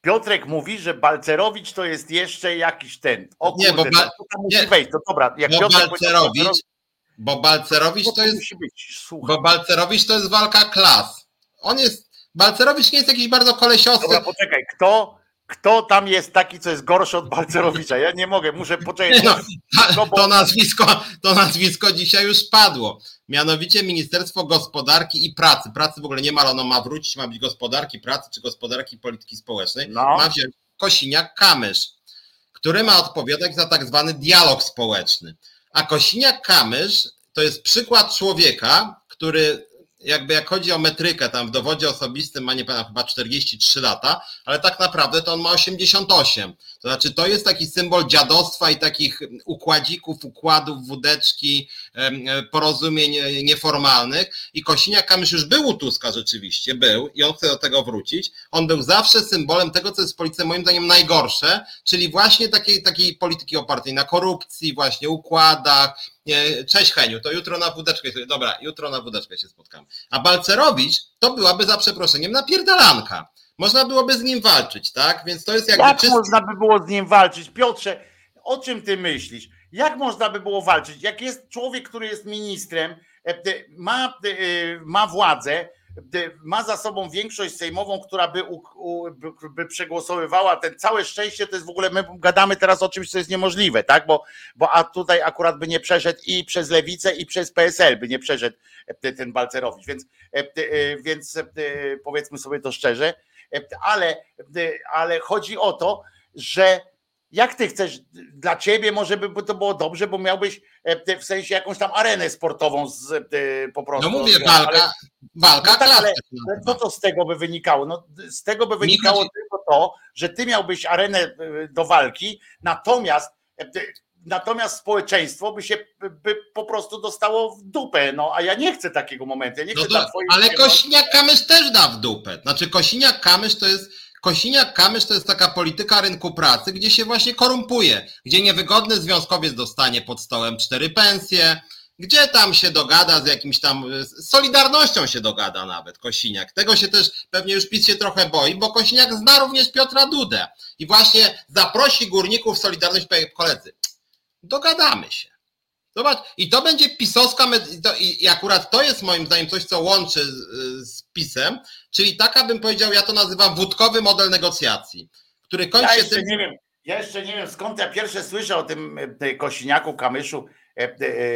Piotrek mówi, że Balcerowicz to jest jeszcze jakiś ten. O kurde, nie, bo ba... to musi wejść. To dobra, jak bo Piotrek Balcerowicz, bo Balcerowicz to, to jest. Być, bo Balcerowicz to jest walka klas. On jest. Balcerowicz nie jest jakiś bardzo kolesiosty. Dobra, poczekaj, kto, kto tam jest taki, co jest gorszy od Balcerowicza? Ja nie mogę, muszę poczekać. No, to, nazwisko, to nazwisko dzisiaj już padło. Mianowicie Ministerstwo Gospodarki i Pracy. Pracy w ogóle nie ma, ale ono ma wrócić, ma być gospodarki pracy czy gospodarki polityki społecznej. No. Ma wziąć Kosiniak-Kamysz, który ma odpowiadać za tak zwany dialog społeczny. A Kosiniak-Kamysz to jest przykład człowieka, który jakby jak chodzi o metrykę, tam w dowodzie osobistym ma nie pamiętam chyba 43 lata, ale tak naprawdę to on ma 88. To znaczy to jest taki symbol dziadostwa i takich układzików, układów, wódeczki, porozumień nieformalnych i Kosiniak-Kamysz już był u Tuska rzeczywiście, był i on chce do tego wrócić. On był zawsze symbolem tego, co jest w polityce moim zdaniem najgorsze, czyli właśnie takiej, takiej polityki opartej na korupcji, właśnie układach, Cześć Heniu, to jutro na wódeczkę. Dobra, jutro na wódeczkę się spotkamy. A Balcerowicz to byłaby za przeproszeniem napierdalanka. Można byłoby z nim walczyć, tak? Więc to jest jakby. Jak czysty... można by było z nim walczyć? Piotrze, o czym ty myślisz? Jak można by było walczyć? Jak jest człowiek, który jest ministrem, e, ma, e, ma władzę, ma za sobą większość sejmową, która by, u, u, by przegłosowywała ten całe szczęście, to jest w ogóle, my gadamy teraz o czymś, co jest niemożliwe, tak? Bo, bo a tutaj akurat by nie przeszedł i przez lewicę, i przez PSL by nie przeszedł e, ten Balcerowicz. Więc, e, e, więc powiedzmy sobie to szczerze, ale, ale chodzi o to, że jak ty chcesz, dla ciebie może by to było dobrze, bo miałbyś e, w sensie jakąś tam arenę sportową z, e, po prostu. No mówię, walka, ale, walka no tak, ale, ale co to z tego by wynikało? No, z tego by wynikało tylko to, że ty miałbyś arenę e, do walki, natomiast natomiast społeczeństwo by się by po prostu dostało w dupę, no a ja nie chcę takiego momentu, ja nie chcę no to, Ale Kosiniak-Kamysz też da w dupę, znaczy Kosiniak-Kamysz to jest Kosiniak-Kamysz to jest taka polityka rynku pracy, gdzie się właśnie korumpuje, gdzie niewygodny związkowiec dostanie pod stołem cztery pensje, gdzie tam się dogada z jakimś tam, z Solidarnością się dogada nawet Kosiniak. Tego się też pewnie już PiS się trochę boi, bo Kosiniak zna również Piotra Dudę i właśnie zaprosi górników Solidarność, koledzy, dogadamy się. Zobacz, i to będzie pisowska, i akurat to jest moim zdaniem coś, co łączy z, z PiSem, czyli taka bym powiedział, ja to nazywam wódkowy model negocjacji, który kończy ja się tym... Nie wiem, ja jeszcze nie wiem skąd ja pierwsze słyszę o tym e, Kosiniaku, Kamyszu,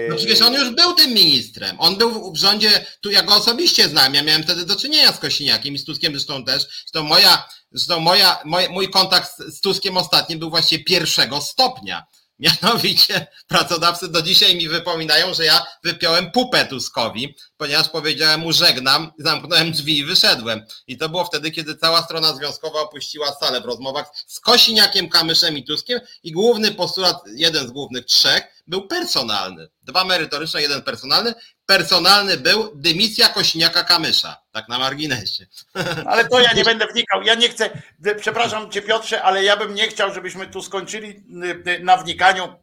No przecież on już był tym ministrem. On był w rządzie, tu ja go osobiście znam. Ja miałem wtedy do czynienia z Kosiniakiem i z Tuskiem zresztą też. Zresztą moja, zresztą moja, mój, mój kontakt z Tuskiem ostatnim był właściwie pierwszego stopnia. Mianowicie pracodawcy do dzisiaj mi wypominają, że ja wypiąłem pupę Tuskowi, ponieważ powiedziałem mu żegnam, zamknąłem drzwi i wyszedłem. I to było wtedy, kiedy cała strona związkowa opuściła salę w rozmowach z Kosiniakiem, Kamyszem i Tuskiem i główny postulat, jeden z głównych trzech, był personalny. Dwa merytoryczne, jeden personalny. Personalny był dymisja Kośniaka Kamysza, tak na marginesie. Ale to ja nie będę wnikał. Ja nie chcę, przepraszam cię Piotrze, ale ja bym nie chciał, żebyśmy tu skończyli y, y, na wnikaniu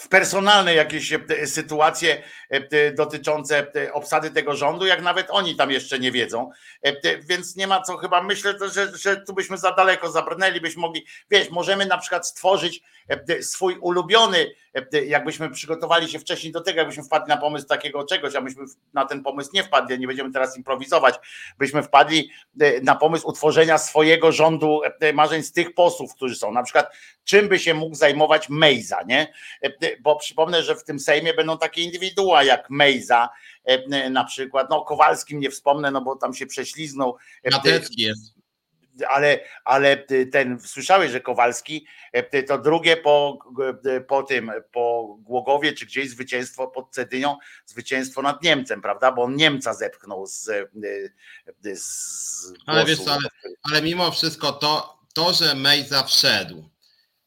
w personalne jakieś e, sytuacje dotyczące obsady tego rządu, jak nawet oni tam jeszcze nie wiedzą. Więc nie ma co chyba, myślę, że, że tu byśmy za daleko zabrnęli, byśmy mogli, wiesz, możemy na przykład stworzyć swój ulubiony, jakbyśmy przygotowali się wcześniej do tego, jakbyśmy wpadli na pomysł takiego czegoś, a myśmy na ten pomysł nie wpadli, nie będziemy teraz improwizować, byśmy wpadli na pomysł utworzenia swojego rządu marzeń z tych posłów, którzy są. Na przykład, czym by się mógł zajmować Mejza, nie? bo przypomnę, że w tym Sejmie będą takie indywidua jak Mejza, e, na przykład, no Kowalskim nie wspomnę, no bo tam się prześliznął. E, Matecki jest. Ale, ale ten, słyszałeś, że Kowalski e, to drugie po, po tym, po Głogowie, czy gdzieś zwycięstwo pod Cedynią, zwycięstwo nad Niemcem, prawda? Bo on Niemca zepchnął z, z ale wiesz co, ale, ale mimo wszystko to, to, że Mejza wszedł,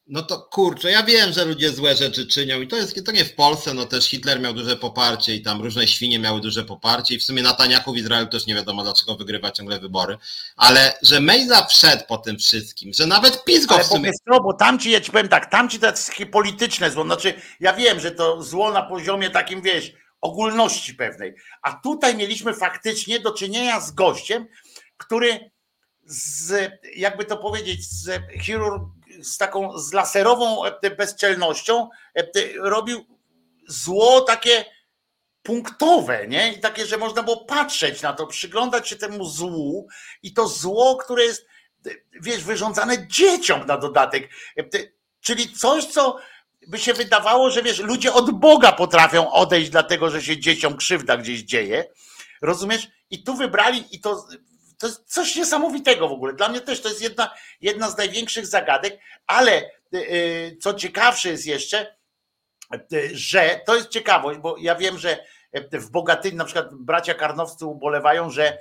no to kurczę, ja wiem, że ludzie złe rzeczy czynią i to jest to nie w Polsce, no też Hitler miał duże poparcie i tam różne świnie miały duże poparcie i w sumie Nataniachu w Izraelu też nie wiadomo dlaczego wygrywa ciągle wybory, ale że Mejza wszedł po tym wszystkim, że nawet PiS go ale w sumie... Ale bo tamci, ja ci powiem tak, tamci to jest takie polityczne zło, znaczy ja wiem, że to zło na poziomie takim, wiesz, ogólności pewnej, a tutaj mieliśmy faktycznie do czynienia z gościem, który z, jakby to powiedzieć, z chirurg z taką z laserową e, bezczelnością e, robił zło takie punktowe, nie? I takie, że można było patrzeć na to, przyglądać się temu złu i to zło, które jest, wiesz, wyrządzane dzieciom na dodatek. E, czyli coś, co by się wydawało, że wiesz, ludzie od Boga potrafią odejść, dlatego że się dzieciom krzywda gdzieś dzieje. Rozumiesz? I tu wybrali, i to to jest coś niesamowitego w ogóle. Dla mnie też to jest jedna, jedna z największych zagadek, ale y, y, co ciekawsze jest jeszcze, y, że to jest ciekawość, bo ja wiem, że w Bogatyni, na przykład bracia karnowscy ubolewają, że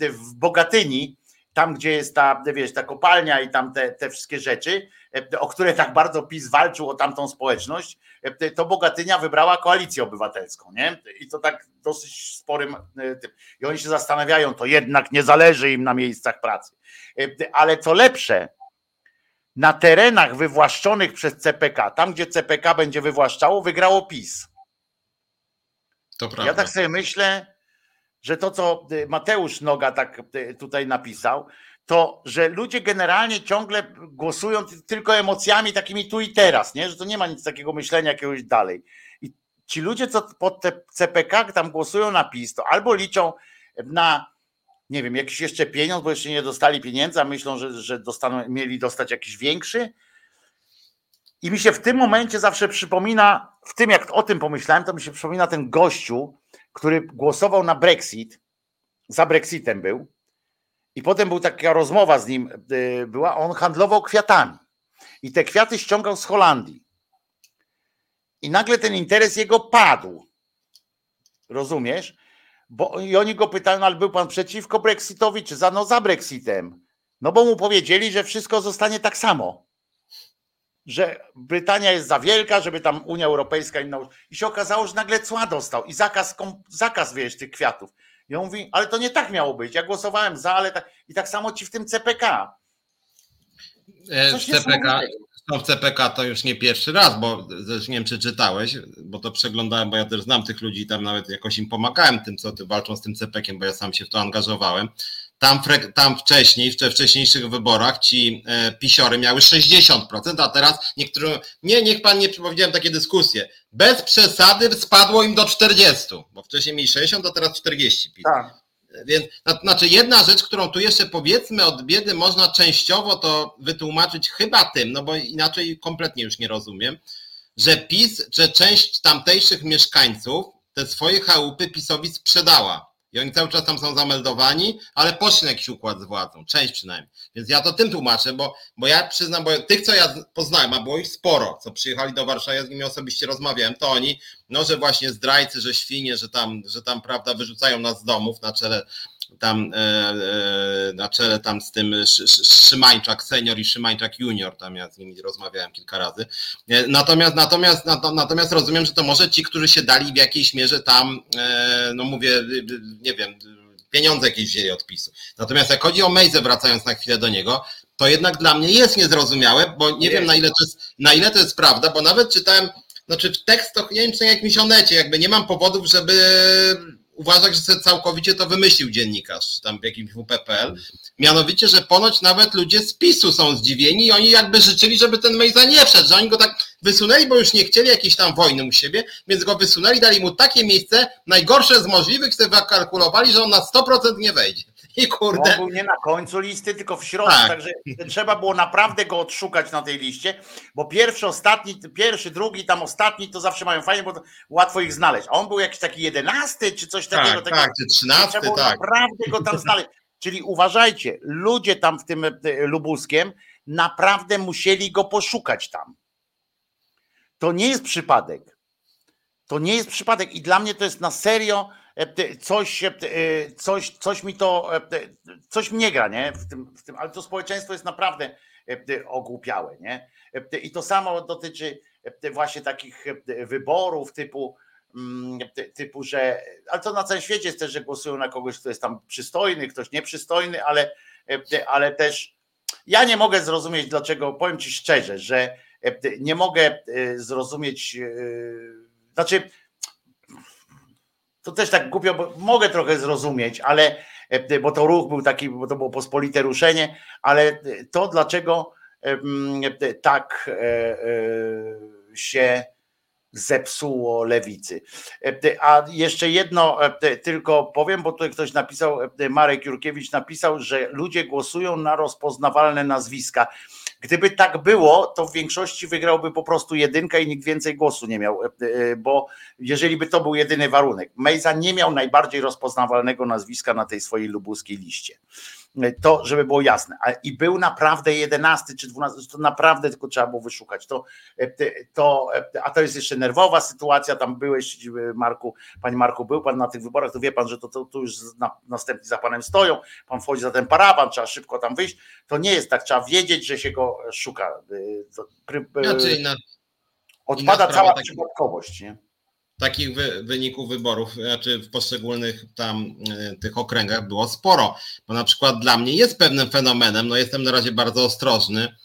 w Bogatyni, tam gdzie jest ta, wiesz, ta kopalnia i tam te, te wszystkie rzeczy, o które tak bardzo PiS walczył o tamtą społeczność, to Bogatynia wybrała koalicję obywatelską, nie? I to tak dosyć sporym e, tym. I oni się zastanawiają, to jednak nie zależy im na miejscach pracy. E, ale co lepsze, na terenach wywłaszczonych przez CPK, tam gdzie CPK będzie wywłaszczało, wygrało PiS. To prawda. Ja tak sobie myślę, że to, co e, Mateusz Noga tak tutaj napisał, to że ludzie generalnie ciągle głosują tylko emocjami takimi tu i teraz, nie? że to nie ma nic takiego myślenia jakiegoś dalej. I ci ludzie, co pod te CPK tam głosują na PiS, to albo liczą na, nie wiem, jakiś jeszcze pieniądz, bo jeszcze nie dostali pieniędzy, a myślą, że, że dostaną, mieli dostać jakiś większy. I mi się w tym momencie zawsze przypomina, w tym jak o tym pomyślałem, to mi się przypomina ten gościu, który głosował na Brexit, za Brexitem był, i potem była taka rozmowa z nim, y, była, on handlował kwiatami. I te kwiaty ściągał z Holandii. I nagle ten interes jego padł. Rozumiesz? Bo, I oni go pytają, no, ale był pan przeciwko Brexitowi, czy za, no, za Brexitem? No bo mu powiedzieli, że wszystko zostanie tak samo. Że Brytania jest za wielka, żeby tam Unia Europejska im I się okazało, że nagle cła dostał i zakaz, zakaz wiesz, tych kwiatów. I on mówi, ale to nie tak miało być. Ja głosowałem za, ale tak. I tak samo ci w tym CPK. E, Coś w CPK, w CPK to już nie pierwszy raz, bo nie wiem, czy czytałeś, bo to przeglądałem, bo ja też znam tych ludzi, tam nawet jakoś im pomagałem tym, co ty walczą z tym CPK-iem, bo ja sam się w to angażowałem. Tam, tam wcześniej, w wcześniejszych wyborach ci e, pisiory miały 60%, a teraz niektórzy, nie, niech pan nie powiedziałem takie dyskusje, bez przesady spadło im do 40, bo wcześniej mieli 60, a teraz 40. Tak. Więc, znaczy jedna rzecz, którą tu jeszcze powiedzmy od biedy można częściowo to wytłumaczyć chyba tym, no bo inaczej kompletnie już nie rozumiem, że PiS, że część tamtejszych mieszkańców te swoje chałupy PiSowi sprzedała. I oni cały czas tam są zameldowani, ale poszli na jakiś układ z władzą, część przynajmniej. Więc ja to tym tłumaczę, bo, bo ja przyznam, bo tych, co ja poznałem, a było ich sporo, co przyjechali do Warszawy, ja z nimi osobiście rozmawiałem, to oni, no, że właśnie zdrajcy, że świnie, że tam, że tam, prawda, wyrzucają nas z domów na czele tam e, e, na czele tam z tym Szymańczak senior i Szymańczak junior, tam ja z nimi rozmawiałem kilka razy. E, natomiast, natomiast, natomiast rozumiem, że to może ci, którzy się dali w jakiejś mierze tam, no mówię, nie wiem, pieniądze jakieś wzięli od PiSu. Natomiast jak chodzi o Mejzę, wracając na chwilę do niego, to jednak dla mnie jest niezrozumiałe, bo nie wiem na ile to jest, na ile to jest prawda, bo nawet czytałem, znaczy w tekstach, nie wiem czy na jakimś onecie, jakby nie mam powodów, żeby uważać, że sobie całkowicie to wymyślił dziennikarz, tam w jakimś WPPL. Mianowicie, że ponoć nawet ludzie z PiSu są zdziwieni i oni jakby życzyli, żeby ten Mejza nie wszedł, że oni go tak wysunęli, bo już nie chcieli jakiejś tam wojny u siebie, więc go wysunęli, dali mu takie miejsce, najgorsze z możliwych, sobie wykalkulowali, że on na 100% nie wejdzie. I kurde. On był nie na końcu listy, tylko w środku, tak. także trzeba było naprawdę go odszukać na tej liście, bo pierwszy, ostatni, pierwszy, drugi, tam ostatni to zawsze mają fajnie, bo łatwo ich znaleźć. A on był jakiś taki jedenasty, czy coś tak, takiego. Tak, czy trzynasty, trzeba tak. naprawdę go tam znaleźć. Czyli uważajcie, ludzie tam w tym e, Lubuskiem naprawdę musieli go poszukać tam. To nie jest przypadek. To nie jest przypadek i dla mnie to jest na serio coś, e, coś, coś mi to, e, coś mnie gra, nie? W tym, w tym, ale to społeczeństwo jest naprawdę ogłupiałe, nie? I to samo dotyczy właśnie takich wyborów typu, mm, typu, że, ale to na całym świecie jest też, że głosują na kogoś, kto jest tam przystojny, ktoś nieprzystojny, ale, ale też ja nie mogę zrozumieć, dlaczego, powiem Ci szczerze, że nie mogę zrozumieć, znaczy to też tak głupio, bo mogę trochę zrozumieć, ale e, bo to ruch był taki, bo to było pospolite ruszenie, ale to dlaczego tak e, e, się zepsuło lewicy. A jeszcze jedno tylko powiem, bo tutaj ktoś napisał, Marek Jurkiewicz napisał, że ludzie głosują na rozpoznawalne nazwiska. Gdyby tak było, to w większości wygrałby po prostu jedynka i nikt więcej głosu nie miał, e, e, bo jeżeli by to był jedyny warunek. Mejza nie miał najbardziej rozpoznawalnego nazwiska na tej swojej lubuskiej liście. To, żeby było jasne. I był naprawdę jedenasty czy dwunasty, to naprawdę tylko trzeba było wyszukać. To, e, to, a to jest jeszcze nerwowa sytuacja. Tam byłeś, Marku, panie Marku, był pan na tych wyborach, to wie pan, że to, to, to już na, następni za panem stoją. Pan wchodzi za ten parawan, trzeba szybko tam wyjść. To nie jest tak, trzeba wiedzieć, że się go szuka. Znaczy, odpada cała przypadkowość. Nie? Takich wy, wyników wyborów, znaczy w poszczególnych tam y, tych okręgach było sporo. Bo na przykład dla mnie jest pewnym fenomenem, no jestem na razie bardzo ostrożny,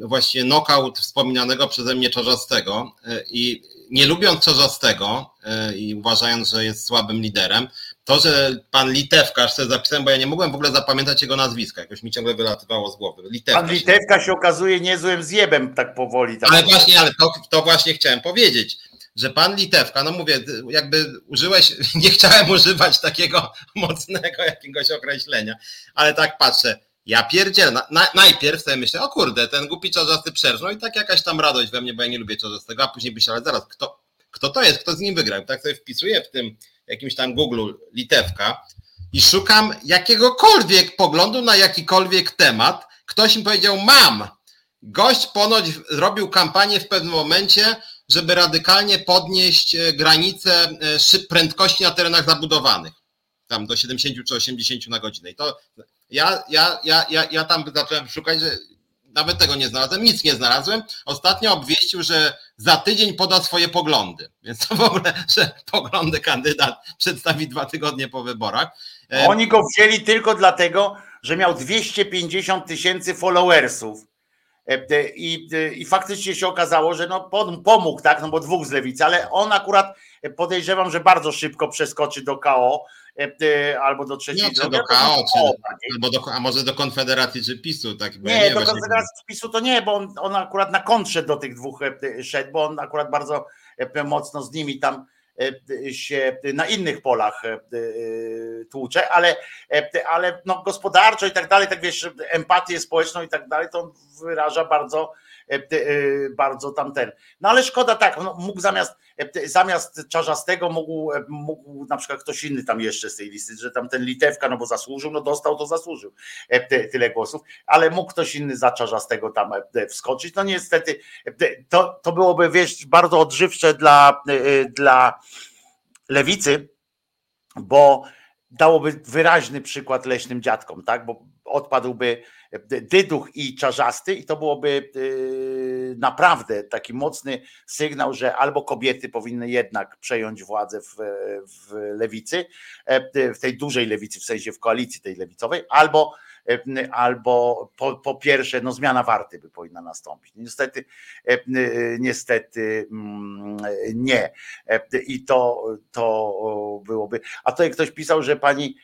właśnie knockout wspominanego przeze mnie Czarzastego y, i nie lubiąc Czarzastego i uważając, że jest słabym liderem, to, że pan Litewkarz sobie zapisałem, bo ja nie mogłem w ogóle zapamiętać jego nazwiska, jakoś mi ciągle wylatywało z głowy. Litewkarz. Pan Litewka się okazuje niezłym zjebem tak powoli. Tak ale właśnie, ale to, to właśnie chciałem powiedzieć że pan Litewka, no mówię, jakby użyłeś, nie chciałem używać takiego mocnego jakiegoś określenia, ale tak patrzę, ja pierdzielę, na, na, najpierw sobie myślę, o kurde, ten głupi czarzasty przerżnął i tak jakaś tam radość we mnie, bo ja nie lubię czarzastego, a później myślę, ale zaraz, kto, kto to jest, kto z nim wygrał? Tak sobie wpisuję w tym jakimś tam Google Litewka i szukam jakiegokolwiek poglądu na jakikolwiek temat. Ktoś mi powiedział, mam. Gość ponoć zrobił kampanię w pewnym momencie, żeby radykalnie podnieść e, granice e, prędkości na terenach zabudowanych, tam do 70 czy 80 na godzinę. I to ja, ja, ja, ja, ja tam zacząłem szukać, że nawet tego nie znalazłem, nic nie znalazłem. Ostatnio obwieścił, że za tydzień poda swoje poglądy. Więc to w ogóle, że poglądy kandydat przedstawi dwa tygodnie po wyborach. E, Oni go wzięli tylko dlatego, że miał 250 tysięcy followersów I, I faktycznie się okazało, że no pomógł, tak, no bo dwóch z lewicy, ale on akurat e, podejrzewam, że bardzo szybko przeskoczy do KO e, albo do trzeciej nie, drogi. do KO, czy, albo do, a może do Konfederacji czy PiSu. Tak, nie, nie, do Konfederacji czy PiSu to nie, bo on, on akurat na kontrze do tych dwóch szedł, bo on akurat bardzo mocno z nimi tam E, się na innych polach e, e, tłucze, ale, ale no gospodarczo i tak dalej, tak wiesz, empatię społeczną i tak dalej, to wyraża bardzo bardzo tamten. No ale szkoda tak, no, mógł zamiast, zamiast Czarzastego mógł, mógł na przykład ktoś inny tam jeszcze z tej listy, że tam ten Litewka, no bo zasłużył, no dostał, to zasłużył tyle głosów, ale mógł ktoś inny za Czarzastego tam wskoczyć. No niestety to, to byłoby, wiesz, bardzo odżywcze dla, dla lewicy, bo dałoby wyraźny przykład leśnym dziadkom, tak? Bo odpadłby dyduch i czarzasty i to byłoby yy, naprawdę taki mocny sygnał, że albo kobiety powinny jednak przejąć władzę w, w lewicy, e, w tej dużej lewicy, w sensie w koalicji tej lewicowej, albo albo po, po pierwsze, no zmiana warty by powinna nastąpić. Niestety, niestety mm, nie. I to, to byłoby. A tutaj ktoś pisał, że pani,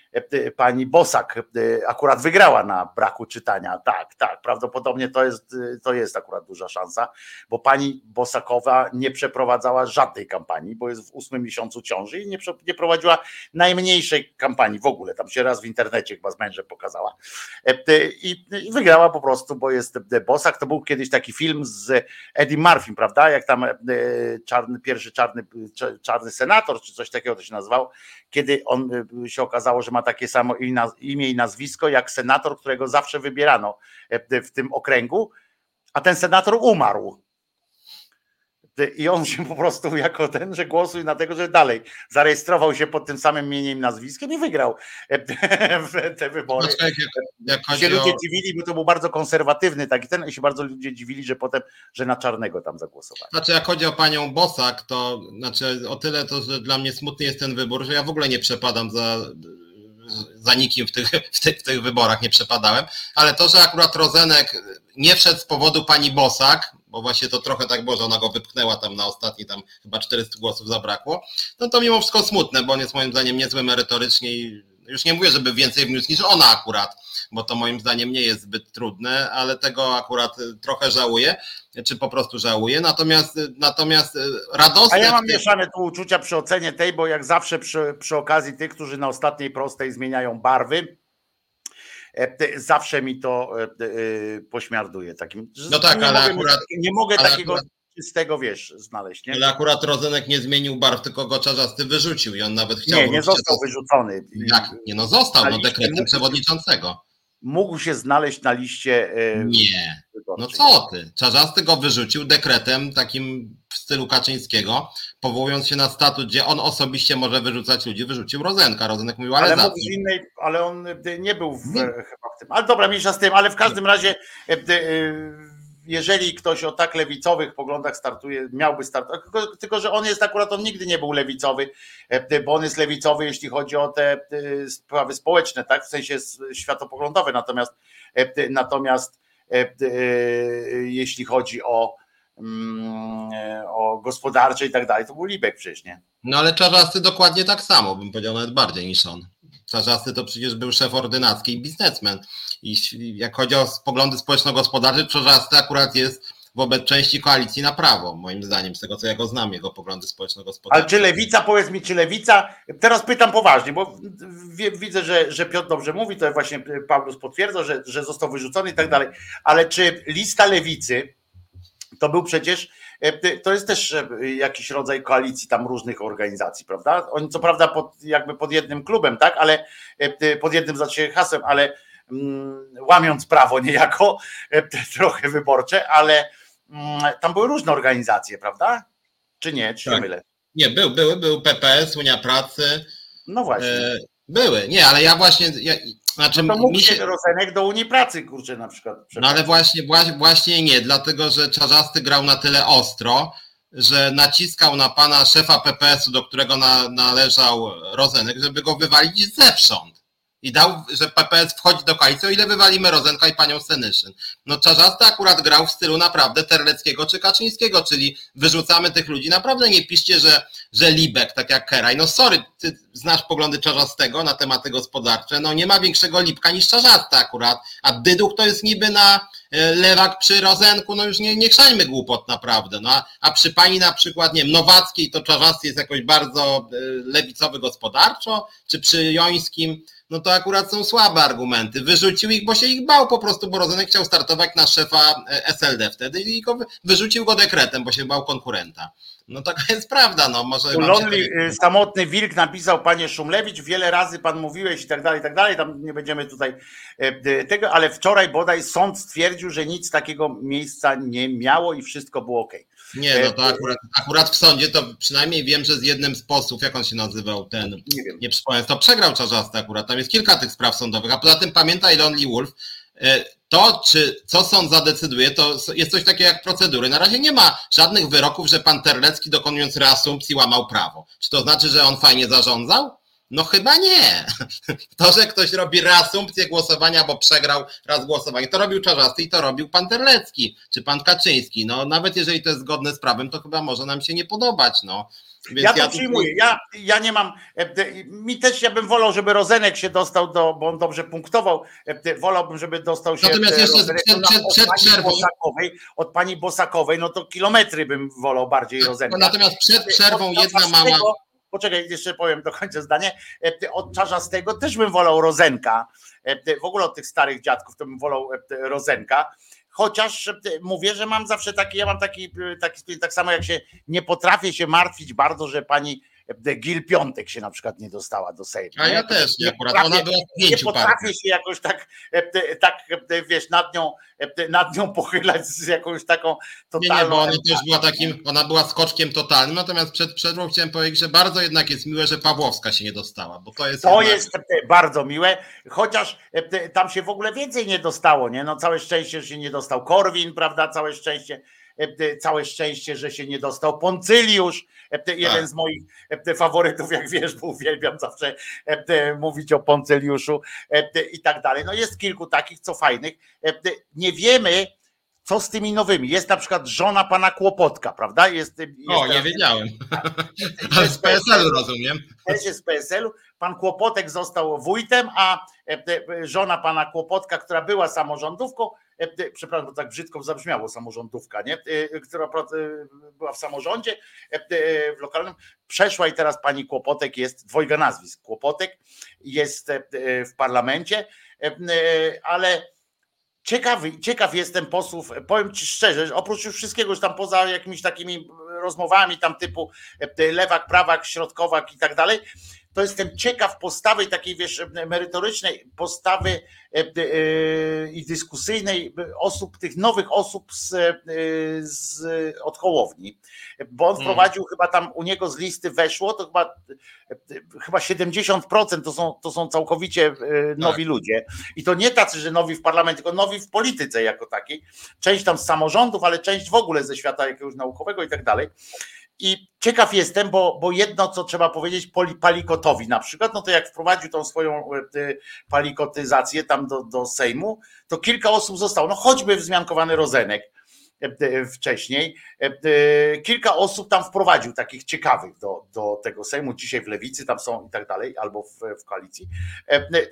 pani Bosak akurat wygrała na braku czytania. Tak, tak, prawdopodobnie to jest, to jest akurat duża szansa, bo pani Bosakowa nie przeprowadzała żadnej kampanii, bo jest w ósmym miesiącu ciąży i nie, nie prowadziła najmniejszej kampanii w ogóle. Tam się raz w internecie chyba z mężem pokazała E, i wygrała po prostu, bo jest Bosak. To był kiedyś taki film z Eddie Murphy, prawda? Jak tam e, czarny, pierwszy czarny, czarny senator, czy coś takiego to się nazywał, kiedy on e, się okazało, że ma takie samo imię i nazwisko jak senator, którego zawsze wybierano w tym okręgu, a ten senator umarł. I on się po prostu jako ten, że głosuj na tego, że dalej zarejestrował się pod tym samym imieniem nazwiskiem i wygrał te wybory. No, jak, jak się ludzie o... dziwili, bo to był bardzo konserwatywny taki ten i się bardzo ludzie dziwili, że potem, że na czarnego tam zagłosowali. Znaczy jak chodzi o panią Bosak, to znaczy o tyle to, że dla mnie smutny jest ten wybór, że ja w ogóle nie przepadam za za nikim w tych, w, tych, w tych wyborach nie przepadałem, ale to, że akurat Rozenek nie wszedł z powodu pani Bosak, bo właśnie to trochę tak było, że ona go wypchnęła tam na ostatni, tam chyba 400 głosów zabrakło, no to mimo wszystko smutne, bo on jest moim zdaniem niezły merytorycznie i już nie mówię, żeby więcej wniósł niż ona akurat, bo to moim zdaniem nie jest zbyt trudne, ale tego akurat trochę żałuję, czy po prostu żałuję. Natomiast, natomiast radosne. A ja mam mieszane tu uczucia przy ocenie tej, bo jak zawsze przy, przy okazji tych, którzy na ostatniej prostej zmieniają barwy, zawsze mi to e, e, pośmiarduje. Takim, no tak, ale mogę, akurat. Nie mogę takiego akurat, czystego, wiesz, znaleźć. Nie? Ale akurat Rozenek nie zmienił barw, tylko go czarzasty wyrzucił i on nawet chciał. Nie, nie został wyrzucony. Jak? Nie, no został, no dekretem przewodniczącego mógł się znaleźć na liście. Nie. No co ty? Czarzasty go wyrzucił dekretem takim w stylu Kaczyńskiego, powołując się na statut, gdzie on osobiście może wyrzucać ludzi, wyrzucił Rozenka. Rozenek mówił, ale, ale mógł z innej, ale on nie był w, nie. chyba w tym. Ale dobra, mniejsza z tym, ale w każdym razie jeżeli ktoś o tak lewicowych poglądach startuje, miałby startować, tylko, tylko, że on jest akurat, on nigdy nie był lewicowy, e, bo on jest lewicowy, jeśli chodzi o te e, sprawy społeczne, tak, w sensie światopoglądowe, natomiast e, natomiast jeśli chodzi o o gospodarcze i tak dalej, to był Libek przecież, nie? No ale Czarzasty dokładnie tak samo, bym powiedział nawet bardziej niż on. Czarzasty to przecież był szef ordynacki i biznesmen. I jak chodzi o poglądy społeczno-gospodarcze, Czarzasty akurat jest wobec części koalicji na prawo, moim zdaniem, z tego co ja go znam, jego poglądy społeczno-gospodarcze. Ale czy lewica, powiedz mi, czy lewica, teraz pytam poważnie, bo widzę, że, że Piotr dobrze mówi, to właśnie Paulus potwierdza, że, że został wyrzucony i tak dalej, ale czy lista lewicy to był przecież E, to jest też e, jakiś rodzaj koalicji tam różnych organizacji, prawda? Oni co prawda pod, jakby pod jednym klubem, tak, ale e, pod jednym znaczy hasłem, ale mm, łamiąc prawo niejako, trochę wyborcze, ale mm, tam były różne organizacje, prawda? Czy nie? Czy tak. mylę? Nie, był, były, był PPS, Unia Pracy. No właśnie. były, nie, ale ja właśnie, ja, znaczy, no to mógł się Rozenek do Unii Pracy, kurczę, na przykład. No ale właśnie, właśnie nie, dlatego że Czarzasty grał na tyle ostro, że naciskał na pana szefa PPS-u, do którego na, należał Rozenek, żeby go wywalić zewsząd. I dał, że PPS wchodzi do koalicji, o ile wywalimy Rozenka i panią Senyszyn. No Czarzasty akurat grał w stylu naprawdę Terleckiego czy Kaczyńskiego, czyli wyrzucamy tych ludzi. Naprawdę nie piszcie, że że Libek, tak jak Keraj, no sorry, ty znasz poglądy Czarzastego na tematy gospodarcze, no nie ma większego Lipka niż Czarzasty akurat, a Dyduch to jest niby na lewak przy Rozenku, no już nie, nie głupot naprawdę, no a, a przy pani na przykład, nie wiem, Nowackiej to Czarzasty jest jakoś bardzo e, lewicowy gospodarczo, czy przy Jońskim, no to akurat są słabe argumenty. Wyrzucił ich, bo się ich bał po prostu, bo Rozenek chciał startować na szefa e, SLD wtedy i go, wyrzucił go dekretem, bo się bał konkurenta. No taka jest prawda, no może... Lonely, samotny wilk napisał panie Szumlewicz, wiele razy pan mówiłeś i tak dalej, i tak dalej, tam nie będziemy tutaj e, tego, ale wczoraj bodaj sąd stwierdził, że nic takiego miejsca nie miało i wszystko było ok. Nie, no to akurat, akurat w sądzie to przynajmniej wiem, że z jednym z posłów, jak on się nazywał, ten, nie, wiem. nie przypomnę, to przegrał Czarzasty akurat, tam jest kilka tych spraw sądowych, a poza tym pamiętaj Lonely Wolf, e, to, czy co sąd zadecyduje, to jest coś takiego jak procedury. Na razie nie ma żadnych wyroków, że pan Terlecki dokonując reasumpcji łamał prawo. Czy to znaczy, że on fajnie zarządzał? No chyba nie. To, że ktoś robi reasumpcję głosowania, bo przegrał raz głosowanie, to robił Czarzasty i to robił pan Terlecki, czy pan Kaczyński. No nawet jeżeli to jest zgodne z prawem, to chyba może nam się nie podobać. No. Więc ja to ja przyjmuję. Ja, ja nie mam. E, mi też ja bym wolał, żeby Rozenek się dostał do, bo on dobrze punktował. E, wolałbym, żeby dostał się. Natomiast jeszcze przed, przed, przed przerwą. Bosakowej, od pani Bosakowej, no to kilometry bym wolał bardziej Rozenka. Natomiast przed przerwą jedna mała. Poczekaj, jeszcze powiem do końca zdanie. E, od Czarzastego też bym wolał Rozenka. W ogóle od tych starych dziadków to bym wolał Rozenka chociaż mówię, że mam zawsze taki, ja mam taki, taki, tak samo jak się nie potrafię się martwić bardzo, że pani Gil Piątek się na przykład nie dostała do Sejmu. A ja też, nie, akurat ona była Nie potrafię się jakoś tak, tak, wiesz, nad nią, nad nią pochylać z jakąś taką totalną... Nie, nie, bo ona też była takim, ona była skoczkiem totalnym, natomiast przed przerwą chciałem powiedzieć, że bardzo jednak jest miłe, że Pawłowska się nie dostała, bo to jest... To jednak... jest bardzo miłe, chociaż tam się w ogóle więcej nie dostało, nie? No całe szczęście, że się nie dostał Korwin, prawda, całe szczęście, E, całe szczęście, że się nie dostał Poncyliusz, e, jeden tak. z moich e, faworytów, jak wiesz, bo uwielbiam zawsze mówić o Poncyliuszu i tak dalej. No jest kilku takich, co fajnych. Nie wiemy, co z tymi nowymi? Jest na przykład żona pana Kłopotka, prawda? Jest, jest o, nie wiedziałem. Ale z PSL-u rozumiem. Też jest z PSL-u. Pan Kłopotek został wójtem, a żona pana Kłopotka, która była samorządówką, E, przepraszam, bo tak brzydko zabrzmiało samorządówka, nie? E, która e, była w samorządzie w lokalnym, przeszła i teraz pani Kłopotek jest, dwojga nazwisk, Kłopotek jest w parlamencie, ale ciekawy, ciekaw jestem posłów, powiem ci szczerze, oprócz już wszystkiego, już tam poza jakimiś takimi rozmowami tam typu lewak, prawak, środkowak i tak dalej, to jestem ciekaw postawy takiej, wiesz, merytorycznej, postawy e, e, i dyskusyjnej osób, tych nowych osób z, e, z od Hołowni, bo on hmm. wprowadził chyba tam u niego z listy weszło, to chyba, chyba 70% to są, to są całkowicie nowi tak. ludzie i to nie tacy, że nowi w parlamencie, tylko nowi w polityce jako takiej, część tam z samorządów, ale część w ogóle ze świata jakiegoś naukowego i tak dalej. I ciekaw jestem, bo, bo jedno, co trzeba powiedzieć Palikotowi na przykład, no to jak wprowadził tą swoją e, palikotyzację tam do, do Sejmu, to kilka osób zostało, no choćby wzmiankowany Rozenek e, e, wcześniej, kilka osób tam wprowadził takich ciekawych do, do tego Sejmu, dzisiaj w Lewicy tam są i tak dalej, albo w, w koalicji.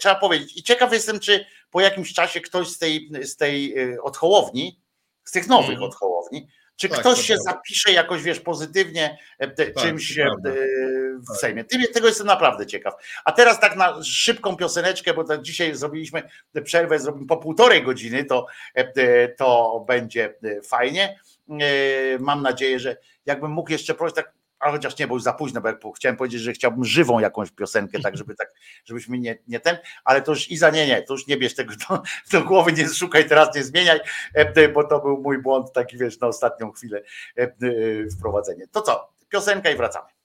Trzeba powiedzieć. I ciekaw jestem, czy po jakimś czasie ktoś z tej, z tej odchołowni, z tych nowych mm. odchołowni, czy tak, ktoś się prawda. zapisze jakoś, wiesz, pozytywnie e, tak, czymś e, w tak. Sejmie? Tego jestem naprawdę ciekaw. A teraz tak na szybką pioseneczkę, bo tak dzisiaj zrobiliśmy przerwę, zrobimy po półtorej godziny, to, e, to będzie fajnie. Mam nadzieję, że jakbym mógł jeszcze prosić, tak a chociaż nie, bo już za późno, bo jak chciałem powiedzieć, że chciałbym żywą jakąś piosenkę, tak żeby tak, żebyśmy nie, nie ten, ale to już Iza, nie, nie, to już nie bierz tego do, do głowy, nie szukaj, teraz nie zmieniaj, e, bo to był mój błąd, taki wiesz, na ostatnią chwilę e, e, wprowadzenie. To co, piosenka i wracamy.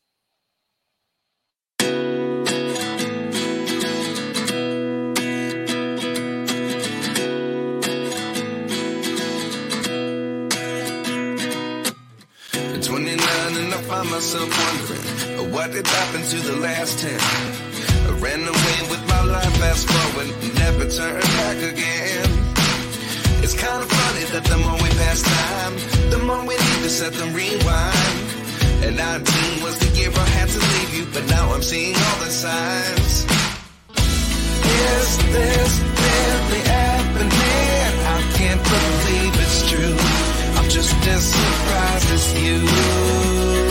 Find myself wondering uh, what did happen to the last ten. I ran away with my life, fast forward, never turn back again. It's kind of funny that the more we pass time, the more we need to set them rewind. And 19 was the year I had to leave you, but now I'm seeing all the signs. Is this really happening? I can't believe it's true. I'm just as surprised as you.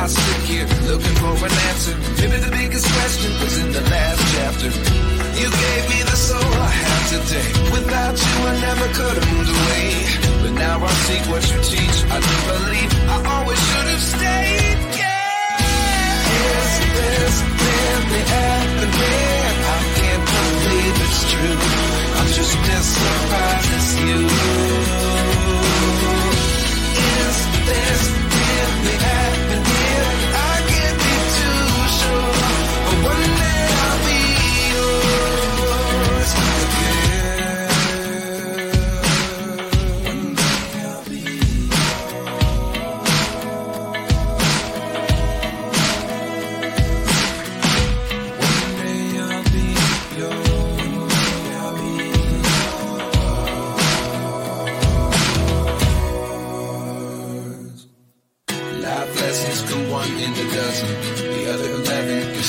I sit here looking for an answer. Maybe the biggest question was in the last chapter. You gave me the soul I have today. Without you, I never could have moved away. But now I see what you teach. I do believe I always should have stayed. Yeah. Is this really happening? I can't believe it's true. I'm just as surprised as you. Is this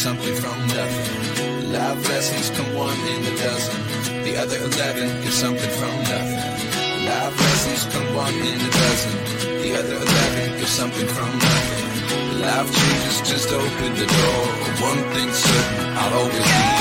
something from nothing. Life lessons come one in a dozen. The other eleven get something from nothing. Life lessons come one in a dozen. The other eleven get something from nothing. Life changes just open the door. One thing's certain, I'll always be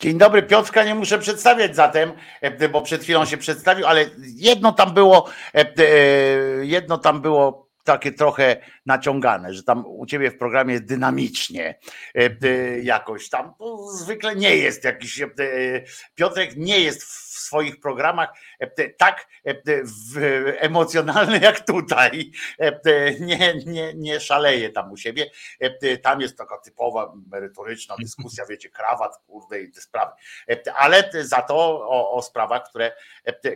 Dzień dobry, Piotrka nie muszę przedstawiać zatem, e, bo przed chwilą się przedstawił, ale jedno tam było, e, e, jedno tam było takie trochę naciągane, że tam u ciebie w programie dynamicznie jakoś tam. Zwykle nie jest jakiś. Piotrek nie jest w swoich programach tak emocjonalny jak tutaj. Nie, nie, nie szaleje tam u siebie. Tam jest taka typowa merytoryczna dyskusja, wiecie, krawat, kurde i te sprawy. Ale za to o, o sprawach, które,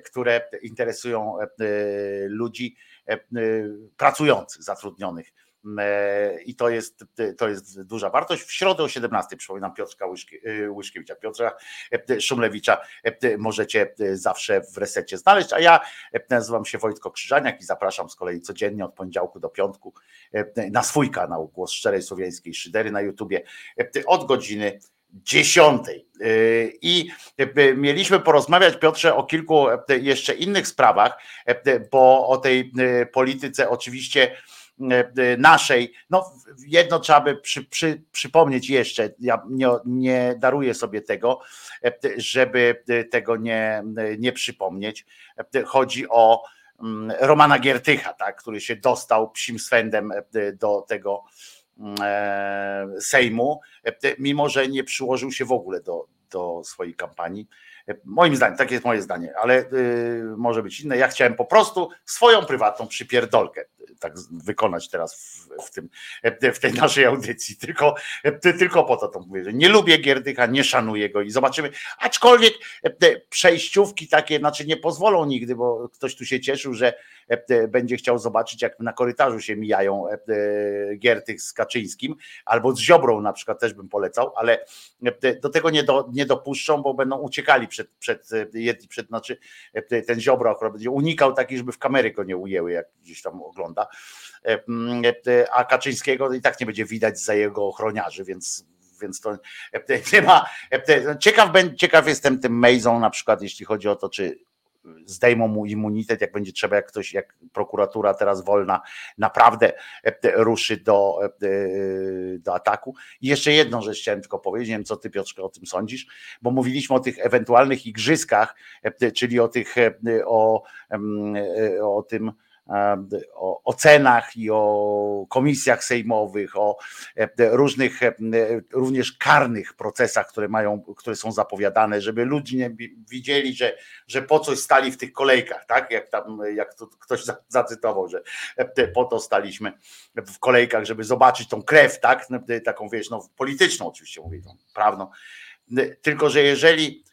które interesują ludzi pracujących, zatrudnionych. I to jest, to jest duża wartość. W środę o 17 przypominam Piotrka Łyszki, Łyszkiewicza, Piotra Szumlewicza możecie zawsze w resecie znaleźć, a ja nazywam się Wojtko Krzyżaniak i zapraszam z kolei codziennie od poniedziałku do piątku na swój kanał Głos Szczerej Słowiańskiej Szydery na YouTubie od godziny dziesiątej. I mieliśmy porozmawiać, Piotrze, o kilku jeszcze innych sprawach, bo o tej polityce oczywiście naszej, no jedno trzeba by przy, przy, przypomnieć jeszcze, ja nie, nie daruję sobie tego, żeby tego nie, nie przypomnieć. Chodzi o Romana Giertycha, tak, który się dostał psim swędem do tego Sejmu, mimo że nie przyłożył się w ogóle do, do swojej kampanii. Moim zdaniem, takie jest moje zdanie, ale może być inne. Ja chciałem po prostu swoją prywatną przypierdolkę tak wykonać teraz w, w, tym, w tej naszej audycji. Tylko, tylko po to to mówię, że nie lubię Gierdycha, nie szanuję go i zobaczymy. Aczkolwiek te przejściówki takie, znaczy nie pozwolą nigdy, bo ktoś tu się cieszył, że będzie chciał zobaczyć, jak na korytarzu się mijają Giertych z Kaczyńskim, albo z Ziobrą na przykład też bym polecał, ale do tego nie, do, nie dopuszczą, bo będą uciekali przed, przed jedni, przed, znaczy ten Ziobro akurat będzie unikał taki, żeby w kamery go nie ujęły, jak gdzieś tam ogląda, a Kaczyńskiego i tak nie będzie widać za jego ochroniarzy, więc więc to nie ma. Ciekaw, ciekaw jestem tym Mejzą na przykład, jeśli chodzi o to, czy zdejmą mu immunitet, jak będzie trzeba, jak ktoś, jak prokuratura teraz wolna naprawdę ruszy do, do ataku. I jeszcze jedną rzecz chciałem tylko powiedzieć, nie wiem co ty Piotrze o tym sądzisz, bo mówiliśmy o tych ewentualnych igrzyskach, czyli o tych, o, o tym, o ocenach i o komisjach sejmowych, o e, różnych e, również karnych procesach, które mają, które są zapowiadane, żeby ludzie nie widzieli, że, że po coś stali w tych kolejkach, tak? Jak tam, jak to ktoś zacytował, że e, po to staliśmy w kolejkach, żeby zobaczyć tą krew, tak? Taką wiesz, no polityczną oczywiście mówię, tą prawną. Tylko, że jeżeli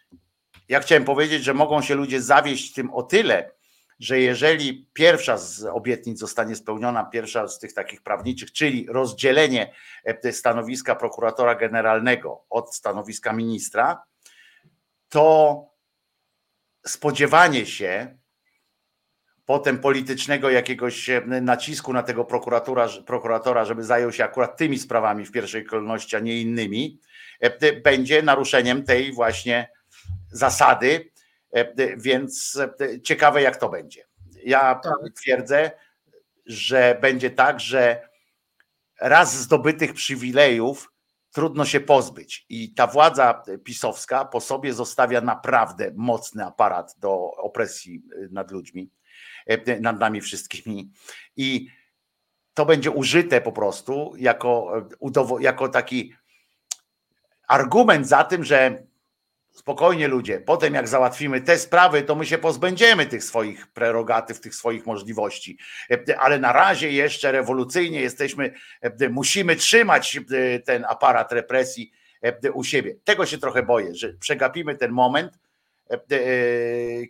ja chciałem powiedzieć, że mogą się ludzie zawieść tym o tyle, że jeżeli pierwsza z obietnic zostanie spełniona, pierwsza z tych takich prawniczych, czyli rozdzielenie e, stanowiska prokuratora generalnego od stanowiska ministra, to spodziewanie się potem politycznego jakiegoś e, nacisku na tego prokuratora, prokuratora, żeby zajął się akurat tymi sprawami w pierwszej kolejności, a nie innymi, e, będzie naruszeniem tej właśnie zasady, więc e, ciekawe, jak to będzie. Ja tak. twierdzę, że będzie tak, że raz zdobytych przywilejów trudno się pozbyć. I ta władza pisowska po sobie zostawia naprawdę mocny aparat do opresji e, nad ludźmi, nad nami wszystkimi. I to będzie użyte po prostu jako, jako taki argument za tym, że Spokojnie ludzie, potem jak załatwimy te sprawy, to my się pozbędziemy tych swoich prerogatyw, tych swoich możliwości. Ale na razie jeszcze rewolucyjnie jesteśmy, musimy trzymać ten aparat represji u siebie. Tego się trochę boję, że przegapimy ten moment,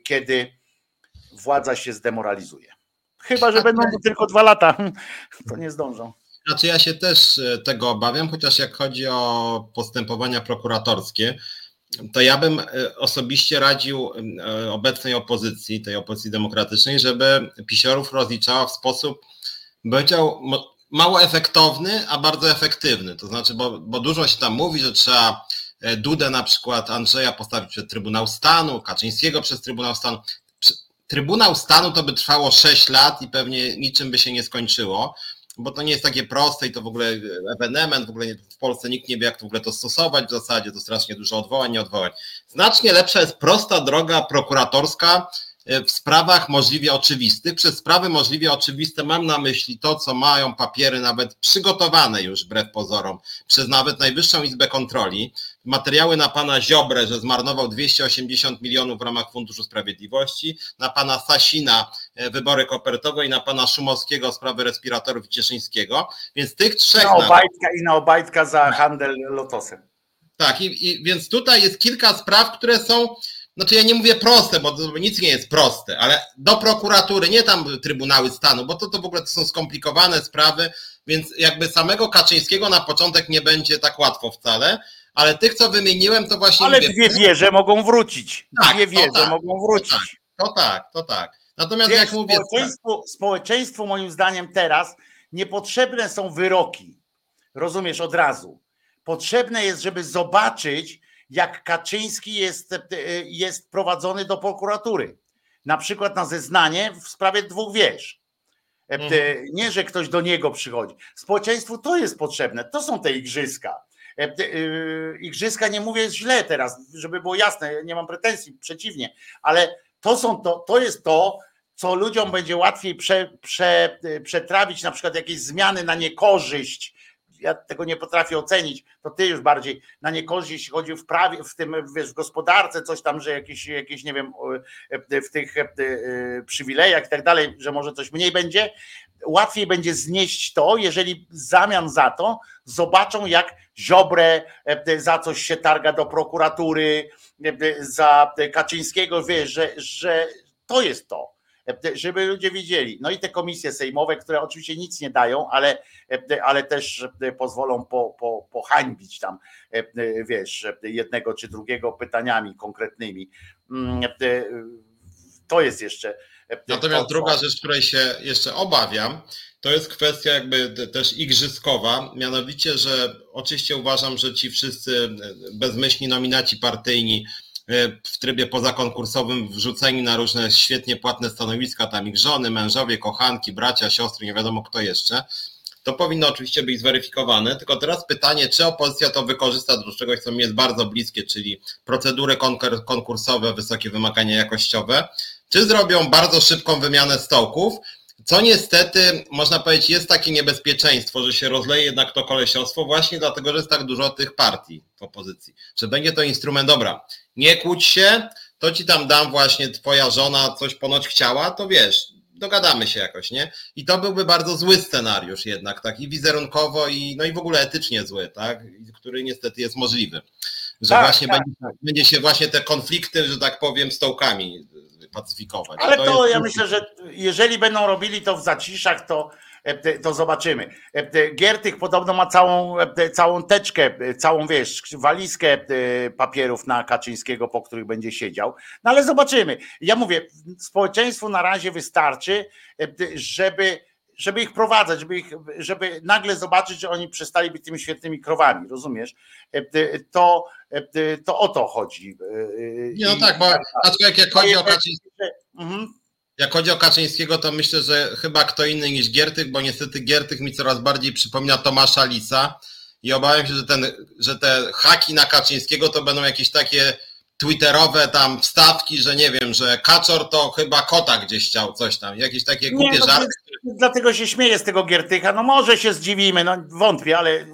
kiedy władza się zdemoralizuje. Chyba, że będą tylko dwa lata, to nie zdążą. Znaczy ja się też e, tego obawiam, chociaż jak chodzi o postępowania prokuratorskie, to ja bym e, osobiście radził e, obecnej opozycji, tej opozycji demokratycznej, żeby pisiorów rozliczała w sposób, powiedział, mało efektowny, a bardzo efektywny. To znaczy, bo, bo dużo się tam mówi, że trzeba e, Dudę na przykład Andrzeja postawić przed Trybunał Stanu, Kaczyńskiego przez Trybunał Stanu. Trybunał Stanu to by trwało 6 lat i pewnie niczym by się nie skończyło bo to nie jest takie proste i to w ogóle ewenement, w ogóle w Polsce nikt nie wie, jak to w ogóle to stosować w zasadzie, to strasznie dużo odwołań, nie odwołań. Znacznie lepsza jest prosta droga prokuratorska w sprawach możliwie oczywistych. Przez sprawy możliwie oczywiste mam na myśli to, co mają papiery nawet przygotowane już wbrew pozorom przez nawet Najwyższą Izbę Kontroli, materiały na pana Ziobrę, że zmarnował 280 milionów w ramach Funduszu Sprawiedliwości, na pana Sasina e, wybory kopertowe i na pana Szumowskiego sprawy respiratorów Cieszyńskiego. Więc tych trzech. Na Obajtka i na Obajtka za handel lotosem. Tak, i, i, więc tutaj jest kilka spraw, które są, znaczy ja nie mówię proste, bo nic nie jest proste, ale do prokuratury, nie tam Trybunały Stanu, bo to, to w ogóle to są skomplikowane sprawy, więc jakby samego Kaczyńskiego na początek nie będzie tak łatwo wcale, ale tych, co wymieniłem, to właśnie. Ale mówię, dwie wieże mogą wrócić. Tak, dwie wieże tak, mogą wrócić. To tak, to tak. To tak. Natomiast Wiesz, jak mówię. Społeczeństwu, społeczeństwu, moim zdaniem, teraz niepotrzebne są wyroki. Rozumiesz od razu. Potrzebne jest, żeby zobaczyć, jak Kaczyński jest, e, jest prowadzony do prokuratury. Na przykład na zeznanie w sprawie dwóch wież. E, mhm. Nie, że ktoś do niego przychodzi. Społeczeństwu to jest potrzebne. To są te igrzyska. E, e, igrzyska nie mówię źle teraz, żeby było jasne, nie mam pretensji, przeciwnie, ale to są to, to jest to, co ludziom będzie łatwiej prze, prze, przetrawić, na przykład jakieś zmiany na niekorzyść ja tego nie potrafię ocenić, to ty już bardziej na niekorzyść, jeśli chodzi w prawie, w tym, wiesz, w gospodarce, coś tam, że jakieś, jakieś nie wiem, w tych przywilejach i tak dalej, że może coś mniej będzie, łatwiej będzie znieść to, jeżeli w zamian za to zobaczą, jak Ziobrę za coś się targa do prokuratury, za Kaczyńskiego, wiesz, że, że to jest to żeby ludzie widzieli. No i te komisje sejmowe, które oczywiście nic nie dają, ale, ale też pozwolą po, po, pohańbić tam, wiesz, jednego czy drugiego pytaniami konkretnymi. Mm, to jest jeszcze. Natomiast to, druga rzecz, której się jeszcze obawiam, to jest kwestia jakby też igrzyskowa, mianowicie, że oczywiście uważam, że ci wszyscy bezmyślni nominaci partyjni w trybie pozakonkursowym wrzuceni na różne świetnie płatne stanowiska, tam ich żony, mężowie, kochanki, bracia, siostry, nie wiadomo kto jeszcze. To powinno oczywiście być zweryfikowane, tylko teraz pytanie, czy opozycja to wykorzysta do czegoś, co mi jest bardzo bliskie, czyli procedury konkursowe, wysokie wymagania jakościowe, czy zrobią bardzo szybką wymianę stołków, co niestety, można powiedzieć, jest takie niebezpieczeństwo, że się rozleje jednak to kolesiostwo właśnie dlatego, że jest tak dużo tych partii w opozycji, że będzie to instrument, dobra, nie kłóć się, to ci tam dam właśnie twoja żona coś ponoć chciała, to wiesz, dogadamy się jakoś, nie? I to byłby bardzo zły scenariusz jednak, tak, i wizerunkowo, i no i w ogóle etycznie zły, tak, który niestety jest możliwy. Że tak, właśnie tak. Będzie, będzie się właśnie te konflikty, że tak powiem, stołkami pacyfikować. Ale to, to ja myślę, że jeżeli będą robili to w zaciszach, to, to zobaczymy. E, Giertych podobno ma całą, e, całą teczkę, całą wiesz, walizkę papierów na Kaczyńskiego, po których będzie siedział. No ale zobaczymy. Ja mówię, społeczeństwu na razie wystarczy, żeby żeby ich prowadzać, żeby, ich, żeby nagle zobaczyć, że oni przestali być tymi świetnymi krowami, rozumiesz? To, to o to chodzi. Nie, no tak, bo jak, jak chodzi o Kaczyńskiego, mhm. Jak chodzi o Kaczyńskiego, to myślę, że chyba kto inny niż Giertych, bo niestety Giertych mi coraz bardziej przypomina Tomasza Lisa. I obawiam się, że, ten, że te haki na Kaczyńskiego to będą jakieś takie twitterowe tam wstawki, że nie wiem, że Kaczor to chyba kota gdzieś chciał coś tam, jakieś takie głupie nie, no, żarty. Dlatego się śmieję z tego Giertycha, no może się zdziwimy, no wątpię, ale,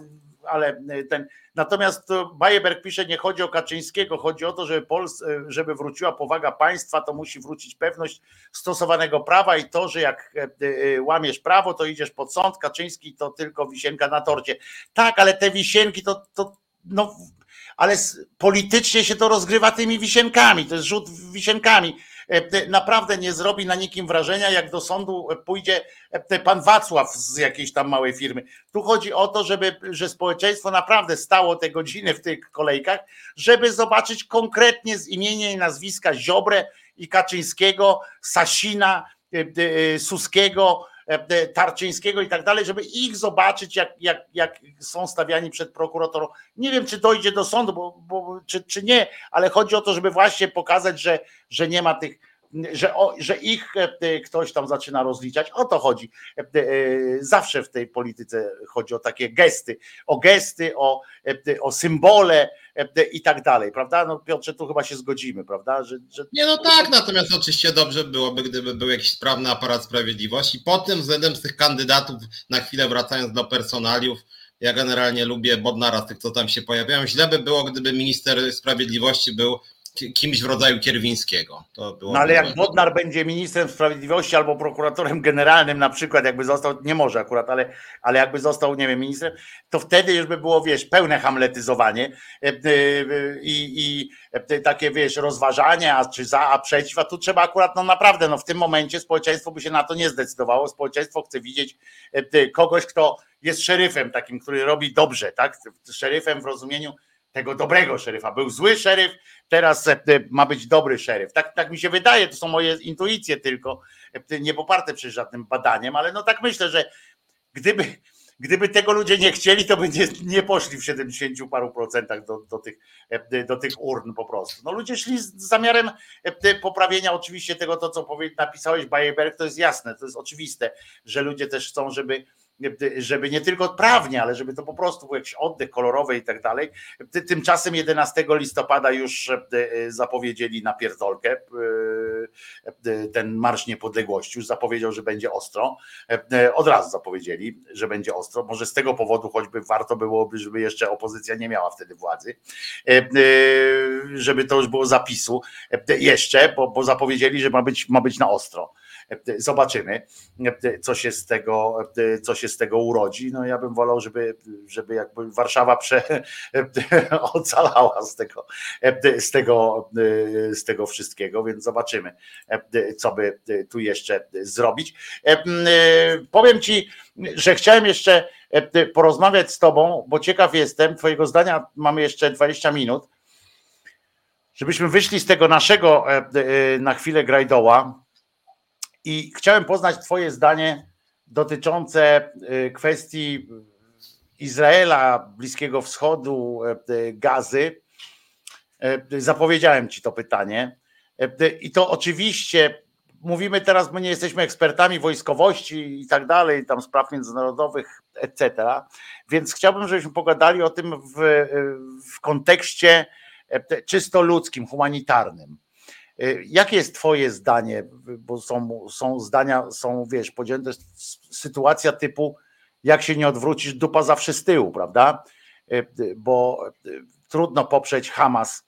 ale ten, natomiast Bajeberg pisze, nie chodzi o Kaczyńskiego, chodzi o to, żeby, Pols, żeby wróciła powaga państwa, to musi wrócić pewność stosowanego prawa i to, że jak e, e, łamiesz prawo, to idziesz pod sąd, Kaczyński to tylko wisienka na torcie. Tak, ale te wisienki to, to no ale politycznie się to rozgrywa tymi wisienkami, to jest rzut wisienkami. E, naprawdę nie zrobi na nikim wrażenia, jak do sądu pójdzie e, pan Wacław z jakiejś tam małej firmy. Tu chodzi o to, żeby, że społeczeństwo naprawdę stało te godziny w tych kolejkach, żeby zobaczyć konkretnie z imienia i nazwiska Ziobrę i Kaczyńskiego, Sasina, e, Suskiego, E, e, Tarczyńskiego i tak dalej, żeby ich zobaczyć, jak, jak, jak są stawiani przed prokuratorą. Nie wiem, czy dojdzie do sądu, bo, bo, czy, czy nie, ale chodzi o to, żeby właśnie pokazać, że, że nie ma tych że, o, że ich e, ktoś tam zaczyna rozliczać. O to chodzi. E, e, zawsze w tej polityce chodzi o takie gesty, o gesty, o, o symbole i tak dalej, prawda? No Piotrze, tu chyba się zgodzimy, prawda? Że, że... Nie, no tak, natomiast oczywiście dobrze byłoby, gdyby był jakiś sprawny aparat sprawiedliwości. Pod tym względem z tych kandydatów, na chwilę wracając do personaliów, ja generalnie lubię Bodnara z tych, co tam się pojawiają. Źle by było, gdyby minister sprawiedliwości był kimś w rodzaju Kierwińskiego. no ale jak Bodnar będzie ministrem sprawiedliwości albo prokuratorem generalnym na przykład, jakby został, nie może akurat, ale, ale jakby został, nie wiem, ministrem, to wtedy już by było, wiesz, pełne hamletyzowanie e, e, i, i e, takie, wiesz, rozważanie, a czy za, a przeciw, a tu trzeba akurat, no naprawdę, no w tym momencie społeczeństwo by się na to nie zdecydowało. Społeczeństwo chce widzieć kogoś, kto jest szeryfem takim, który robi dobrze, tak? Szeryfem w rozumieniu tego dobrego szeryfa. Był zły szeryf, teraz e, ma być dobry szeryf. Tak, tak mi się wydaje, to są moje intuicje tylko, e, nie poparte przez żadnym badaniem, ale no tak myślę, że gdyby, gdyby tego ludzie nie chcieli, to by nie, nie poszli w 70 paru procentach do, do, tych, e, do tych urn po prostu. No ludzie szli z zamiarem poprawienia oczywiście tego, to co napisałeś Bayeberg, to jest jasne, to jest oczywiste, że ludzie też chcą, żeby żeby nie tylko prawnie, ale żeby to po prostu był jakiś oddech kolorowy i tak dalej. Tymczasem 11 listopada już zapowiedzieli na pierdolkę ten Marsz Niepodległości, już zapowiedział, że będzie ostro. Od razu zapowiedzieli, że będzie ostro. Może z tego powodu choćby warto byłoby, żeby jeszcze opozycja nie miała wtedy władzy, żeby to już było zapisu jeszcze, bo, bo zapowiedzieli, że ma być, ma być na ostro. Zobaczymy, co się z tego, co się z tego urodzi. No ja bym wolał, żeby, żeby jakby Warszawa prze, ocalała z tego, z tego, z tego wszystkiego, więc zobaczymy, co by tu jeszcze zrobić. Powiem ci, że chciałem jeszcze porozmawiać z tobą, bo ciekaw jestem, twojego zdania mamy jeszcze 20 minut, żebyśmy wyszli z tego naszego na chwilę grajdoła, i chciałem poznać Twoje zdanie dotyczące y, kwestii Izraela, Bliskiego Wschodu, y, Gazy. Y, zapowiedziałem Ci to pytanie. I to oczywiście mówimy teraz, my nie jesteśmy ekspertami wojskowości i tak dalej, tam spraw międzynarodowych, etc. Więc chciałbym, żebyśmy pogadali o tym w, w kontekście czysto ludzkim, humanitarnym. Y, jakie jest Twoje zdanie? Bo są, są zdania, są, wiesz, podzielone, sytuacja typu, jak się nie odwrócisz, dupa zawsze z tyłu, prawda? Y, y, bo trudno poprzeć Hamas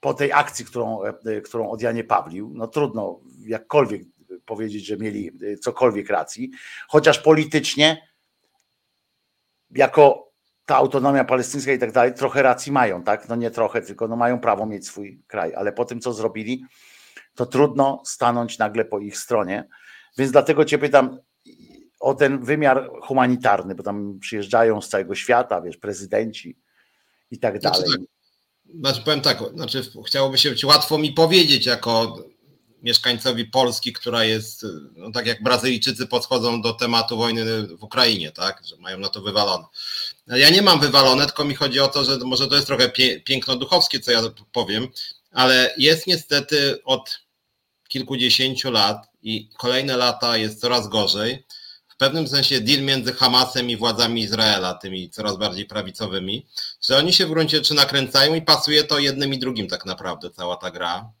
po tej akcji, którą, którą od Janie Pawlił. No trudno jakkolwiek powiedzieć, że mieli cokolwiek racji, chociaż politycznie, jako ta autonomia palestyńska i tak dalej, trochę racji mają, tak? No nie trochę, tylko no mają prawo mieć swój kraj, ale po tym, co zrobili, to trudno stanąć nagle po ich stronie. Więc dlatego Cię pytam o ten wymiar humanitarny, bo tam przyjeżdżają z całego świata, wiesz, prezydenci i tak znaczy dalej. Znaczy, tak, znaczy powiem tak, znaczy chciałoby się łatwo mi powiedzieć jako mieszkańcowi Polski, która jest, no tak jak Brazylijczycy podchodzą do tematu wojny w Ukrainie, tak, że mają na to wywalone. Ja nie mam wywalone, tylko mi chodzi o to, że może to jest trochę piękno duchowskie, co ja powiem, ale jest niestety od kilkudziesięciu lat i kolejne lata jest coraz gorzej. W pewnym sensie deal między Hamasem i władzami Izraela, tymi coraz bardziej prawicowymi, że oni się w gruncie czy nakręcają i pasuje to jednym i drugim tak naprawdę cała ta gra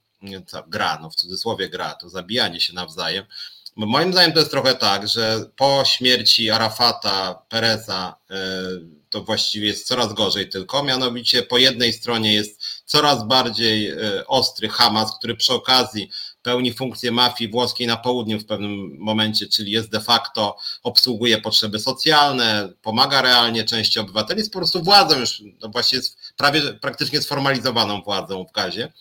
gra, no w cudzysłowie gra, to zabijanie się nawzajem. Bo moim zdaniem to jest trochę tak, że po śmierci Arafata, Pereza, e, to właściwie jest coraz gorzej tylko. Mianowicie po jednej stronie jest coraz bardziej e, ostry Hamas, który przy okazji pełni funkcję mafii włoskiej na południu w pewnym momencie, czyli jest de facto, obsługuje potrzeby socjalne, pomaga realnie części obywateli, jest po prostu władzą już, no właśnie jest prawie praktycznie sformalizowaną władzą w Gazie.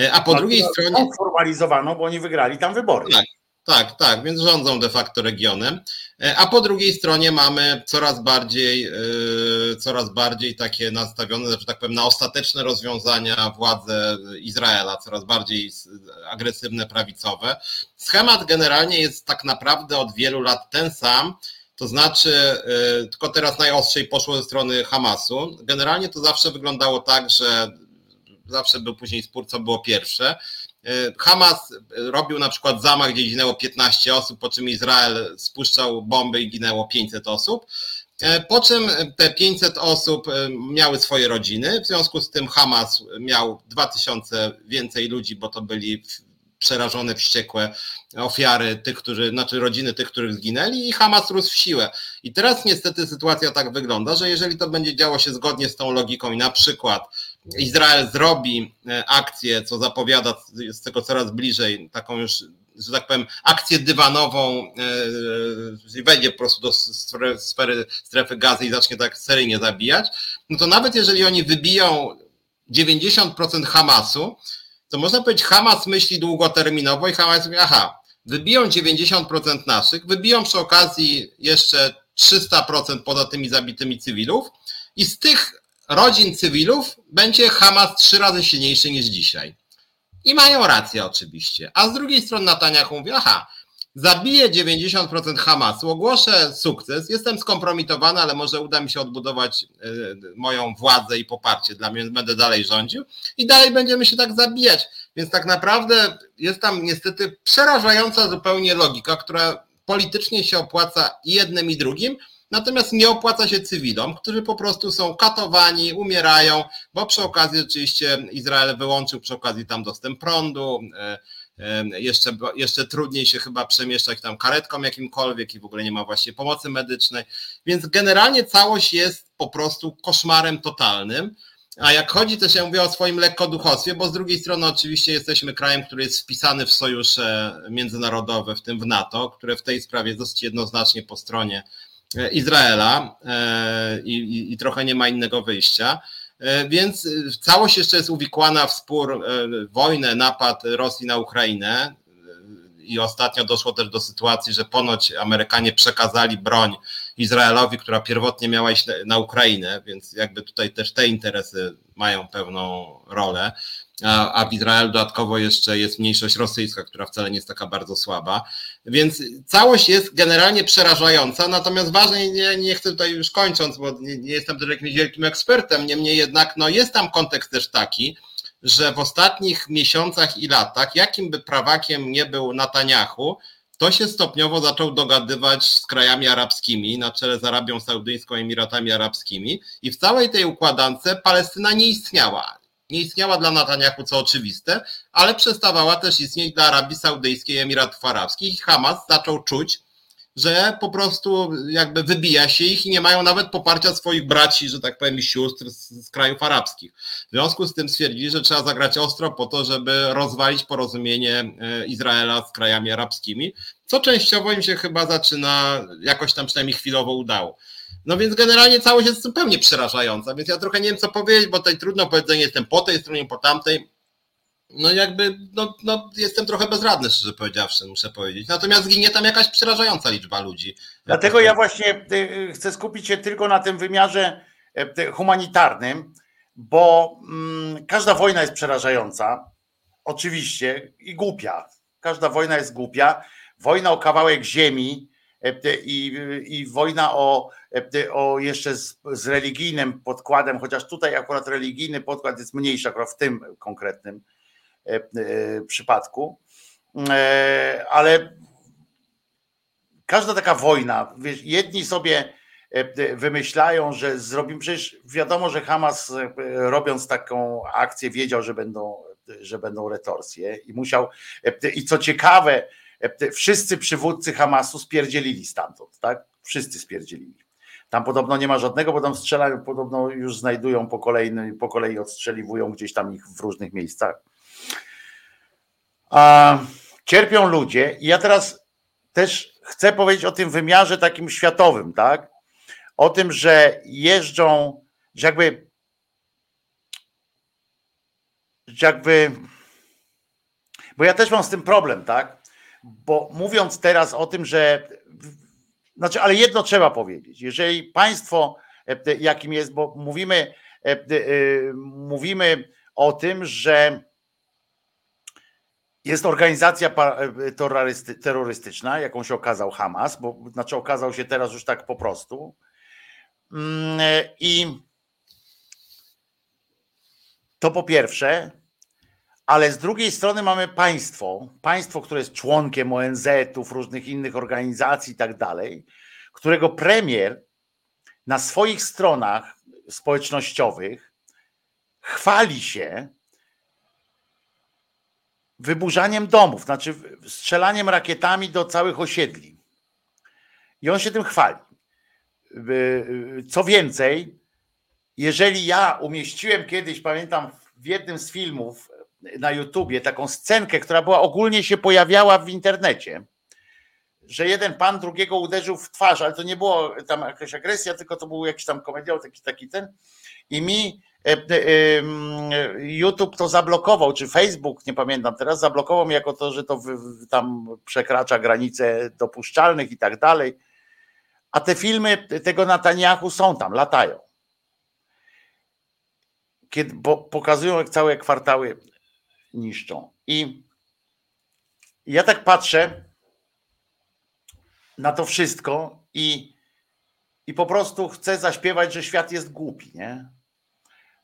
E, a po no, drugiej stronie. Sformalizowaną, bo oni wygrali tam wybory. Tak, tak, tak, więc rządzą de facto regionem. E, a po drugiej stronie mamy coraz bardziej, e, coraz bardziej takie nastawione, że tak powiem, na ostateczne rozwiązania władze Izraela, coraz bardziej agresywne, prawicowe. Schemat generalnie jest tak naprawdę od wielu lat ten sam. To znaczy, tylko teraz najostrzej poszło ze strony Hamasu. Generalnie to zawsze wyglądało tak, że zawsze był później spór, co było pierwsze. E, Hamas robił na przykład zamach, gdzie ginęło 15 osób, po czym Izrael spuszczał bomby i ginęło 500 osób. E, po czym te 500 osób e, miały swoje rodziny, w związku z tym Hamas miał 2000 więcej ludzi, bo to byli przerażone, wściekłe ofiary tych, którzy, znaczy rodziny tych, których zginęli i Hamas rósł w siłę. I teraz niestety sytuacja tak wygląda, że jeżeli to będzie działo się zgodnie z tą logiką i na przykład Izrael zrobi e, akcję, co zapowiada z tego coraz bliżej, taką już, że tak powiem, akcję dywanową, yy, wejdzie po prostu do sfery, strefy gazy i zacznie tak seryjnie zabijać, no to nawet jeżeli oni wybiją 90% Hamasu, to można powiedzieć, Hamas myśli długoterminowo i Hamas mówi, aha, wybiją 90% naszych, wybiją przy okazji jeszcze 300% poza tymi zabitymi cywilów i z tych rodzin cywilów będzie Hamas trzy razy silniejszy niż dzisiaj. I mają rację oczywiście. A z drugiej strony Netanyahu mówi, aha, zabiję 90% Hamasu, ogłoszę sukces, jestem skompromitowany, ale może uda mi się odbudować y, moją władzę i poparcie dla mnie, będę dalej rządził i dalej będziemy się tak zabijać. Więc tak naprawdę jest tam niestety przerażająca zupełnie logika, która politycznie się opłaca jednym i drugim, natomiast nie opłaca się cywilom, którzy po prostu są katowani, umierają, bo przy okazji oczywiście Izrael wyłączył przy okazji tam dostęp prądu, e, jeszcze, jeszcze trudniej się chyba przemieszczać tam karetką jakimkolwiek i w ogóle nie ma właśnie pomocy medycznej. Więc generalnie całość jest po prostu koszmarem totalnym. A jak chodzi też, ja mówię o swoim lekkoduchostwie, bo z drugiej strony oczywiście jesteśmy krajem, który jest wpisany w sojusze międzynarodowe, w tym w NATO, które w tej sprawie jest dosyć jednoznacznie po stronie e, Izraela e, i, i, i trochę nie ma innego wyjścia. E, więc e, całość jeszcze jest uwikłana w spór, e, wojnę, napad Rosji na Ukrainę. I ostatnio doszło też do sytuacji, że ponoć Amerykanie przekazali broń Izraelowi, która pierwotnie miała iść na Ukrainę, więc jakby tutaj też te interesy mają pewną rolę a, w Izraelu dodatkowo jeszcze jest mniejszość rosyjska, która wcale nie jest taka bardzo słaba. Więc całość jest generalnie przerażająca, natomiast ważne, nie, nie chcę tutaj już kończąc, bo nie, nie jestem też jakimś wielkim ekspertem, niemniej jednak no jest tam kontekst też taki, że w ostatnich miesiącach i latach, jakim by prawakiem nie był Netanyahu, to się stopniowo zaczął dogadywać z krajami arabskimi, na czele z Arabią Saudyjską, Emiratami Arabskimi i w całej tej układance Palestyna nie istniała nie istniała dla Netanyahu, co oczywiste, ale przestawała też istnieć dla Arabii Saudyjskiej Emiratów Arabskich. Hamas zaczął czuć, że po prostu jakby wybija się ich i nie mają nawet poparcia swoich braci, że tak powiem, i sióstr z, z krajów arabskich. W związku z tym stwierdzili, że trzeba zagrać ostro po to, żeby rozwalić porozumienie e, Izraela z krajami arabskimi, co częściowo im się chyba zaczyna jakoś tam przynajmniej chwilowo udało. No więc generalnie całość jest zupełnie przerażająca, więc ja trochę nie wiem co powiedzieć, bo tutaj trudno powiedzenie, jestem po tej stronie, po tamtej. No jakby, no, no jestem trochę bezradny, szczerze powiedziawszy, muszę powiedzieć. Natomiast ginie tam jakaś przerażająca liczba ludzi. Dlatego ja właśnie y, y, chcę skupić się tylko na tym wymiarze e, humanitarnym, bo mm, każda wojna jest przerażająca, oczywiście, i głupia. Każda wojna jest głupia. Wojna o kawałek ziemi, i, i wojna o, e, o jeszcze z, z, religijnym podkładem, chociaż tutaj akurat religijny podkład jest mniejszy, akurat w tym konkretnym e, przypadku, ale każda taka wojna, wiesz, jedni sobie wymyślają, że zrobimy, przecież wiadomo, że Hamas robiąc taką akcję wiedział, że będą, że będą retorsje i musiał, i co ciekawe, wszyscy przywódcy Hamasu spierdzielili stamtąd, tak? Wszyscy spierdzielili. Tam podobno nie ma żadnego, bo tam strzelają, podobno już znajdują po, kolejny, po kolei odstrzeliwują gdzieś tam ich w różnych miejscach. A, cierpią ludzie i ja teraz też chcę powiedzieć o tym wymiarze takim światowym, tak? O tym, że jeżdżą, że jakby, że jakby, bo ja też mam z tym problem, tak? Bo mówiąc teraz o tym, że znaczy, ale jedno trzeba powiedzieć. Jeżeli państwo, e, jakim jest, bo mówimy, e, e, mówimy o tym, że jest organizacja terrorystyczna, jaką się okazał Hamas, bo znaczy okazał się teraz już tak po prostu. Mm, I to po pierwsze, ale z drugiej strony mamy państwo, państwo, które jest członkiem ONZ-ów, różnych innych organizacji i tak dalej, którego premier na swoich stronach społecznościowych chwali się wyburzaniem domów, znaczy strzelaniem rakietami do całych osiedli. I on się tym chwali. Co więcej, jeżeli ja umieściłem kiedyś, pamiętam w jednym z filmów na YouTubie taką scenkę, która była ogólnie się pojawiała w internecie, że jeden pan drugiego uderzył w twarz, ale to nie było tam jakaś agresja, tylko to był jakiś tam komediał, taki, taki ten. I mi e, e, YouTube to zablokował, czy Facebook, nie pamiętam teraz, zablokował mi jako to, że to tam przekracza granice dopuszczalnych i tak dalej. A te filmy tego Netanyahu są tam, latają. Kiedy, bo pokazują całe kwartały niszczą. I ja tak patrzę na to wszystko i, i po prostu chcę zaśpiewać, że świat jest głupi, nie?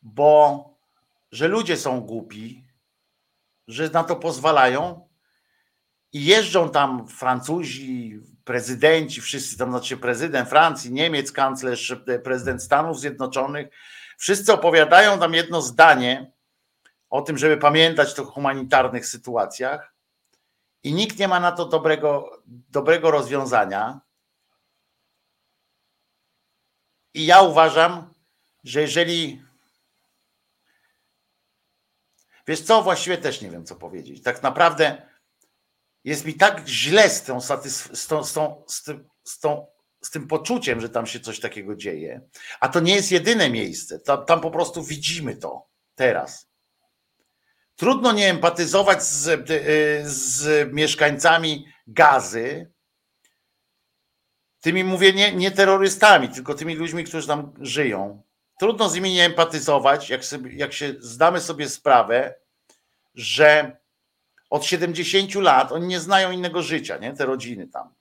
Bo że ludzie są głupi, że na to pozwalają i jeżdżą tam Francuzi, prezydenci, wszyscy tam, znaczy prezydent Francji, Niemiec, kanclerz, prezydent Stanów Zjednoczonych, wszyscy opowiadają tam jedno zdanie o tym, żeby pamiętać o humanitarnych sytuacjach i nikt nie ma na to dobrego, dobrego rozwiązania. I ja uważam, że jeżeli Wiesz co, właściwie też nie wiem, co powiedzieć. Tak naprawdę jest mi tak źle z, tą, z, tą, z, tą, z, tym, z, tą, z tym poczuciem, że tam się coś takiego dzieje. A to nie jest jedyne miejsce. Tam, tam po prostu widzimy to teraz. Trudno nie empatyzować z, y, z mieszkańcami gazy, tymi mówię nie, nie terrorystami, tylko tymi ludźmi, którzy tam żyją. Trudno z nimi nie empatyzować, jak, sobie, jak się zdamy sobie sprawę, że od 70 lat oni nie znają innego życia, nie? Te rodziny tam.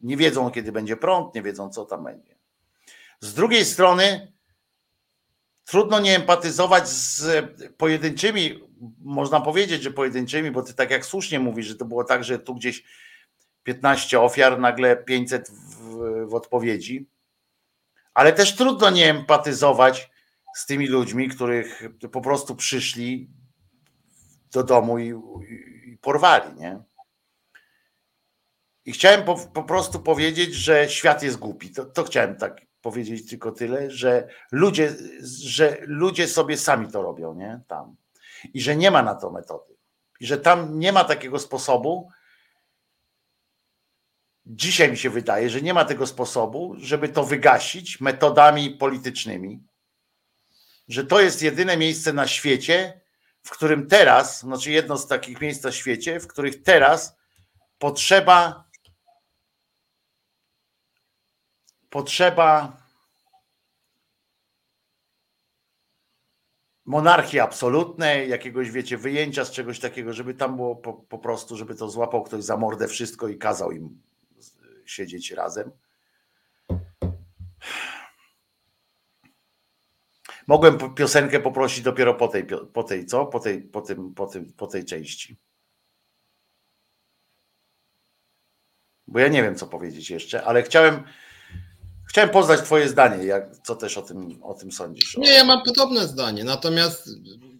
Nie wiedzą, kiedy będzie prąd, nie wiedzą, co tam będzie. Z drugiej strony, trudno nie empatyzować z pojedynczymi, można powiedzieć, że pojedynczymi, bo ty tak jak słusznie mówisz, że to było tak, że tu gdzieś 15 ofiar, nagle 500 w, w odpowiedzi ale też trudno nie empatyzować z tymi ludźmi, których po prostu przyszli do domu i, i porwali, nie? I chciałem po, po, prostu powiedzieć, że świat jest głupi. To, to chciałem tak powiedzieć tylko tyle, że ludzie, że ludzie sobie sami to robią, nie? Tam. I że nie ma na to metody. I że tam nie ma takiego sposobu, Dzisiaj mi się wydaje, że nie ma tego sposobu, żeby to wygasić metodami politycznymi. Że to jest jedyne miejsce na świecie, w którym teraz, znaczy jedno z takich miejsc na świecie, w których teraz potrzeba potrzeba monarchii absolutnej, jakiegoś, wiecie, wyjęcia z czegoś takiego, żeby tam było po, po prostu, żeby to złapał ktoś za mordę wszystko i kazał im siedzieć razem. Mogłem piosenkę poprosić dopiero po tej, po tej co? Po tej, po tym, po tym, po tej części. Bo ja nie wiem, co powiedzieć jeszcze, ale chciałem, chciałem poznać Twoje zdanie, jak, co też o tym, o tym sądzisz. Nie, ja mam podobne zdanie. Natomiast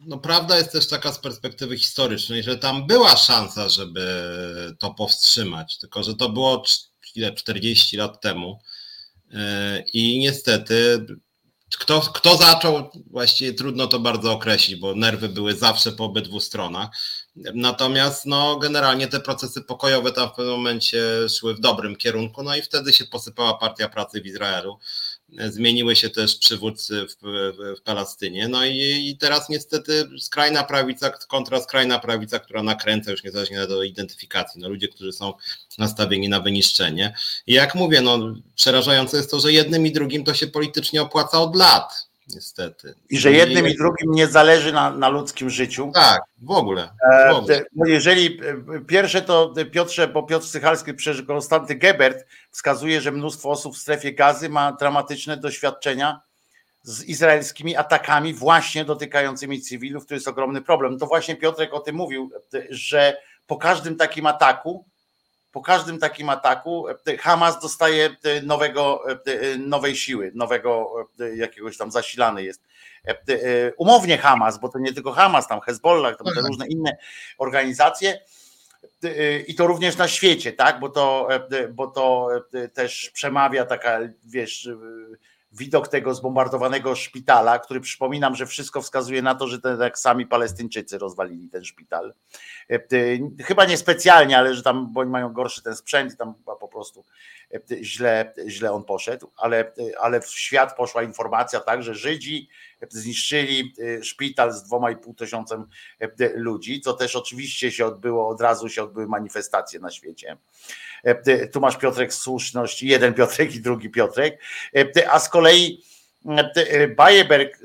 no, prawda jest też taka z perspektywy historycznej, że tam była szansa, żeby to powstrzymać, tylko że to było ile 40 lat temu. E, I niestety kto, kto zaczął, właściwie trudno to bardzo określić, bo nerwy były zawsze po obydwu stronach. Natomiast no, generalnie te procesy pokojowe tam w pewnym momencie szły w dobrym kierunku, no i wtedy się posypała Partia Pracy w Izraelu. Zmieniły się też przywódcy w, w, w Palestynie. No i, i, teraz niestety skrajna prawica kontra skrajna prawica, która nakręca już niezależnie do identyfikacji. No, ludzie, którzy są nastawieni na wyniszczenie. I jak mówię, no, przerażające jest to, że jednym i drugim to się politycznie opłaca od lat niestety. I że jednym i, i drugim nie zależy na, na ludzkim życiu. Tak, w ogóle. W ogóle. E, jeżeli e, pierwsze to Piotrze, bo Piotr Sychalski, Konstanty Gebert wskazuje, że mnóstwo osób w strefie gazy ma dramatyczne doświadczenia z izraelskimi atakami właśnie dotykającymi cywilów, to jest ogromny problem. To właśnie Piotrek o tym mówił, że po każdym takim ataku po każdym takim ataku e, Hamas dostaje e, nowego, e, nowej siły, nowego jakiegoś tam zasilany jest. Umownie Hamas, bo to nie tylko Hamas, tam Hezbollah, tam te mhm. różne inne organizacje. I to również na świecie, tak? Bo to, bo to też przemawia taka, wiesz, widok tego zbombardowanego szpitala, który przypominam, że wszystko wskazuje na to, że tak sami Palestyńczycy rozwalili ten szpital. E, e, chyba nie specjalnie, ale że tam, bo oni mają gorszy ten sprzęt tam chyba po prostu źle, źle on poszedł, ale, ale w świat poszła informacja tak, że Żydzi zniszczyli szpital z dwoma i pół tysiącem ludzi, co też oczywiście się odbyło, od razu się odbyły manifestacje na świecie. Tu masz Piotrek słuszność, jeden Piotrek i drugi Piotrek, a z kolei Bajeberg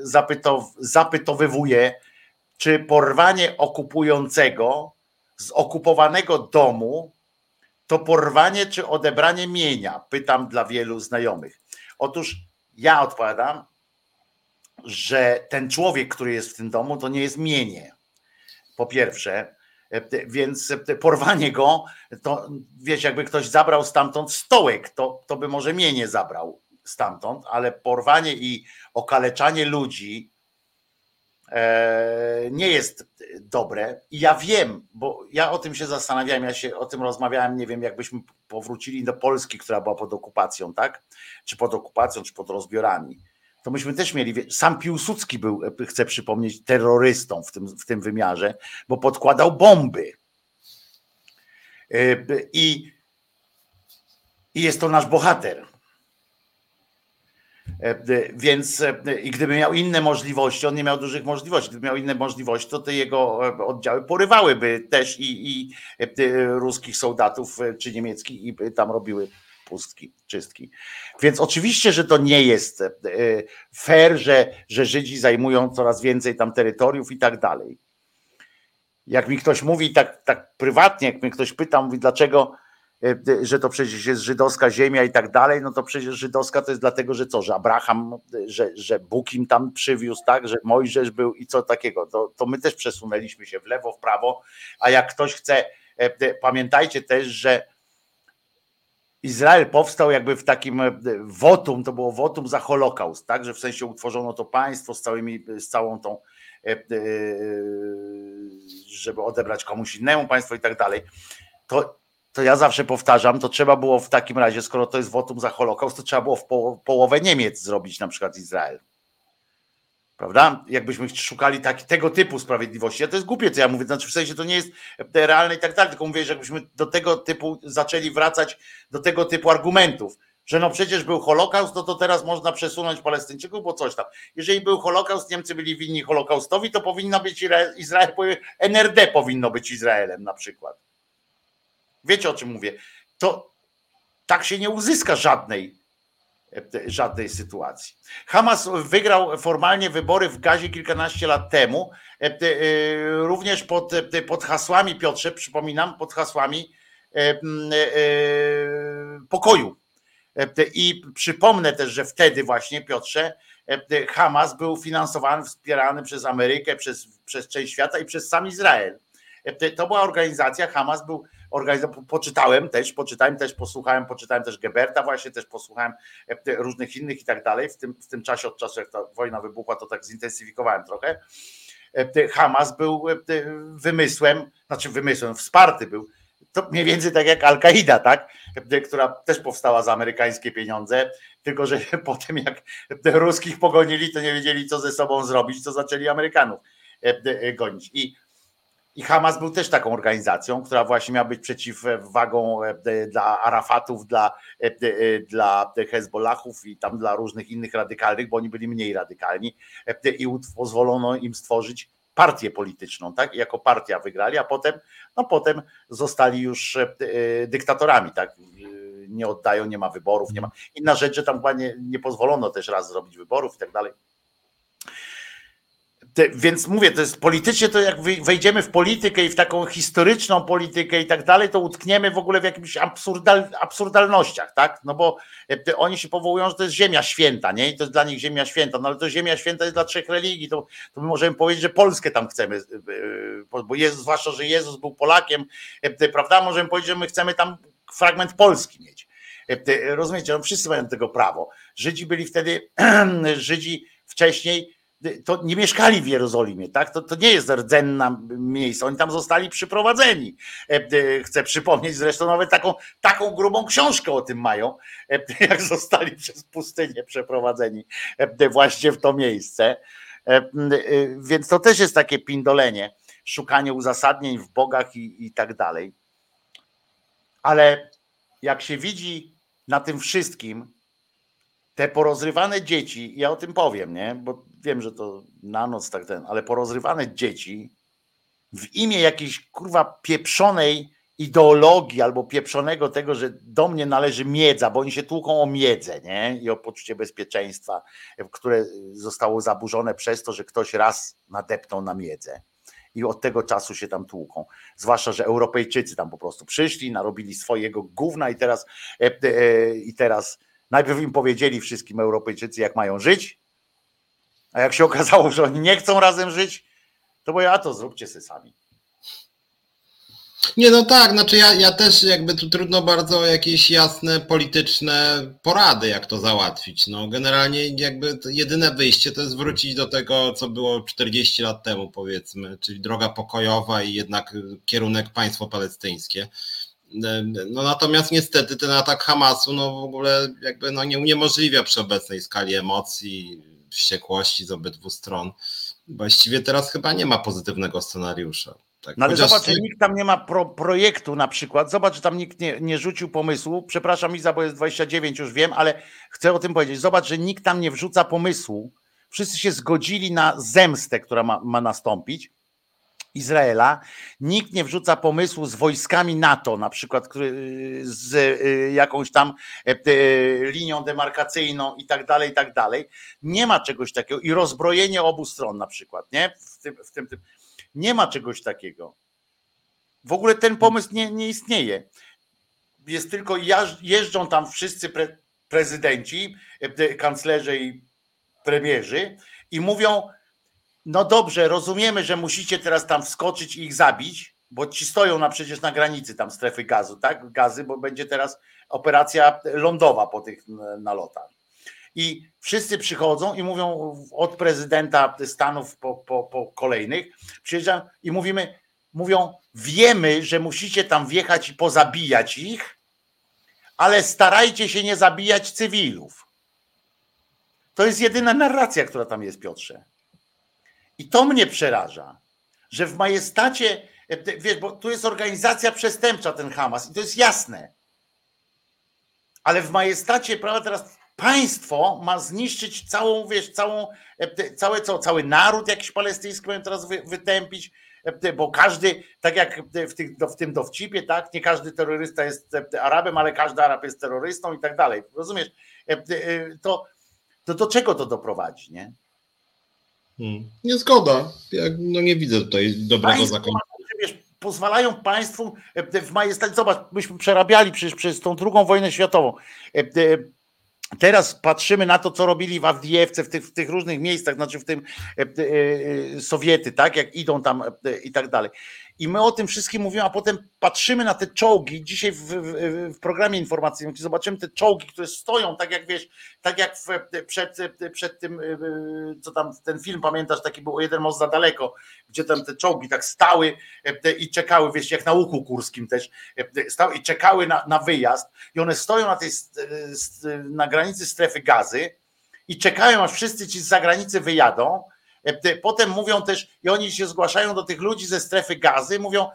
zapytowywuje, czy porwanie okupującego z okupowanego domu to porwanie czy odebranie mienia? Pytam dla wielu znajomych. Otóż ja odpowiadam, że ten człowiek, który jest w tym domu, to nie jest mienie. Po pierwsze, Więc porwanie go, to wiesz, jakby ktoś zabrał stamtąd stołek, to, to by może mnie nie zabrał stamtąd, ale porwanie i okaleczanie ludzi e, nie jest dobre. I ja wiem, bo ja o tym się zastanawiałem, ja się o tym rozmawiałem, nie wiem, jakbyśmy powrócili do Polski, która była pod okupacją, tak? Czy pod okupacją, czy pod rozbiorami. To myśmy też mieli, sam Piłsudski był, chcę przypomnieć, terrorystą w tym, w tym wymiarze, bo podkładał bomby. E, I, I jest to nasz bohater. E, więc e, i gdyby miał inne możliwości, on nie miał dużych możliwości, gdyby miał inne możliwości, to te jego e, oddziały porywałyby też i, i ruskich soldatów czy niemieckich i tam robiły pustki, czystki. Więc oczywiście, że to nie jest fair, że, że Żydzi zajmują coraz więcej tam terytoriów i tak dalej. Jak mi ktoś mówi tak, tak prywatnie, jak mnie ktoś pyta, mówi dlaczego E, że to przecież jest żydowska ziemia i tak dalej, no to przecież żydowska to jest dlatego, że co, że Abraham, że, że Bóg im tam przywiózł, tak, że Mojżesz był i co takiego. To, to my też przesunęliśmy się w lewo, w prawo, a jak ktoś chce, e, pamiętajcie też, że Izrael powstał jakby w takim e, wotum, to było wotum za Holokaust, tak, że w sensie utworzono to państwo z, całymi, z całą tą, żeby odebrać komuś innemu państwo i tak dalej. To to ja zawsze powtarzam, to trzeba było w takim razie, skoro to jest wotum za Holokaust, to trzeba było w połowę Niemiec zrobić na przykład Izrael. Prawda? Jakbyśmy szukali taki, tego typu sprawiedliwości. Ja to jest głupie, co ja mówię, znaczy w sensie to nie jest realne i tak dalej, tylko mówię, że jakbyśmy do tego typu zaczęli wracać, do tego typu argumentów, że no przecież był Holokaust, no to teraz można przesunąć Palestyńczyków, bo coś tam. Jeżeli był Holokaust, Niemcy byli winni Holokaustowi, to powinno być Izrael, NRD powinno być Izraelem na przykład. Wiecie o czym mówię? To tak się nie uzyska żadnej, żadnej sytuacji. Hamas wygrał formalnie wybory w Gazie kilkanaście lat temu, e, e, również pod, pod hasłami, Piotrze, przypominam, pod hasłami e, pokoju. I przypomnę też, że wtedy właśnie, Piotrze, Hamas był finansowany, wspierany przez Amerykę, przez, przez część świata i przez sam Izrael. To była organizacja, Hamas był organizacja, poczytałem też, poczytałem też, posłuchałem, poczytałem też Geberta właśnie, też posłuchałem e, różnych innych i tak dalej. W tym, w tym czasie, od czasu jak ta wojna wybuchła, to tak zintensyfikowałem trochę. E, Hamas był e, wymysłem, znaczy wymysłem, wsparty był to mniej więcej tak jak Al-Kaida, tak? która też powstała za amerykańskie pieniądze, tylko że potem jak ruskich pogonili, to nie wiedzieli co ze sobą zrobić, to zaczęli Amerykanów gonić. I i Hamas był też taką organizacją, która właśnie miała być przeciwwagą e, dla Arafatów, dla, e, e, dla Hezbollahów i tam dla różnych innych radykalnych, bo oni byli mniej radykalni i pozwolono im stworzyć partię polityczną, tak? I jako partia wygrali, a potem, no potem zostali już dyktatorami, tak? Nie oddają, nie ma wyborów, nie ma. Inna rzecz, że tam chyba nie, nie pozwolono też raz zrobić wyborów i tak dalej. Te, więc mówię, to jest politycznie, to jak wejdziemy w politykę i w taką historyczną politykę i tak dalej, to utkniemy w ogóle w jakimś absurdal, absurdalnościach, tak? No bo e, te, oni się powołują, że to jest ziemia święta, nie? I to jest dla nich ziemia święta, no ale to ziemia święta jest dla trzech religii, to, to my możemy powiedzieć, że Polskę tam chcemy, e, e, bo Jezus, zwłaszcza, że Jezus był Polakiem, prawda? Możemy powiedzieć, że my chcemy tam fragment Polski mieć. Rozumiecie? No wszyscy mają tego prawo. Żydzi byli wtedy, Żydzi wcześniej to nie mieszkali w Jerozolimie, tak? To, to nie jest rdzenna miejsce, oni tam zostali przyprowadzeni. E, e, chcę przypomnieć, zresztą nawet taką, taką grubą książkę o tym mają, e, jak zostali przez pustynię przeprowadzeni właśnie w to miejsce. Więc to też jest takie pindolenie, szukanie uzasadnień w bogach i, i tak dalej. Ale jak się widzi na tym wszystkim, te porozrywane dzieci, ja o tym powiem, nie? Bo wiem, że to na noc tak ten, ale porozrywane dzieci w imię jakiejś kurwa pieprzonej ideologii albo pieprzonego tego, że do mnie należy miedza, bo oni się tłuką o miedzę, nie? I o poczucie bezpieczeństwa, które zostało zaburzone przez to, że ktoś raz nadepnął na miedzę. I od tego czasu się tam tłuką. Zwłaszcza, że Europejczycy tam po prostu przyszli, narobili swojego gówna i teraz, e, e, i teraz najpierw im powiedzieli wszystkim Europejczycy, jak mają żyć, a jak się okazało, że oni nie chcą razem żyć, to bo ja to zróbcie sobie sami. Nie, no tak, znaczy ja, ja też jakby tu trudno bardzo jakieś jasne polityczne porady, jak to załatwić. No generalnie jakby jedyne wyjście to jest wrócić do tego, co było 40 lat temu powiedzmy, czyli droga pokojowa i jednak kierunek państwo palestyńskie. No natomiast niestety ten atak Hamasu no w ogóle jakby no nie uniemożliwia przy obecnej skali emocji, wściekłości z obydwu stron. Właściwie teraz chyba nie ma pozytywnego scenariusza. Tak, no ale zobacz, że nikt tam nie ma pro, projektu na przykład. Zobacz, że tam nikt nie, nie rzucił pomysłu. Przepraszam, Iza, bo jest 29, już wiem, ale chcę o tym powiedzieć. Zobacz, że nikt tam nie wrzuca pomysłu. Wszyscy się zgodzili na zemstę, która ma, ma nastąpić. Izraela. Nikt nie wrzuca pomysłu z wojskami NATO, na przykład z y, jakąś tam e, linią demarkacyjną i tak dalej, i tak dalej. Nie ma czegoś takiego. I rozbrojenie obu stron na przykład, nie? W tym, w tym, tym. Nie ma czegoś takiego. W ogóle ten pomysł nie, nie istnieje. Jest tylko, jeżdżą tam wszyscy pre, prezydenci, e, kanclerze i premierzy i mówią, no dobrze, rozumiemy, że musicie teraz tam wskoczyć i ich zabić, bo ci stoją na przecież na granicy tam strefy gazu, tak? Gazy, bo będzie teraz operacja lądowa po tych nalotach. I wszyscy przychodzą i mówią od prezydenta Stanów po, po, po kolejnych, przyjeżdżają i mówimy, mówią, wiemy, że musicie tam wjechać i pozabijać ich, ale starajcie się nie zabijać cywilów. To jest jedyna narracja, która tam jest, Piotrze. I to mnie przeraża, że w majestacie, wiesz, bo tu jest organizacja przestępcza, ten Hamas, i to jest jasne. Ale w majestacie, prawda, teraz państwo ma zniszczyć całą, wiesz, całą, całe, co, cały naród jakiś palestyński mają teraz wy, wytępić, bo każdy, tak jak w, tych, w tym dowcipie, tak, nie każdy terrorysta jest Arabem, ale każdy Arab jest terrorystą i tak dalej. Rozumiesz? To, to do czego to doprowadzi, nie? Hmm. Nie zgoda. Ja no nie widzę tutaj dobrego zakończenia. Pozwalają państwu w majestacie, zobacz, myśmy przerabiali przecież przez tą drugą wojnę światową. Teraz patrzymy na to, co robili w Awdijewce, w tych, w tych różnych miejscach, znaczy w tym e, e, Sowiety, tak, jak idą tam e, i tak dalej. I my o tym wszystkim mówimy, a potem patrzymy na te czołgi. Dzisiaj w, w, w programie informacyjnym zobaczymy te czołgi, które stoją, tak jak wiesz, tak jak w, przed, przed tym, co tam ten film pamiętasz, taki był jeden most za daleko, gdzie tam te czołgi tak stały i czekały, wiesz, jak na łuku kurskim też, stały i czekały na, na wyjazd. I one stoją na tej na granicy strefy gazy i czekają, aż wszyscy ci z zagranicy wyjadą potem mówią też, i oni się zgłaszają do tych ludzi ze strefy gazy, mówią,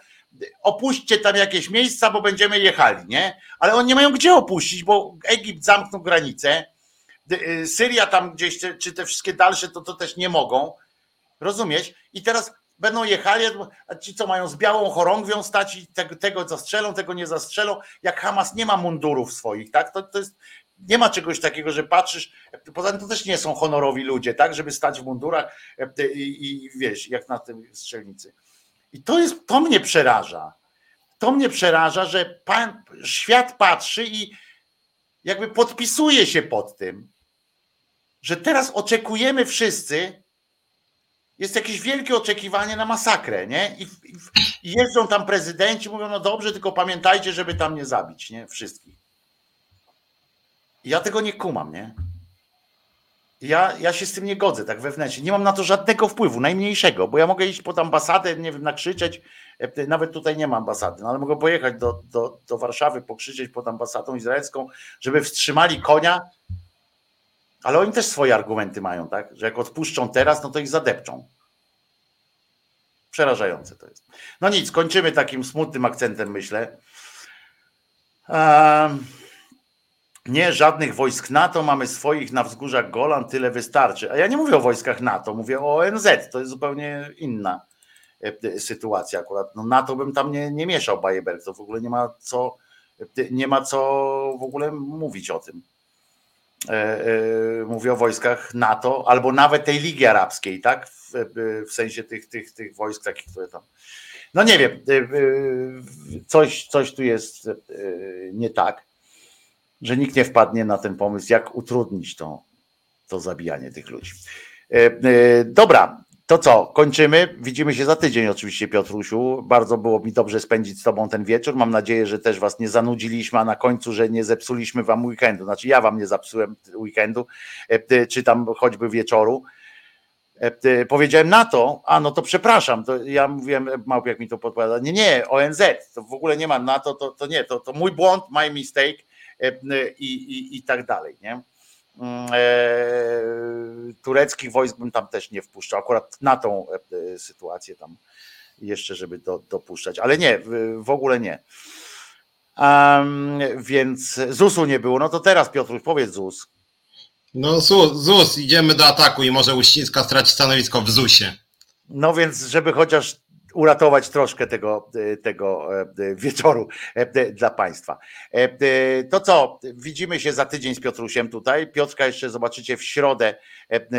opuśćcie tam jakieś miejsca, bo będziemy jechali, nie? Ale oni nie mają gdzie opuścić, bo Egipt zamknął granicę, y, Syria tam gdzieś, czy te wszystkie dalsze, to, to też nie mogą, rozumiesz? I teraz będą jechali, a ci co mają z białą chorągwią stać i tego, tego zastrzelą, tego nie zastrzelą, jak Hamas nie ma mundurów swoich, tak? To, to jest, nie ma czegoś takiego, że patrzysz, poza tym to też nie są honorowi ludzie, tak, żeby stać w mundurach e, i, i wiesz, jak na tym strzelnicy. I to jest, to mnie przeraża. To mnie przeraża, że pan, świat patrzy i jakby podpisuje się pod tym, że teraz oczekujemy wszyscy, jest jakieś wielkie oczekiwanie na masakrę, nie? I, i jeżdżą tam prezydenci, mówią, no dobrze, tylko pamiętajcie, żeby tam nie zabić, nie? Wszystkich. Ja tego nie kumam, nie? Ja, ja się z tym nie godzę, tak wewnętrznie. Nie mam na to żadnego wpływu, najmniejszego, bo ja mogę iść pod ambasadę, nie wiem, nakrzyczeć. E, nawet tutaj nie ma ambasady, no ale mogę pojechać do, do, do Warszawy, pokrzyczeć pod ambasadą izraelską, żeby wstrzymali konia. Ale oni też swoje argumenty mają, tak? Że jak odpuszczą teraz, no to ich zadepczą. Przerażające to jest. No nic, kończymy takim smutnym akcentem, myślę. Um, nie, żadnych wojsk NATO, mamy swoich na wzgórzach Golan, tyle wystarczy. A ja nie mówię o wojskach NATO, mówię o ONZ, to jest zupełnie inna e, sytuacja akurat. No NATO bym tam nie, nie mieszał Bajeberg, to w ogóle nie ma co, nie ma co w ogóle mówić o tym. E, e, mówię o wojskach NATO, albo nawet tej Ligi Arabskiej, tak? W, w sensie tych, tych, tych wojsk takich, które tam. No nie wiem, coś, coś tu jest nie tak że nikt nie wpadnie na ten pomysł, jak utrudnić to, to zabijanie tych ludzi. E, e, dobra, To co, kończymy. Widzimy się za tydzień oczywiście, Piotrusiu. Bardzo było mi dobrze spędzić z Tobą ten wieczór. Mam nadzieję, że też Was nie zanudziliśmy, a na końcu, że nie zepsuliśmy Wam weekendu. Znaczy ja Wam nie zepsułem weekendu, e, czy tam choćby wieczoru. Powiedziałem na to, a no to przepraszam, to ja mówiłem, małp jak mi to podpowiada, nie, nie, ONZ, to w ogóle nie ma na to, to, to nie, to, to mój błąd, my mistake i, i, i tak dalej, nie? Mm, e, tureckich wojsk bym tam też nie wpuszczał, akurat na tą e, sytuację tam jeszcze, żeby do, dopuszczać, ale nie, w ogóle nie. Um, więc ZUS-u nie było, no to teraz Piotruś, powiedz ZUS. No ZUS, ZUS, idziemy do ataku i może Uścińska straci stanowisko w ZUS-ie. No więc, żeby chociaż uratować troszkę tego, e, tego e, wieczoru e, dla Państwa. To co, widzimy się za tydzień z Piotrusiem tutaj. Piotrka jeszcze zobaczycie w środę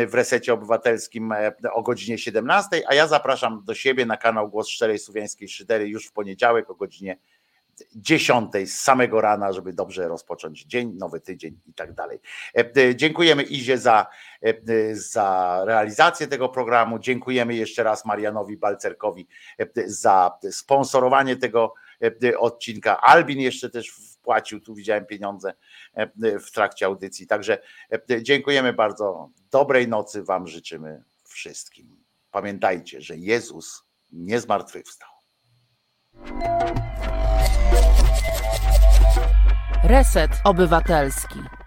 w Resecie Obywatelskim o godzinie 17, a ja zapraszam do siebie na kanał Głos Szczerej Słowiańskiej Szydery już w poniedziałek o godzinie dziesiątej z samego rana, żeby dobrze rozpocząć dzień, nowy tydzień i tak dalej. E, dziękujemy Izie za, e, za realizację tego programu. Dziękujemy jeszcze raz Marianowi Balcerkowi e, za sponsorowanie tego odcinka. Albin jeszcze też wpłacił, tu widziałem pieniądze w trakcie audycji. Także dziękujemy bardzo. Dobrej nocy Wam życzymy wszystkim. Pamiętajcie, że Jezus nie zmartwychwstał. Reset Obywatelski.